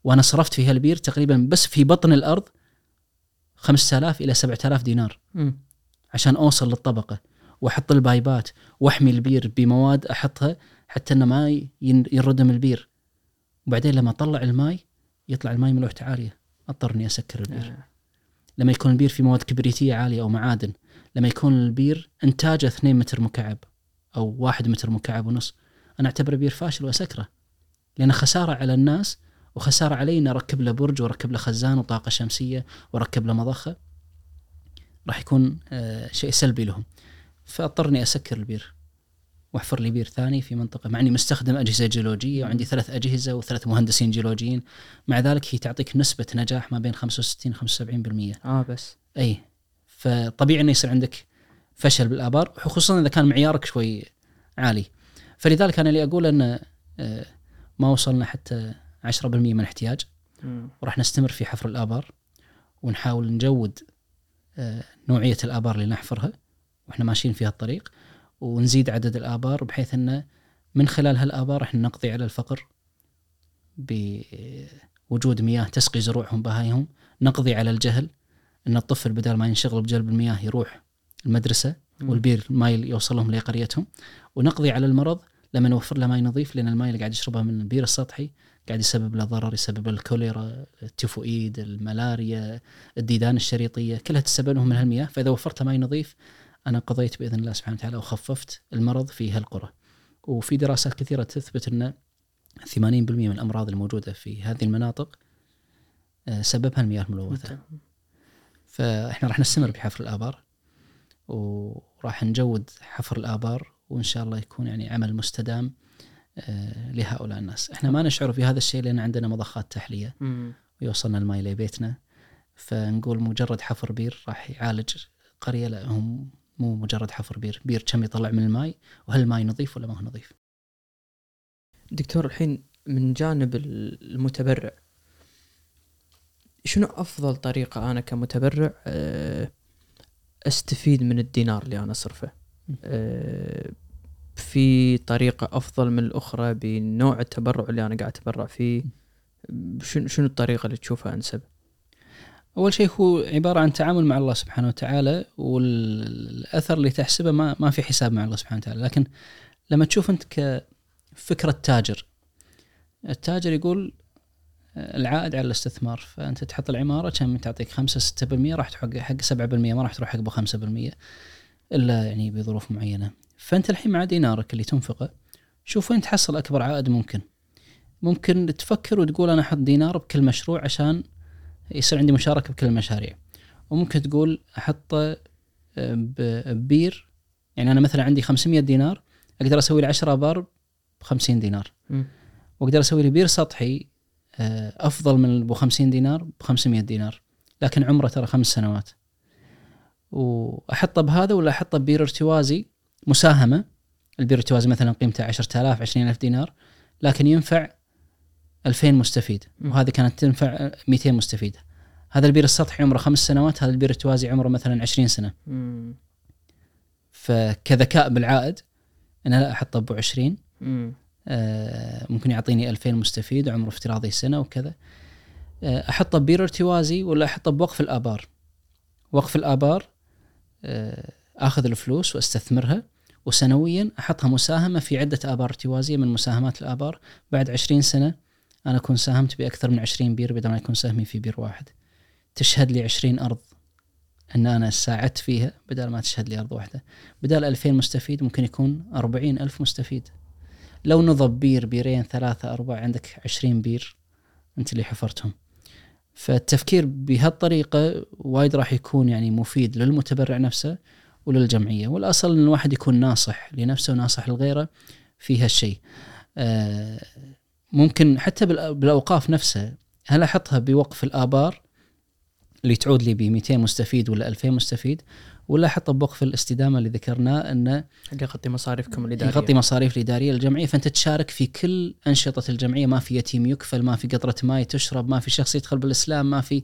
Speaker 1: وأنا صرفت في هالبير تقريبا بس في بطن الأرض 5000 إلى 7000 دينار.
Speaker 2: مم.
Speaker 1: عشان أوصل للطبقة وأحط ال pipeات وأحمي البير بمواد أحطها حتى إنه ما ين- ينردم البير. وبعدين لما أطلع الماي يطلع الماي ملوحته عالية. أضطر إني أسكر البير.
Speaker 2: آه.
Speaker 1: لما يكون البير في مواد كبريتية عالية أو معادن لما يكون البير إنتاجه 2 متر مكعب أو 1 متر مكعب ونص أنا أعتبره بير فاشل وأسكره. لأنه خسارة على الناس وخساره علي اني اركب له برج واركب له خزان وطاقة شمسية واركب له مضخة. راح يكون آه، شيء سلبي لهم. فاضطر اني أسكر البير وأحفر لي بير ثاني في منطقة مع إني مستخدم أجهزة جيولوجية وعندي ثلاث أجهزة وثلاث مهندسين جيولوجيين. مع ذلك هي تعطيك نسبة نجاح ما بين 65 75%
Speaker 2: آه بس.
Speaker 1: أي. فطبيعي إنه يصير عندك فشل بالآبار خصوصا إذا كان معيارك شوي عالي. فلذلك أنا اللي أقول ان آه، ما وصلنا حتى 10% من الاحتياج
Speaker 2: مم.
Speaker 1: وراح نستمر في حفر الآبار ونحاول نجود آه، نوعية الآبار اللي نحفرها وإحنا ماشيين في هالطريق ونزيد عدد الآبار بحيث انه من خلال هالآبار إحنا نقضي على الفقر بوجود مياه تسقي زروعهم بهايهم. نقضي على الجهل إن الطفل بدل ما ينشغل بجلب المياه يروح المدرسة والبير ما يوصلهم لقريتهم. ونقضي على المرض لما نوفر له ماء نظيف لأن الماء اللي قاعد يشربه من البير السطحي قاعد يسبب له ضرر يسبب الكوليرا التيفوئيد الملاريا الديدان الشريطية كلها تسبب لهم من هالمياه. فإذا وفرت ماء نظيف أنا قضيت بإذن الله سبحانه وتعالى وخففت المرض في هالقرى. وفي دراسات كثيرة تثبت إن 80% من الأمراض الموجودة في هذه المناطق آه، سببها المياه الملوثة. فإحنا راح نستمر بحفر الآبار وراح نجود حفر الآبار وإن شاء الله يكون يعني عمل مستدام لهؤلاء الناس. إحنا ما نشعر في هذا الشيء لأن عندنا مضخات تحلية.
Speaker 2: مم.
Speaker 1: ويوصلنا الماء لبيتنا. فنقول مجرد حفر بير راح يعالج قرية. لا هم مو مجرد حفر بير. بير كم يطلع من الماء وهل الماء نظيف ولا ما هو نظيف؟
Speaker 2: دكتور الحين من جانب المتبرع شنو أفضل طريقة أنا كمتبرع آه، أستفيد من الدينار اللي أنا أصرفه؟ آه، في طريقة أفضل من الأخرى بنوع التبرع اللي أنا قاعد أتبرع فيه؟ شنو الطريقة اللي تشوفها أنسب؟
Speaker 1: أول شيء هو عبارة عن تعامل مع الله سبحانه وتعالى والأثر اللي تحسبه ما ما في حساب مع الله سبحانه وتعالى. لكن لما تشوف أنت كفكرة تاجر التاجر يقول العائد على الاستثمار. فأنت تحط العمارة كم تعطيك 5 6% راح تحق حق 7% ما راح تروح حق ب 5% إلا يعني بظروف معينة. فأنت الحين مع دينارك اللي تنفقه شوف وين تحصل أكبر عائد ممكن. ممكن تفكر وتقول أنا أحط دينار بكل مشروع عشان يصير عندي مشاركة بكل المشاريع. وممكن تقول احطه ببير يعني أنا مثلا عندي 500 دينار أقدر أسوي لي 10 ابار ب 50 دينار. وأقدر أسوي لي بير سطحي آه، أفضل من ابو 50 دينار ب 500 دينار. لكن عمره ترى خمس سنوات. وأحطه بهذا ولا أحطه ببير ارتوازي؟ مساهمة البير الارتوازي مثلا قيمته 10000 20000 دينار لكن ينفع 2000 مستفيد. وهذه كانت تنفع 200 مستفيد هذا البير السطحي عمره خمس سنوات هذا البير الارتوازي عمره مثلا 20 سنة
Speaker 2: مم.
Speaker 1: فكذكاء بالعائد أنا لا احطه أبو 20
Speaker 2: مم.
Speaker 1: آه، ممكن يعطيني 2000 مستفيد وعمره افتراضي سنة وكذا آه، أحطه ببير ارتوازي ولا أحطه بوقف الآبار وقف الآبار آه، آخذ الفلوس وأستثمرها وسنويا أحطها مساهمة في عدة آبار ارتوازيه من مساهمات الآبار. بعد 20 سنة أنا أكون ساهمت بأكثر من 20 بير بدل ما يكون سهمي في بير واحد. تشهد لي 20 أرض أن أنا ساعدت فيها بدل ما تشهد لي أرض واحدة. بدال 2000 مستفيد ممكن يكون 40 ألف مستفيد. لو نضب بير بيرين ثلاثة أربعة عندك عشرين بير أنت اللي حفرتهم. فالتفكير بهالطريقة وايد راح يكون يعني مفيد للمتبرع نفسه. وللجمعية والأصل أن الواحد يكون ناصح لنفسه وناصح لغيره في هالشيء. آه، ممكن حتى بالأوقاف نفسها. هل أحطها بوقف الآبار اللي تعود لي ب 200 مستفيد ولا 2000 مستفيد؟ ولا أحطها بوقف الاستدامة اللي ذكرناه
Speaker 2: اللي يغطي مصاريفكم الإدارية.
Speaker 1: يغطي مصاريف الإدارية للجمعية فأنت تشارك في كل أنشطة الجمعية. ما في يتيم يكفل ما في قطرة ماء تشرب ما في شخص يدخل بالإسلام ما في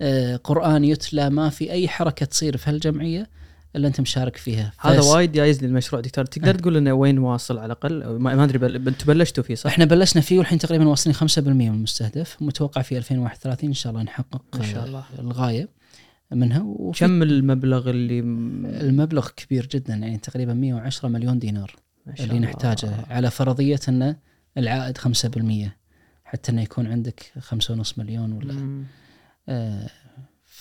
Speaker 1: آه، قرآن يتلى ما في أي حركة تصير في هالجمعية. إلا أنت مشارك فيها
Speaker 2: هذا وايد جايز للمشروع دكتور تقدر تقول لنا وين واصل على الأقل ما أدري بل... أنتم بلشتوا فيه صح؟
Speaker 1: إحنا بلشنا فيه والحين تقريبا واصلين 5% من المستهدف متوقع في 2031 إن شاء الله نحقق
Speaker 2: إن شاء الله.
Speaker 1: آه، الغاية منها وفي
Speaker 2: كم المبلغ اللي
Speaker 1: المبلغ كبير جدا يعني تقريبا 110 مليون دينار اللي
Speaker 2: الله.
Speaker 1: نحتاجه على فرضية أن العائد 5% حتى إنه يكون عندك 5.5 مليون ولا. آه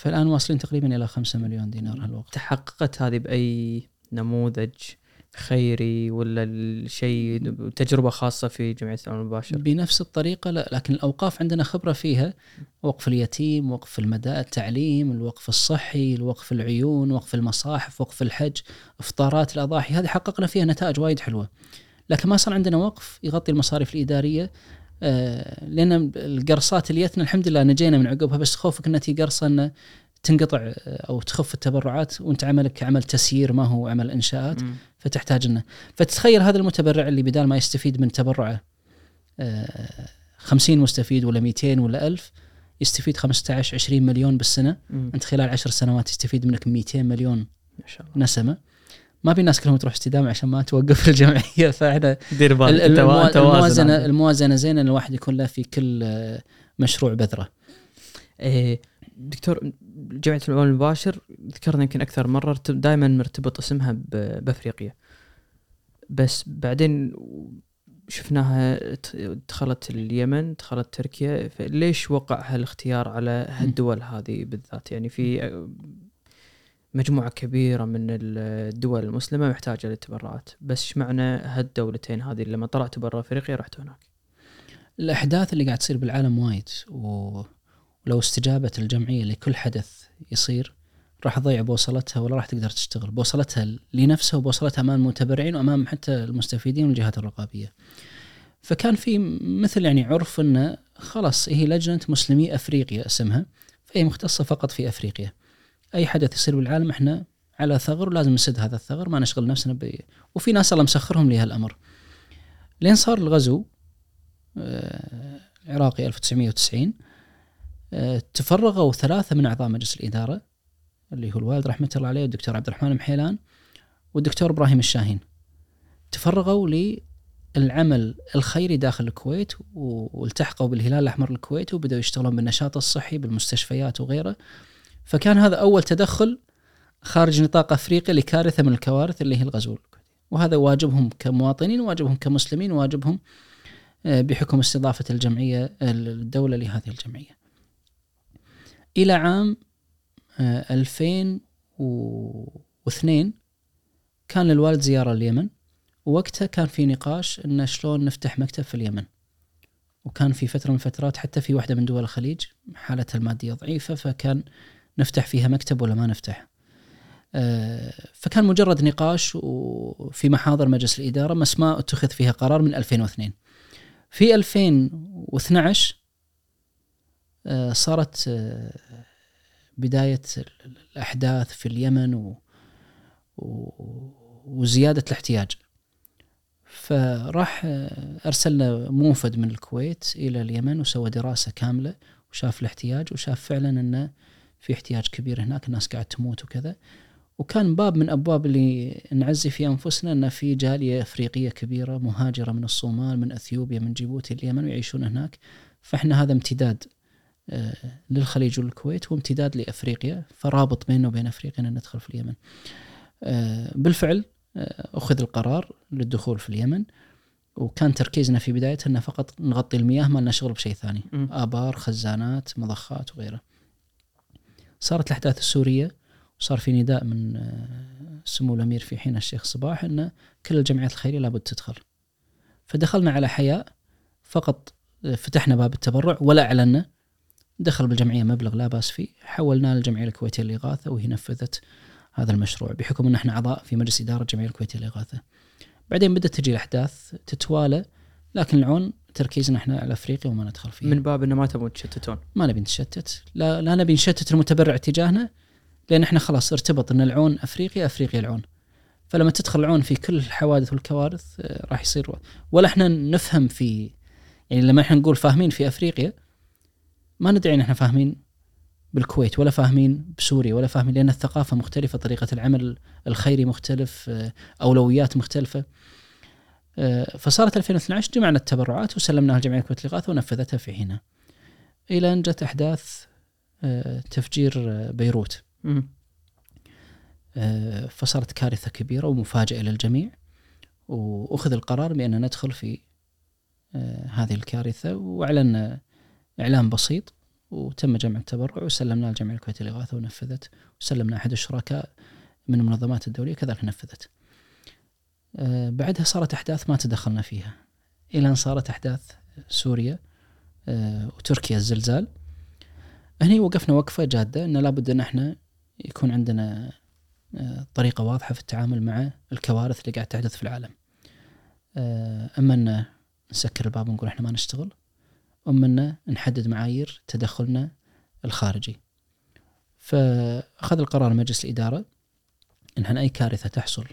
Speaker 1: فالآن واصلين تقريبا إلى 5 مليون دينار هالوقت.
Speaker 2: تحققت هذه بأي نموذج خيري ولا الشيء تجربة خاصة في جمعية العمل المباشر؟
Speaker 1: بنفس الطريقة لا لكن الأوقاف عندنا خبرة فيها. وقف اليتيم وقف المدى التعليم الوقف الصحي الوقف العيون وقف المصاحف وقف الحج إفطارات الأضاحي هذه حققنا فيها نتائج وايد حلوة. لكن ما صار عندنا وقف يغطي المصاريف الإدارية. لأن القرصات اللي جتنا الحمد لله نجينا من عقبها بس خوفك إنها قرصة إنه تنقطع آه، أو تخف التبرعات وأنت عملك عمل تسيير ما هو عمل
Speaker 2: إنشاءات.
Speaker 1: فتحتاج إنه فتتخيل هذا المتبرع اللي بدال ما يستفيد من تبرعه آه، 50 مستفيد ولا 200 ولا 1000 يستفيد 15 20 مليون بالسنة
Speaker 2: مم.
Speaker 1: أنت خلال 10 سنوات يستفيد منك 200 مليون
Speaker 2: ما شاء الله
Speaker 1: نسمة ما بالناس كلهم تروح استدامة عشان ما توقف الجمعية فإحنا
Speaker 2: دير
Speaker 1: ال-
Speaker 2: بالك
Speaker 1: الموازنه. الموازنة زين إن الواحد يكون له في كل آه، مشروع بذرة.
Speaker 2: إيه، دكتور جمعية العمل المباشر ذكرنا يمكن أكثر مرة دائما مرتبط اسمها بأفريقيا. بس بعدين شفناها دخلت اليمن دخلت تركيا فليش وقع هالاختيار على هالدول هذه بالذات؟ يعني في مجموعة كبيرة من الدول المسلمة محتاجة للتبرعات. بس إيش معنى هالدولتين هذه؟ لما طلعتوا برا أفريقيا رحتوا هناك.
Speaker 1: الأحداث اللي قاعد تصير بالعالم وايد ولو استجابت الجمعية لكل حدث يصير راح تضيع بوصلتها ولا راح تقدر تشتغل. بوصلتها لنفسها وبوصلتها أمام المتبرعين وأمام حتى المستفيدين والجهات الرقابية. فكان في مثل يعني عرف إنه خلاص هي لجنة مسلمي أفريقيا اسمها فهي مختصة فقط في أفريقيا. أي حدث يصير بالعالم إحنا على ثغر ولازم نسد هذا الثغر ما نشغل نفسنا ب... وفي ناس الله مسخرهم لهالامر لين صار الغزو آه، العراقي 1990 آه، تفرغوا ثلاثة من أعضاء مجلس الإدارة اللي هو الوالد رحمة الله عليه والدكتور عبد الرحمن محيلان والدكتور إبراهيم الشاهين. تفرغوا للعمل الخيري داخل الكويت والتحقوا بالهلال الأحمر الكويتي وبدأوا يشتغلون بالنشاط الصحي بالمستشفيات وغيره. فكان هذا أول تدخل خارج نطاق أفريقيا لكارثة من الكوارث اللي هي الغزو وهذا واجبهم كمواطنين واجبهم كمسلمين واجبهم آه، بحكم استضافة الجمعية الدولة لهذه الجمعية. إلى عام آه، 2002 كان للوالد زيارة اليمن ووقتها كان في نقاش أن شلون نفتح مكتب في اليمن. وكان في فترة من الفترات حتى في واحدة من دول الخليج حالتها المادية ضعيفة فكان نفتح فيها مكتب ولا ما نفتح. آه، فكان مجرد نقاش وفي محاضر مجلس الإدارة بس ما اتخذ فيها قرار من 2002 في 2012 آه، صارت آه، بداية ال- الأحداث في اليمن و وزيادة الاحتياج. فراح أرسلنا موفد من الكويت إلى اليمن وسوى دراسة كاملة وشاف الاحتياج وشاف فعلا أنه في احتياج كبير هناك الناس قاعد تموت وكذا. وكان باب من أبواب اللي نعزي في أنفسنا أن في جالية أفريقية كبيرة مهاجرة من الصومال من أثيوبيا من جيبوتي اليمن ويعيشون هناك. فإحنا هذا امتداد آه، للخليج والكويت وامتداد لأفريقيا. فرابط بيننا وبين أفريقيا أن ندخل في اليمن. آه، بالفعل آه، أخذ القرار للدخول في اليمن. وكان تركيزنا في بدايته أنه فقط نغطي المياه ما لنا شغل بشيء ثاني.
Speaker 2: مم.
Speaker 1: آبار خزانات مضخات وغيره. صارت الأحداث السورية وصار في نداء من آه، سمو الأمير في حين الشيخ صباح أن كل الجمعيات الخيرية لابد تدخل. فدخلنا على حياء فقط آه، فتحنا باب التبرع ولا أعلنا. دخل بالجمعية مبلغ لا بأس فيه. حولناه للجمعية الكويتية للإغاثة وهي نفذت هذا المشروع بحكم أن إحنا أعضاء في مجلس إدارة الجمعية الكويتية للإغاثة. بعدين بدأت تجي الأحداث تتوالى لكن العون تركيزنا إحنا على أفريقيا وما ندخل فيها.
Speaker 2: من باب إنه ما تبون تشتتون.
Speaker 1: ما نبي نتشتت. لا, لا نبي نشتت المتبرع تجاهنا لأن إحنا خلاص ارتبط إن العون أفريقيا أفريقيا العون. فلما تدخل العون في كل الحوادث والكوارث آه، راح يصير ولا إحنا نفهم في يعني لما إحنا نقول فاهمين في أفريقيا ما ندعي إن إحنا فاهمين بالكويت ولا فاهمين بسوريا ولا فاهمين لأن الثقافة مختلفة طريقة العمل الخيري مختلف آه، أولويات مختلفة. فصارت 2012 جمعنا التبرعات وسلمناها لجمعيه الكويت للاغاثه ونفذتها في حينها إلى أن جت أحداث آه، تفجير آه، بيروت. آه، فصارت كارثة كبيرة ومفاجأة للجميع وأخذ القرار بأن ندخل في آه، هذه الكارثة. واعلنا إعلان بسيط. وتم جمع التبرع وسلمناه لجمعيه الكويت للاغاثه ونفذت. وسلمنا أحد الشركاء من المنظمات الدولية كذلك نفذت. آه، بعدها صارت أحداث ما تدخلنا فيها إلى أن صارت أحداث سوريا آه، وتركيا الزلزال. هني وقفنا وقفة جادة ان لابد إن إحنا يكون عندنا آه، طريقة واضحة في التعامل مع الكوارث اللي قاعد تحدث في العالم. أما إن نسكر الباب ونقول إحنا ما نشتغل اما إن نحدد معايير تدخلنا الخارجي. فأخذ القرار مجلس الإدارة إن إحنا أي كارثة تحصل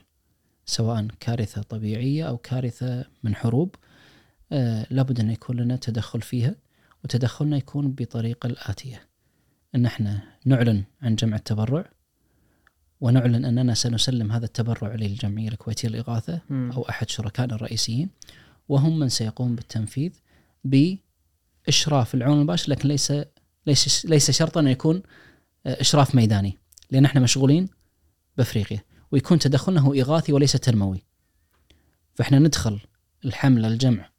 Speaker 1: سواء كارثة طبيعية أو كارثة من حروب آه، لابد أن يكون لنا تدخل فيها وتدخلنا يكون بطريقة الآتية أن إحنا نعلن عن جمع التبرع ونعلن أننا سنسلم هذا التبرع للجمعية الكويتية للإغاثة. أو أحد شركائنا الرئيسيين وهم من سيقوم بالتنفيذ بإشراف العون المباشر لكن ليس ليس ليس شرطا أن يكون آه، إشراف ميداني لأن إحنا مشغولين بأفريقيا ويكون تدخلنا هو إغاثي وليس تنموي فإحنا ندخل الحملة الجمع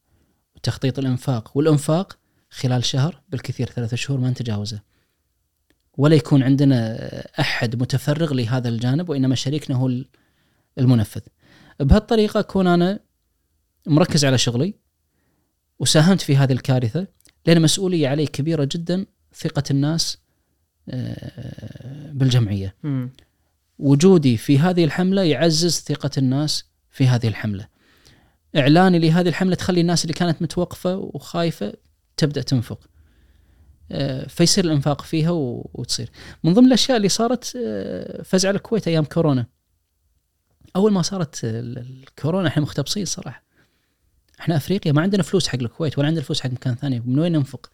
Speaker 1: وتخطيط الإنفاق والإنفاق خلال شهر بالكثير ثلاثة شهور ما نتجاوزه. ولا يكون عندنا أحد متفرغ لهذا الجانب وإنما شريكنا هو المنفذ. بهالطريقة أكون أنا مركز على شغلي وساهمت في هذه الكارثة لأن مسؤولية علي كبيرة جدا ثقة الناس آه، بالجمعية.
Speaker 2: مم.
Speaker 1: وجودي في هذه الحملة يعزز ثقة الناس في هذه الحملة. إعلاني لهذه الحملة تخلي الناس اللي كانت متوقفة وخايفة تبدأ تنفق. آه، فيصير الإنفاق فيها وتصير. من ضمن الأشياء اللي صارت آه، فزع الكويت أيام كورونا. أول ما صارت ال- الكورونا إحنا مختبصين صراحة. إحنا أفريقيا ما عندنا فلوس حق الكويت ولا عندنا فلوس حق مكان ثاني. من وين ننفق؟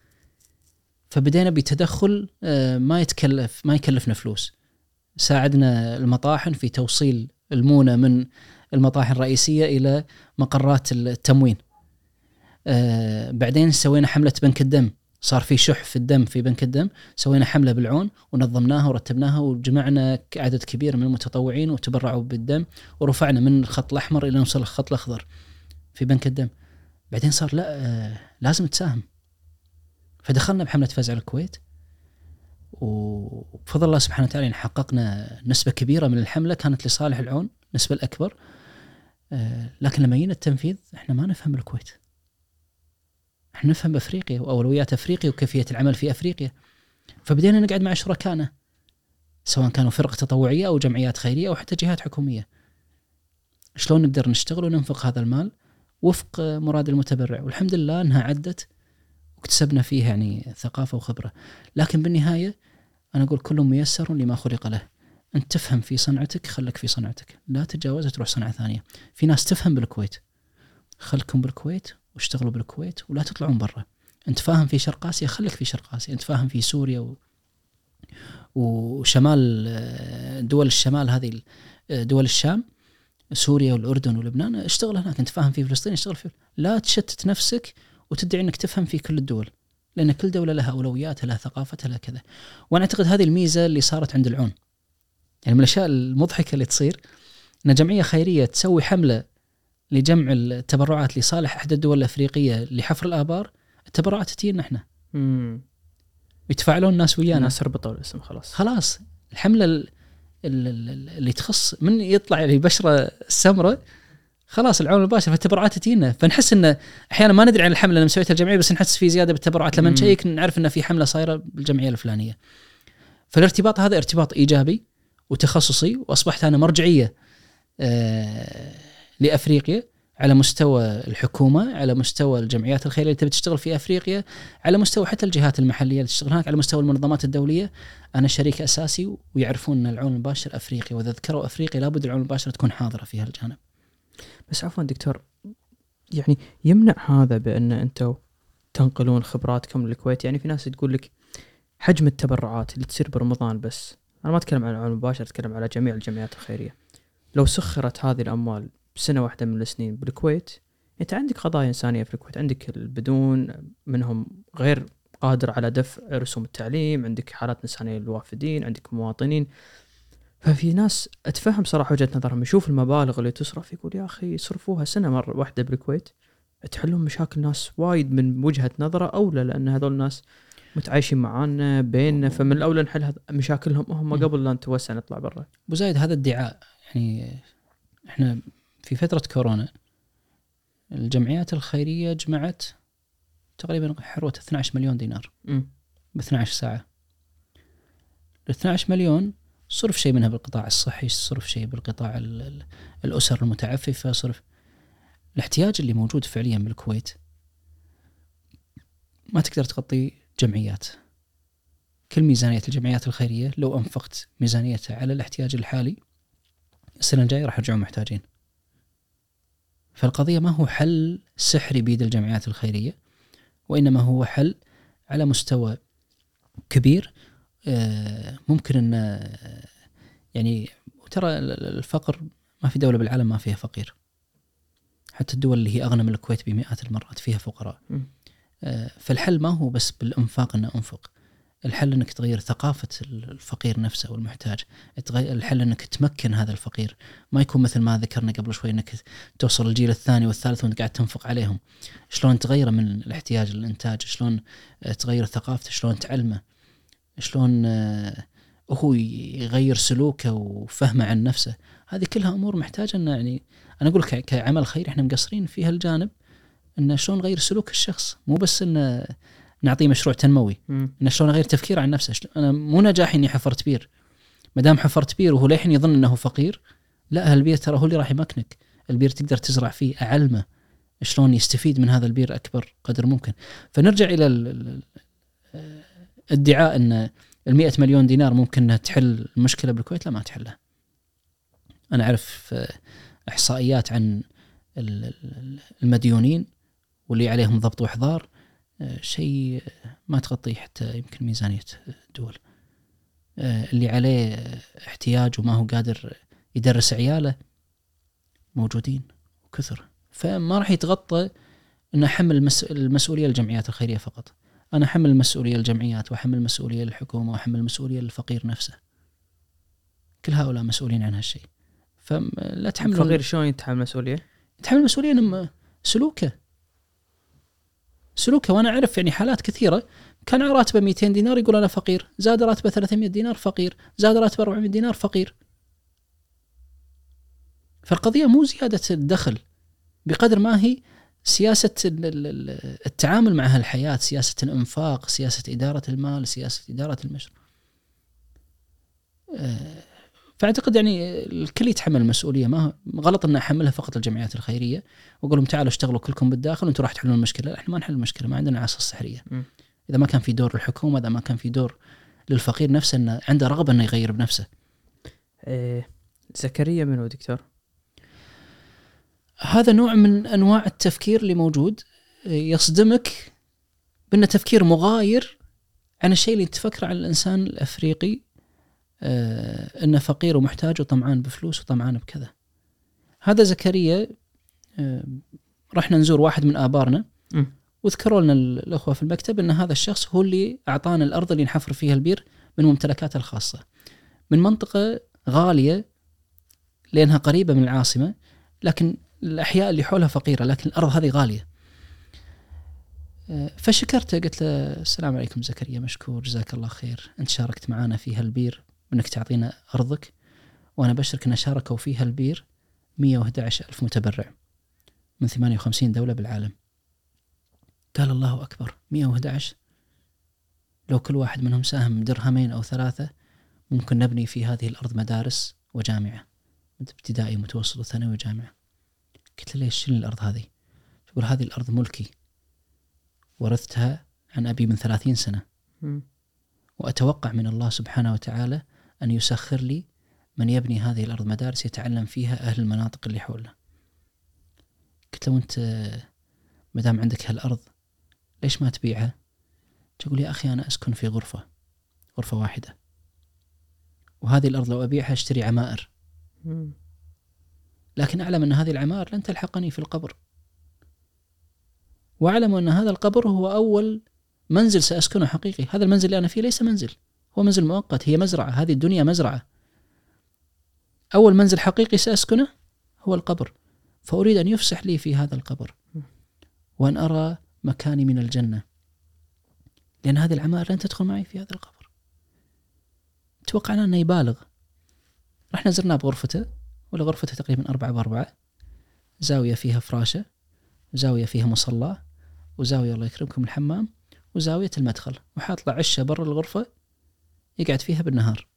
Speaker 1: فبدينا بتدخل آه، ما يتكلف ما يكلفنا فلوس. ساعدنا المطاحن في توصيل المونة من المطاحن الرئيسية إلى مقرات التموين. آه بعدين سوينا حملة بنك الدم، صار في شح في الدم في بنك الدم، سوينا حملة بالعون ونظمناها ورتبناها وجمعنا عدد كبير من المتطوعين وتبرعوا بالدم ورفعنا من الخط الأحمر إلى نوصل الخط الأخضر في بنك الدم. بعدين صار لا آه لازم تساهم. فدخلنا بحملة فزع الكويت وبفضل الله سبحانه وتعالى يعني حققنا نسبة كبيرة من الحملة كانت لصالح العون النسبة الأكبر. آه، لكن لما جينا التنفيذ إحنا ما نفهم الكويت. إحنا نفهم أفريقيا وأولويات أفريقيا وكيفية العمل في أفريقيا. فبدينا نقعد مع شركائنا سواء كانوا فرق تطوعية أو جمعيات خيرية أو حتى جهات حكومية. شلون نقدر نشتغل وننفق هذا المال وفق مراد المتبرع؟ والحمد لله إنها عدت واكتسبنا فيه يعني ثقافة وخبرة. لكن بالنهاية أنا أقول كل ميسر لما خلق له. أنت تفهم في صنعتك خلك في صنعتك. لا تتجاوزها تروح صنعة ثانية. في ناس تفهم بالكويت. خلكم بالكويت واشتغلوا بالكويت ولا تطلعون برا. أنت فاهم في شرق آسيا خليك في شرق آسيا. أنت فاهم في سوريا و... وشمال آه، دول الشمال هذه آه، دول الشام سوريا والأردن ولبنان اشتغل هناك. أنت فاهم في فلسطين اشتغل في لا تشتت نفسك وتدعي أنك تفهم في كل الدول. لأن كل دولة لها أولوياتها لها ثقافتها لها كذا. وأنا أعتقد هذه الميزة اللي صارت عند العون. يعني من الأشياء المضحكة اللي تصير إن جمعية خيرية تسوي حملة لجمع التبرعات لصالح احدى الدول الأفريقية لحفر الآبار التبرعات تجينا إحنا.
Speaker 2: مم.
Speaker 1: ويتفاعلون الناس ويانا.
Speaker 2: الناس ربطوا الاسم خلاص.
Speaker 1: خلاص. الحملة ال- ال- ال- اللي تخص من يطلع لي بشره السمراء خلاص العون المباشر فالتبرعات تجينا فنحس إنه أحيانا ما ندري عن الحملة اللي مسويتها الجمعية بس نحس في زيادة بالتبرعات لما. نشيك نعرف إن في حملة صايرة بالجمعية الفلانية. فالارتباط هذا ارتباط إيجابي وتخصصي وأصبحت أنا مرجعية آه لأفريقيا على مستوى الحكومة، على مستوى الجمعيات الخيرية اللي تبي تشتغل في أفريقيا، على مستوى حتى الجهات المحلية اللي تشتغل هناك، على مستوى المنظمات الدولية، أنا شريك أساسي ويعرفون إن العون المباشر افريقيا وإذا ذكروا أفريقيا لابد العون المباشر تكون حاضرة في هالجانب.
Speaker 2: بس عفوا دكتور يعني يمنع هذا بأن أنتم تنقلون خبراتكم للكويت؟ يعني في ناس تقول لك حجم التبرعات اللي تصير برمضان بس. أنا ما أتكلم عن العون المباشر أتكلم على جميع الجمعيات الخيرية. لو سخرت هذه الأموال بسنة واحدة من السنين بالكويت أنت عندك قضايا إنسانية في الكويت. عندك البدون منهم غير قادر على دفع رسوم التعليم عندك حالات إنسانية للوافدين عندك مواطنين. ففي ناس أتفهم صراحة وجهة نظرهم يشوف المبالغ اللي تصرف يقول يا أخي يصرفوها سنة مرة واحدة بالكويت. تحلون مشاكل ناس وايد من وجهة نظرة أولى لأن هذول الناس متعايشين معانا بيننا فمن الأولى نحل مشاكلهم هم. قبل لا نتوسع نطلع برا.
Speaker 1: أبو زايد هذا ادعاء يعني إحنا في فترة كورونا الجمعيات الخيرية جمعت تقريبا حروة 12 مليون دينار ب 12 ساعة. ال 12 مليون صرف شيء منها بالقطاع الصحي صرف شيء بالقطاع ال- ال- الأسر المتعففة صرف الاحتياج اللي موجود فعليا بالكويت. ما تقدر تغطي جمعيات. كل ميزانية الجمعيات الخيرية لو أنفقت ميزانيتها على الاحتياج الحالي السنة الجاية راح يرجعون محتاجين. فالقضية ما هو حل سحري بيد الجمعيات الخيرية وإنما هو حل على مستوى كبير ممكن أن آه، يعني ترى الفقر ما في دولة بالعالم ما فيها فقير. حتى الدول اللي هي أغنى من الكويت بمئات المرات فيها فقراء.
Speaker 2: م.
Speaker 1: آه، فالحل ما هو بس بالأنفاق أنه أنفق. الحل أنك تغير ثقافة الفقير نفسه والمحتاج. الحل أنك تمكن هذا الفقير. ما يكون مثل ما ذكرنا قبل شوي أنك توصل الجيل الثاني والثالث وأنت قاعد تنفق عليهم. شلون تغيره من الاحتياج للإنتاج؟ شلون تغير ثقافته؟ شلون تعلمه؟ شلون آه، هو يغير سلوكه وفهمه عن نفسه. هذه كلها أمور محتاجة ان يعني أنا أقول كعمل خير إحنا مقصرين في هالجانب إنه شلون نغير سلوك الشخص. مو بس إنه نعطيه مشروع تنموي إنه شلون اغير تفكيره عن نفسه. أنا مو نجاحي إني حفرت بير. ما دام حفرت بير وهو للحين يظن إنه فقير لا هالبير ترى هو اللي راح يمكنك. البير تقدر تزرع فيه أعلمه شلون يستفيد من هذا البير أكبر قدر ممكن. فنرجع إلى الادعاء إن ال مليون دينار ممكن إنها تحل المشكلة بالكويت؟ لا ما تحلها. أنا أعرف إحصائيات عن المديونين واللي عليهم ضبط وإحضار شيء ما تغطيه حتى يمكن ميزانية الدول. اللي عليه احتياج وما هو قادر يدرس عياله موجودين وكثر. فما راح يتغطى ان احمل المسؤولية للجمعيات الخيرية فقط. أنا احمل المسؤوليه للجمعيات واحمل المسؤوليه للحكومه واحمل المسؤوليه للفقير نفسه. كل هؤلاء مسؤولين عن هالشيء. فلا تحمل
Speaker 2: الفقير شلون يتحمل مسؤولية؟
Speaker 1: يتحمل مسؤولية لما سلوكه. سلوكه. وأنا أعرف يعني حالات كثيرة كان راتبه 200 دينار يقول أنا فقير، زاد راتبه 300 دينار فقير، زاد راتبه 400 دينار فقير. فالقضية مو زيادة الدخل بقدر ما هي سياسة التعامل مع هالحياة، سياسة الإنفاق، سياسة إدارة المال، سياسة إدارة المشروع. آه، فأعتقد يعني الكل يتحمل المسؤولية ما غلط ان أحملها فقط الجمعيات الخيرية وأقول لهم تعالوا اشتغلوا كلكم بالداخل وأنتم راح تحلون المشكلة، إحنا ما نحل المشكلة ما عندنا العصا السحرية.
Speaker 2: م.
Speaker 1: إذا ما كان في دور للحكومه، إذا ما كان في دور للفقير نفسه إنه عنده رغبة إنه يغير بنفسه.
Speaker 2: إيه زكريا منو دكتور؟
Speaker 1: هذا نوع من أنواع التفكير اللي موجود يصدمك بانه تفكير مغاير عن الشيء اللي تفكره عن الإنسان الأفريقي آه أنه فقير ومحتاج وطمعان بفلوس وطمعان بكذا. هذا زكريا آه رحنا نزور واحد من آبارنا وذكروا لنا الأخوة في المكتب أن هذا الشخص هو اللي أعطانا الأرض اللي نحفر فيها البير من ممتلكاته الخاصة. من منطقة غالية لأنها قريبة من العاصمة لكن الأحياء اللي حولها فقيرة لكن الأرض هذه غالية. فشكرته قلت له السلام عليكم زكريا مشكور جزاك الله خير أنت شاركت معنا في هالبير انك تعطينا أرضك وأنا بشرك أن شاركوا في هالبير 111 ألف متبرع من 58 دولة بالعالم. قال الله أكبر 111 لو كل واحد منهم ساهم درهمين أو ثلاثة ممكن نبني في هذه الأرض مدارس وجامعة ابتدائي ومتوسط وثانوي وجامعة. قلت له ليش شنو الأرض هذه؟ يقول هذه الأرض ملكي ورثتها عن أبي من ثلاثين سنة
Speaker 2: م.
Speaker 1: وأتوقع من الله سبحانه وتعالى أن يسخر لي من يبني هذه الأرض مدارس يتعلم فيها أهل المناطق اللي حولنا. قلت له انت ما دام عندك هالأرض ليش ما تبيعها؟ تقول يا أخي أنا أسكن في غرفة غرفة واحدة وهذه الأرض لو أبيعها أشتري عمائر. لكن أعلم أن هذه العمائر لن تلحقني في القبر. وأعلم أن هذا القبر هو أول منزل سأسكنه حقيقي. هذا المنزل اللي أنا فيه ليس منزل هو منزل مؤقت هي مزرعة هذه الدنيا مزرعة. أول منزل حقيقي سأسكنه هو القبر. فأريد أن يفسح لي في هذا القبر وأن أرى مكاني من الجنة. لأن هذه العمائر لن تدخل معي في هذا القبر. توقعنا أنه يبالغ. رحنا زرناه بغرفته. ولا غرفته تقريبا أربعة بأربعة. زاوية فيها فراشة زاوية فيها مصلى وزاوية الله يكرمكم الحمام وزاوية المدخل. وحاط له عشة برا الغرفة يقعد فيها بالنهار.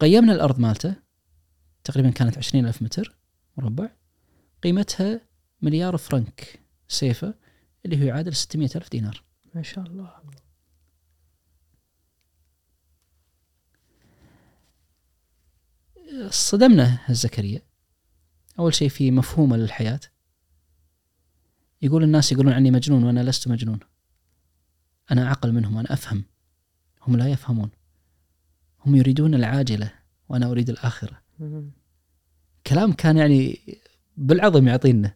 Speaker 1: قيمنا الأرض مالته تقريبا كانت عشرين ألف متر مربع. قيمتها مليار فرنك سيفة اللي هو يعادل ستمية ألف دينار.
Speaker 2: ما شاء الله.
Speaker 1: صدمنا زكريا أول شيء في مفهومه للحياة يقول الناس يقولون عني مجنون وأنا لست مجنون. أنا أعقل منهم أنا أفهم. هم لا يفهمون. هم يريدون العاجلة وأنا أريد الآخرة. كلام كان يعني بالعظم يعطينا.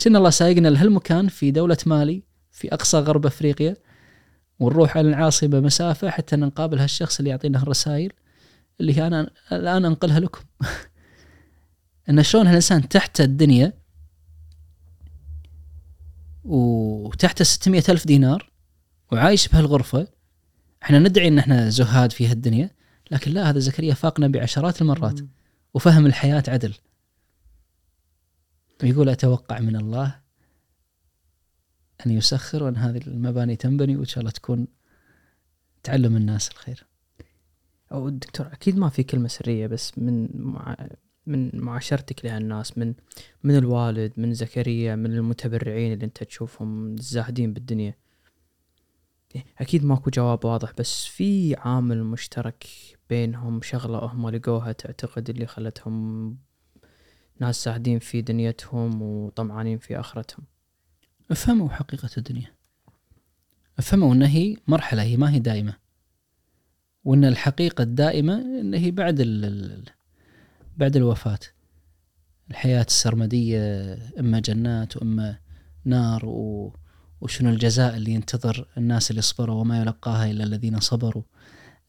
Speaker 1: كنا الله سايقنا لهالمكان في دولة مالي في أقصى غرب أفريقيا ونروح على العاصمة مسافة حتى نقابل هالشخص اللي يعطينا الرسائل. اللي هي أنا الآن أنقلها لكم. أن شلون هالإنسان تحت الدنيا وتحت 600 ألف دينار وعايش بهالغرفة إحنا ندعي إن إحنا زهاد في هالدنيا لكن لا هذا زكريا فاقنا بعشرات المرات وفهم الحياة عدل. ويقول أتوقع من الله أن يسخر وأن هذه المباني تنبني وإن شاء الله تكون تعلم الناس الخير.
Speaker 2: أو دكتور أكيد ما في كلمة سرية بس من مع من معاشرتك لهالناس من من الوالد من زكريا من المتبرعين اللي أنت تشوفهم الزاهدين بالدنيا. أكيد ماكو جواب واضح بس في عامل مشترك بينهم شغلة هم لقوها تعتقد اللي خلتهم ناس زاهدين في دنيتهم وطمعانين في آخرتهم.
Speaker 1: أفهموا حقيقة الدنيا. أفهموا أن هي مرحلة هي ما هي دائمة. وأن الحقيقة الدائمة أن هي بعد ال بعد الوفاة. الحياة السرمدية إما جنات وإما نار وشنو الجزاء اللي ينتظر الناس اللي صبروا وما يلقاها إلا الذين صبروا.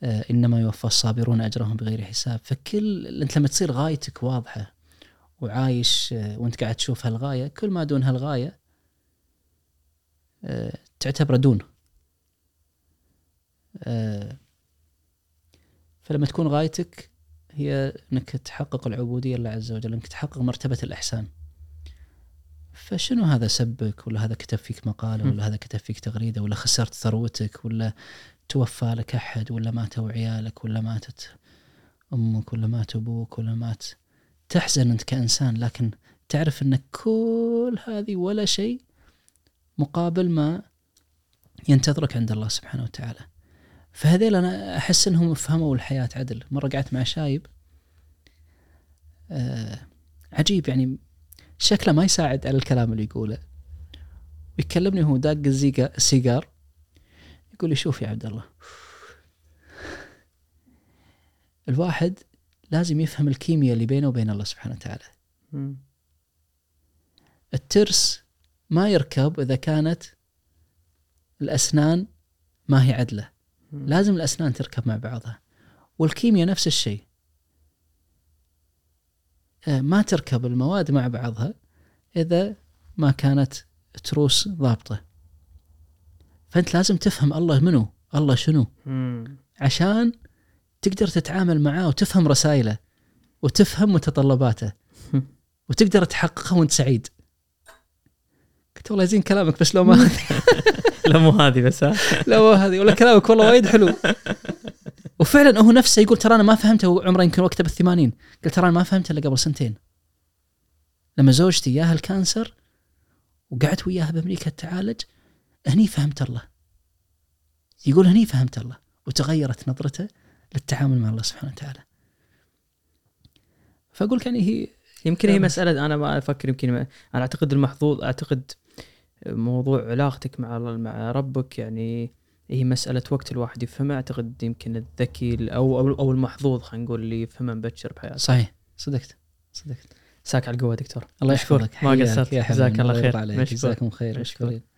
Speaker 1: آه، إنما يوفى الصابرون أجرهم بغير حساب. فكل أنت لما تصير غايتك واضحة وعايش آه، وأنت قاعد تشوف هالغاية كل ما دون هالغاية آه، تعتبره دون. فلما تكون غايتك هي إنك تحقق العبودية لله عز وجل إنك تحقق مرتبة الإحسان. فشنو هذا سبك ولا هذا كتب فيك مقاله. ولا هذا كتب فيك تغريدة ولا خسرت ثروتك ولا توفى لك أحد ولا ماتوا عيالك ولا ماتت أمك ولا مات أبوك ولا مات. تحزن أنت كإنسان لكن تعرف إن كل هذه ولا شيء مقابل ما ينتظرك عند الله سبحانه وتعالى. فهذيل أنا أحس إنهم فهموا الحياة عدل. مرة قعدت مع شايب آه عجيب يعني شكله ما يساعد على الكلام اللي يقوله. ويكلمني وهو داق السيجار يقول لي شوف يا عبد الله الواحد لازم يفهم الكيمياء اللي بينه وبين الله سبحانه وتعالى. الترس ما يركب إذا كانت الأسنان ما هي عدلة. لازم الأسنان تركب مع بعضها. والكيمياء نفس الشيء. آه، ما تركب المواد مع بعضها إذا ما كانت تروس ضابطة. فأنت لازم تفهم الله منو الله شنو. عشان تقدر تتعامل معاه وتفهم رسائله وتفهم متطلباته. وتقدر تحققها وأنت سعيد. قلت والله زين كلامك بس لو ما
Speaker 2: لا مو هذه بس ها؟
Speaker 1: لا مو هذه ولا كلامك والله وايد حلو. وفعلا هو نفسه يقول ترى أنا ما فهمته وعمره يمكن وقته بالثمانين. قلت ترى أنا ما فهمته إلا قبل سنتين. لما زوجتي جاها الكانسر وقعدت وياها بأمريكا تعالج هني فهمت الله. يقول هني فهمت الله وتغيرت نظرته للتعامل مع الله سبحانه وتعالى. فأقول لك يعني هي
Speaker 2: يمكن هي. مسألة أنا ما أفكر يمكن ما أنا أعتقد المحظوظ أعتقد موضوع علاقتك مع مع ربك يعني هي مسألة وقت الواحد يفهمها أعتقد يمكن الذكي أو أو, أو المحظوظ خلينا نقول اللي يفهمها مبكر بحياته.
Speaker 1: صحيح. صدقت. صدقت.
Speaker 2: ساك على القوة دكتور.
Speaker 1: الله. يحفظك.
Speaker 2: ما قصرت. جزاك الله خير.
Speaker 1: جزاكم خير.
Speaker 2: مشكور.
Speaker 1: مشكورين